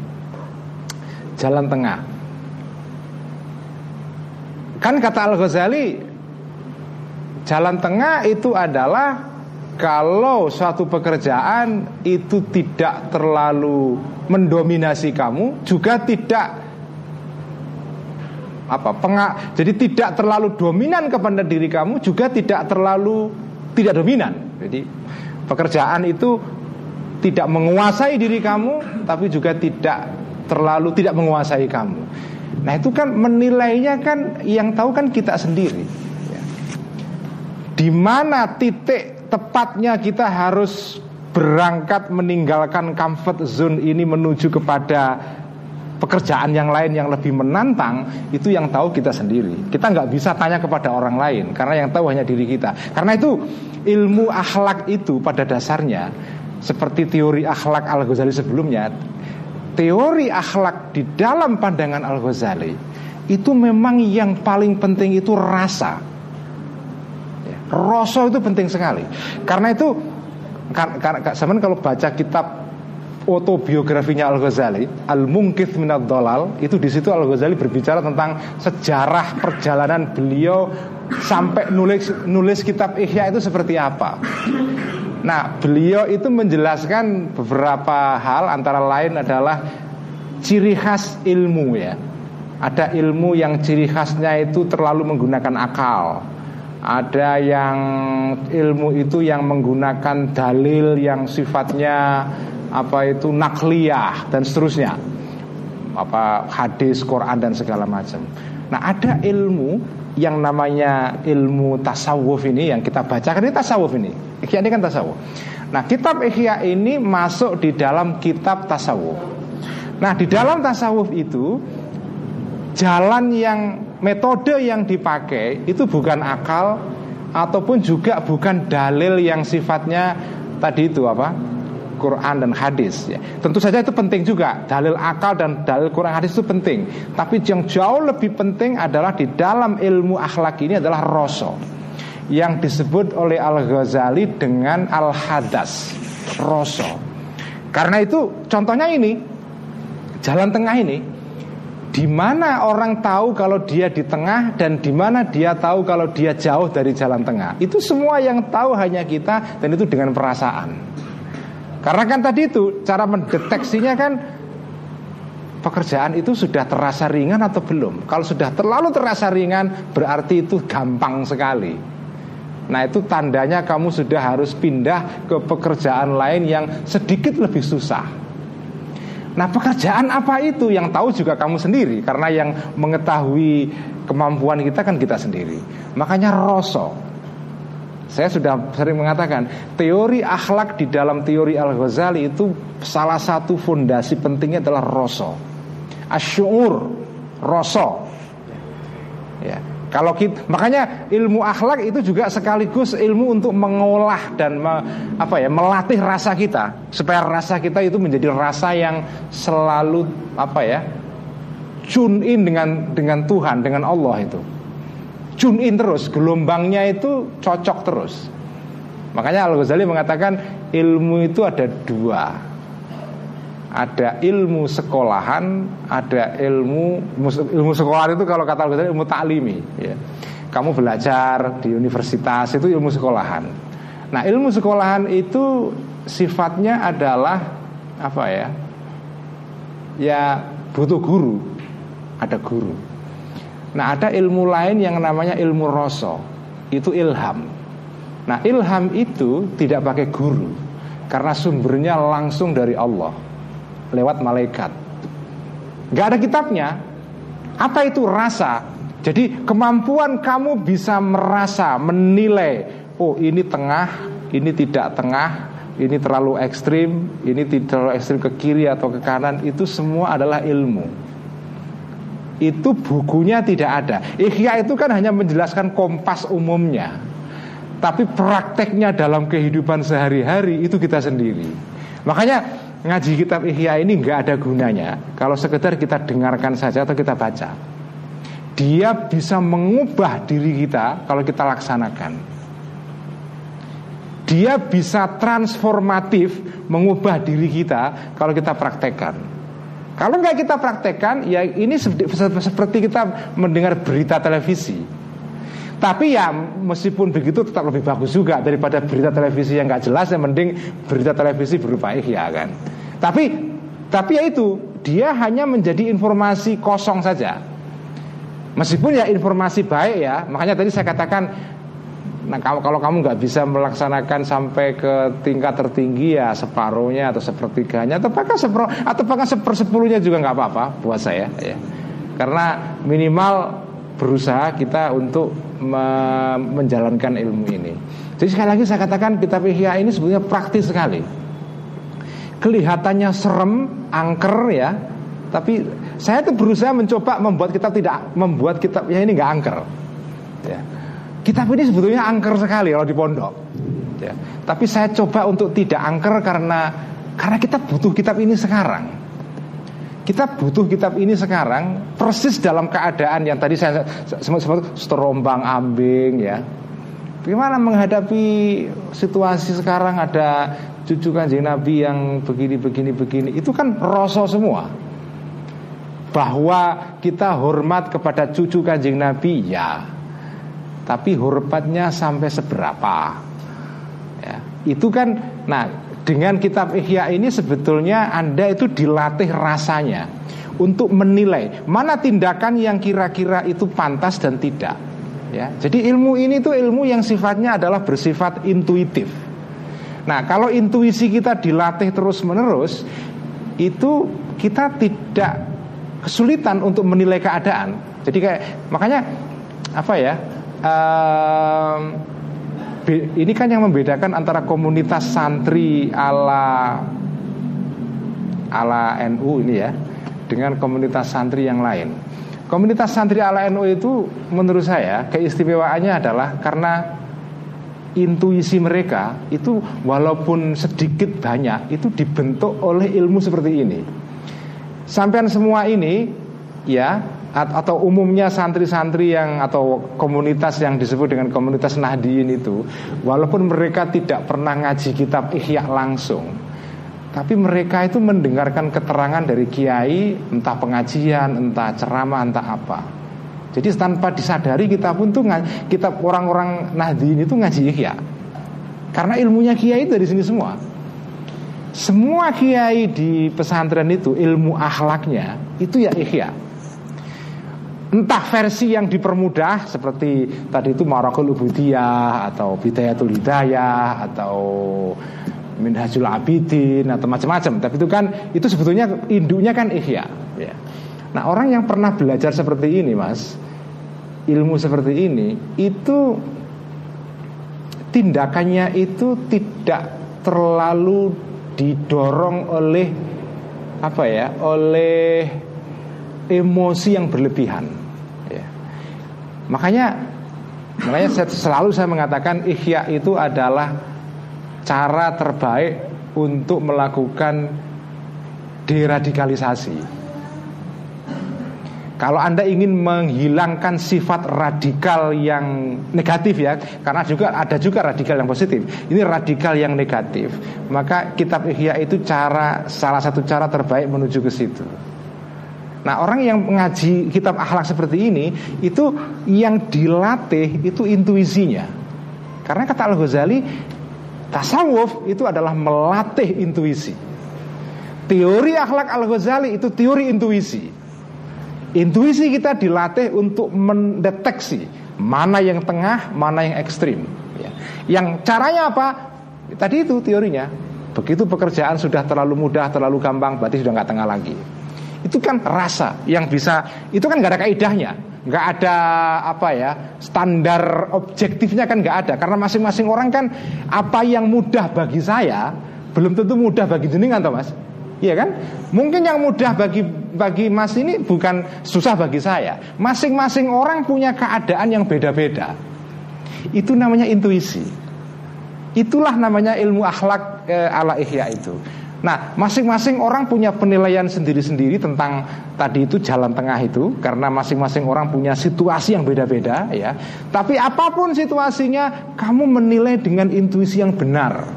Jalan tengah. Kan kata Al-Ghazali Jalan tengah itu adalah kalau suatu pekerjaan itu tidak terlalu mendominasi kamu, juga tidak apa pengak, jadi tidak terlalu dominan kepada diri kamu, juga tidak terlalu tidak dominan. Jadi pekerjaan itu tidak menguasai diri kamu, tapi juga tidak terlalu tidak menguasai kamu. Nah itu kan menilainya kan yang tahu kan kita sendiri. Di mana titik tepatnya kita harus berangkat meninggalkan comfort zone ini menuju kepada pekerjaan yang lain yang lebih menantang itu yang tahu kita sendiri. Kita nggak bisa tanya kepada orang lain karena yang tahu hanya diri kita. Karena itu ilmu akhlak itu pada dasarnya seperti teori akhlak Al Ghazali sebelumnya, teori akhlak di dalam pandangan Al Ghazali itu memang yang paling penting itu rasa. Rasa itu penting sekali. Karena itu karena zaman kalau baca kitab autobiografinya Al Ghazali, Al Mungkith Minad Dolal, itu di situ Al Ghazali berbicara tentang sejarah perjalanan beliau sampai nulis nulis kitab Ihya itu seperti apa. Nah, beliau itu menjelaskan beberapa hal antara lain adalah ciri khas ilmu ya. Ada ilmu yang ciri khasnya itu terlalu menggunakan akal ada yang ilmu itu yang menggunakan dalil yang sifatnya apa itu nakliyah dan seterusnya apa hadis Quran dan segala macam. Nah ada ilmu yang namanya ilmu tasawuf ini yang kita bacakan ini tasawuf ini. Ikhya ini kan tasawuf. Nah kitab Ikhya ini masuk di dalam kitab tasawuf. Nah di dalam tasawuf itu jalan yang metode yang dipakai itu bukan akal ataupun juga bukan dalil yang sifatnya tadi itu apa? Quran dan hadis ya. Tentu saja itu penting juga. Dalil akal dan dalil Quran hadis itu penting. Tapi yang jauh lebih penting adalah Di dalam ilmu akhlak ini adalah rosok Yang disebut oleh Al-Ghazali dengan Al-Hadas Rosok Karena itu contohnya ini Jalan tengah ini di mana orang tahu kalau dia di tengah dan di mana dia tahu kalau dia jauh dari jalan tengah. Itu semua yang tahu hanya kita dan itu dengan perasaan. Karena kan tadi itu cara mendeteksinya kan pekerjaan itu sudah terasa ringan atau belum. Kalau sudah terlalu terasa ringan berarti itu gampang sekali. Nah itu tandanya kamu sudah harus pindah ke pekerjaan lain yang sedikit lebih susah. Nah pekerjaan apa itu? Yang tahu juga kamu sendiri. Karena yang mengetahui kemampuan kita kan kita sendiri. Makanya rosok Saya sudah sering mengatakan Teori akhlak di dalam teori Al-Ghazali itu Salah satu fondasi pentingnya adalah rosok Asyur Rosok Ya kalau kita, makanya ilmu akhlak itu juga sekaligus ilmu untuk mengolah dan me, apa ya melatih rasa kita. Supaya rasa kita itu menjadi rasa yang selalu apa ya tune in dengan dengan Tuhan dengan Allah itu. Tune in terus gelombangnya itu cocok terus. Makanya Al Ghazali mengatakan ilmu itu ada dua ada ilmu sekolahan, ada ilmu ilmu sekolahan itu kalau kata ilmu taklimi. Ya. Kamu belajar di universitas itu ilmu sekolahan. Nah, ilmu sekolahan itu sifatnya adalah apa ya? Ya butuh guru, ada guru. Nah, ada ilmu lain yang namanya ilmu rasa, itu ilham. Nah, ilham itu tidak pakai guru karena sumbernya langsung dari Allah lewat malaikat. Gak ada kitabnya. Apa itu rasa? Jadi kemampuan kamu bisa merasa, menilai oh ini tengah, ini tidak tengah, ini terlalu ekstrim, ini terlalu ekstrim ke kiri atau ke kanan, itu semua adalah ilmu. Itu bukunya tidak ada. Ikhya itu kan hanya menjelaskan kompas umumnya. Tapi prakteknya dalam kehidupan sehari-hari itu kita sendiri. Makanya ngaji kitab Ihya ini nggak ada gunanya kalau sekedar kita dengarkan saja atau kita baca. Dia bisa mengubah diri kita kalau kita laksanakan dia bisa transformatif mengubah diri kita kalau kita praktekkan. Kalau nggak kita praktekkan, ya ini seperti kita mendengar berita televisi. Tapi ya meskipun begitu tetap lebih bagus juga daripada berita televisi yang nggak jelas, yang mending berita televisi berupa ihya kan. Tapi tapi ya itu dia hanya menjadi informasi kosong saja. Meskipun ya informasi baik ya, makanya tadi saya katakan Nah kalau, kalau kamu nggak bisa melaksanakan sampai ke tingkat tertinggi ya separuhnya atau sepertiganya atau bahkan seper atau bahkan sepersepuluhnya juga nggak apa-apa buat saya ya. Karena minimal berusaha kita untuk me menjalankan ilmu ini. Jadi sekali lagi saya katakan kitab Ihya ini sebetulnya praktis sekali. Kelihatannya serem, angker ya, tapi saya tuh berusaha mencoba membuat kita tidak membuat kitab ya ini nggak angker. Ya Kitab ini sebetulnya angker sekali kalau di pondok. Ya. Tapi saya coba untuk tidak angker karena karena kita butuh kitab ini sekarang. Kita butuh kitab ini sekarang persis dalam keadaan yang tadi saya sempat terombang ambing ya. Bagaimana menghadapi situasi sekarang ada cucu kanjeng Nabi yang begini begini begini. Itu kan rosol semua. Bahwa kita hormat kepada cucu kanjeng Nabi ya. Tapi hormatnya sampai seberapa? Ya, itu kan nah dengan kitab Ihya ini sebetulnya Anda itu dilatih rasanya untuk menilai mana tindakan yang kira-kira itu pantas dan tidak ya. Jadi ilmu ini tuh ilmu yang sifatnya adalah bersifat intuitif. Nah kalau intuisi kita dilatih terus menerus itu kita tidak kesulitan untuk menilai keadaan. Jadi kayak makanya apa ya um, ini kan yang membedakan antara komunitas santri ala ala NU ini ya dengan komunitas santri yang lain. Komunitas santri ala NU itu menurut saya keistimewaannya adalah karena intuisi mereka itu walaupun sedikit banyak itu dibentuk oleh ilmu seperti ini. Sampai semua ini ya atau umumnya santri-santri yang atau komunitas yang disebut dengan komunitas Nahdiyin itu walaupun mereka tidak pernah ngaji kitab Ihya langsung tapi mereka itu mendengarkan keterangan dari kiai entah pengajian entah ceramah entah apa. Jadi tanpa disadari kita pun tuh kita orang-orang Nahdiyin itu ngaji Ihya. Karena ilmunya kiai dari sini semua. Semua kiai di pesantren itu ilmu akhlaknya itu ya Ihya entah versi yang dipermudah seperti tadi itu Marakul Ubudiyah atau Bidayatul Hidayah atau Minhajul Abidin atau macam-macam. Tapi itu kan itu sebetulnya induknya kan ihya. Ya. nah orang yang pernah belajar seperti ini mas ilmu seperti ini itu tindakannya itu tidak terlalu didorong oleh apa ya oleh emosi yang berlebihan Makanya makanya selalu saya mengatakan ikhya itu adalah cara terbaik untuk melakukan deradikalisasi. Kalau Anda ingin menghilangkan sifat radikal yang negatif ya, karena juga ada juga radikal yang positif. Ini radikal yang negatif, maka kitab Ihya itu cara salah satu cara terbaik menuju ke situ. Nah orang yang mengaji kitab akhlak seperti ini Itu yang dilatih itu intuisinya Karena kata Al-Ghazali Tasawuf itu adalah melatih intuisi. Teori akhlak Al-Ghazali itu teori intuisi. Intuisi kita dilatih untuk mendeteksi mana yang tengah, mana yang ekstrim. Ya. Yang caranya apa? Tadi itu teorinya. Begitu pekerjaan sudah terlalu mudah, terlalu gampang, berarti sudah nggak tengah lagi. Itu kan rasa yang bisa, itu kan nggak ada kaidahnya nggak ada apa ya standar objektifnya kan nggak ada karena masing-masing orang kan apa yang mudah bagi saya belum tentu mudah bagi jenengan toh Iya kan? Mungkin yang mudah bagi bagi Mas ini bukan susah bagi saya. Masing-masing orang punya keadaan yang beda-beda. Itu namanya intuisi. Itulah namanya ilmu akhlak e, ala ihya itu. Nah, masing-masing orang punya penilaian sendiri-sendiri tentang tadi itu jalan tengah itu karena masing-masing orang punya situasi yang beda-beda ya. Tapi apa pun situasinya, kamu menilai dengan intuisi yang benar.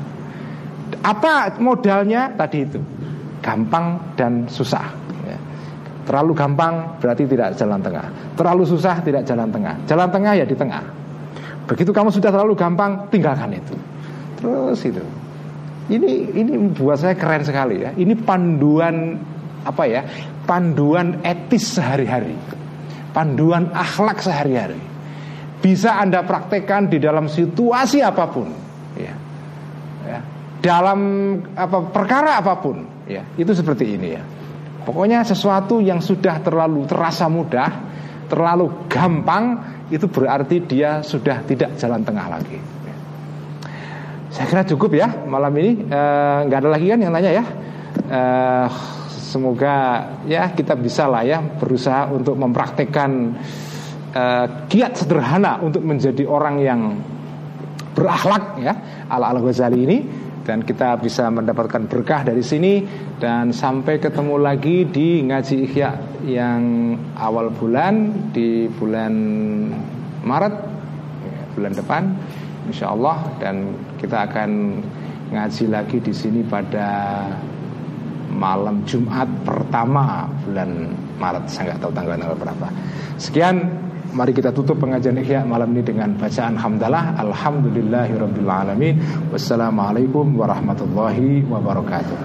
Apa modalnya tadi itu? Gampang dan susah. Ya. Terlalu gampang berarti tidak jalan tengah. Terlalu susah tidak jalan tengah. Jalan tengah ya di tengah. Begitu kamu sudah terlalu gampang, tinggalkan itu. Terus itu. Ini ini buat saya keren sekali ya. Ini panduan apa ya? Panduan etis sehari-hari. Panduan akhlak sehari-hari. Bisa Anda praktekkan di dalam situasi apa pun, ya. ya. Dalam apa perkara apa pun, ya. Itu seperti ini ya. Pokoknya sesuatu yang sudah terlalu terasa mudah, terlalu gampang, itu berarti dia sudah tidak jalan tengah lagi. Saya kira cukup ya malam ini. Eh, nggak e, ada lagi kan yang nanya ya. E, semoga ya kita bisa lah ya berusaha untuk mempraktekkan e, kiat sederhana untuk menjadi orang yang berakhlak ya ala al Ghazali ini dan kita bisa mendapatkan berkah dari sini dan sampai ketemu lagi di ngaji ikhya yang awal bulan di bulan Maret bulan depan insya Allah dan kita akan ngaji lagi di sini pada malam Jumat pertama bulan Maret. Saya nggak tahu tanggal tanggal berapa. Sekian mari kita tutup pengajian ikhya malam ini dengan bacaan hamdalah. Alhamdulillahirabbil alamin. Wassalamualaikum warahmatullahi wabarakatuh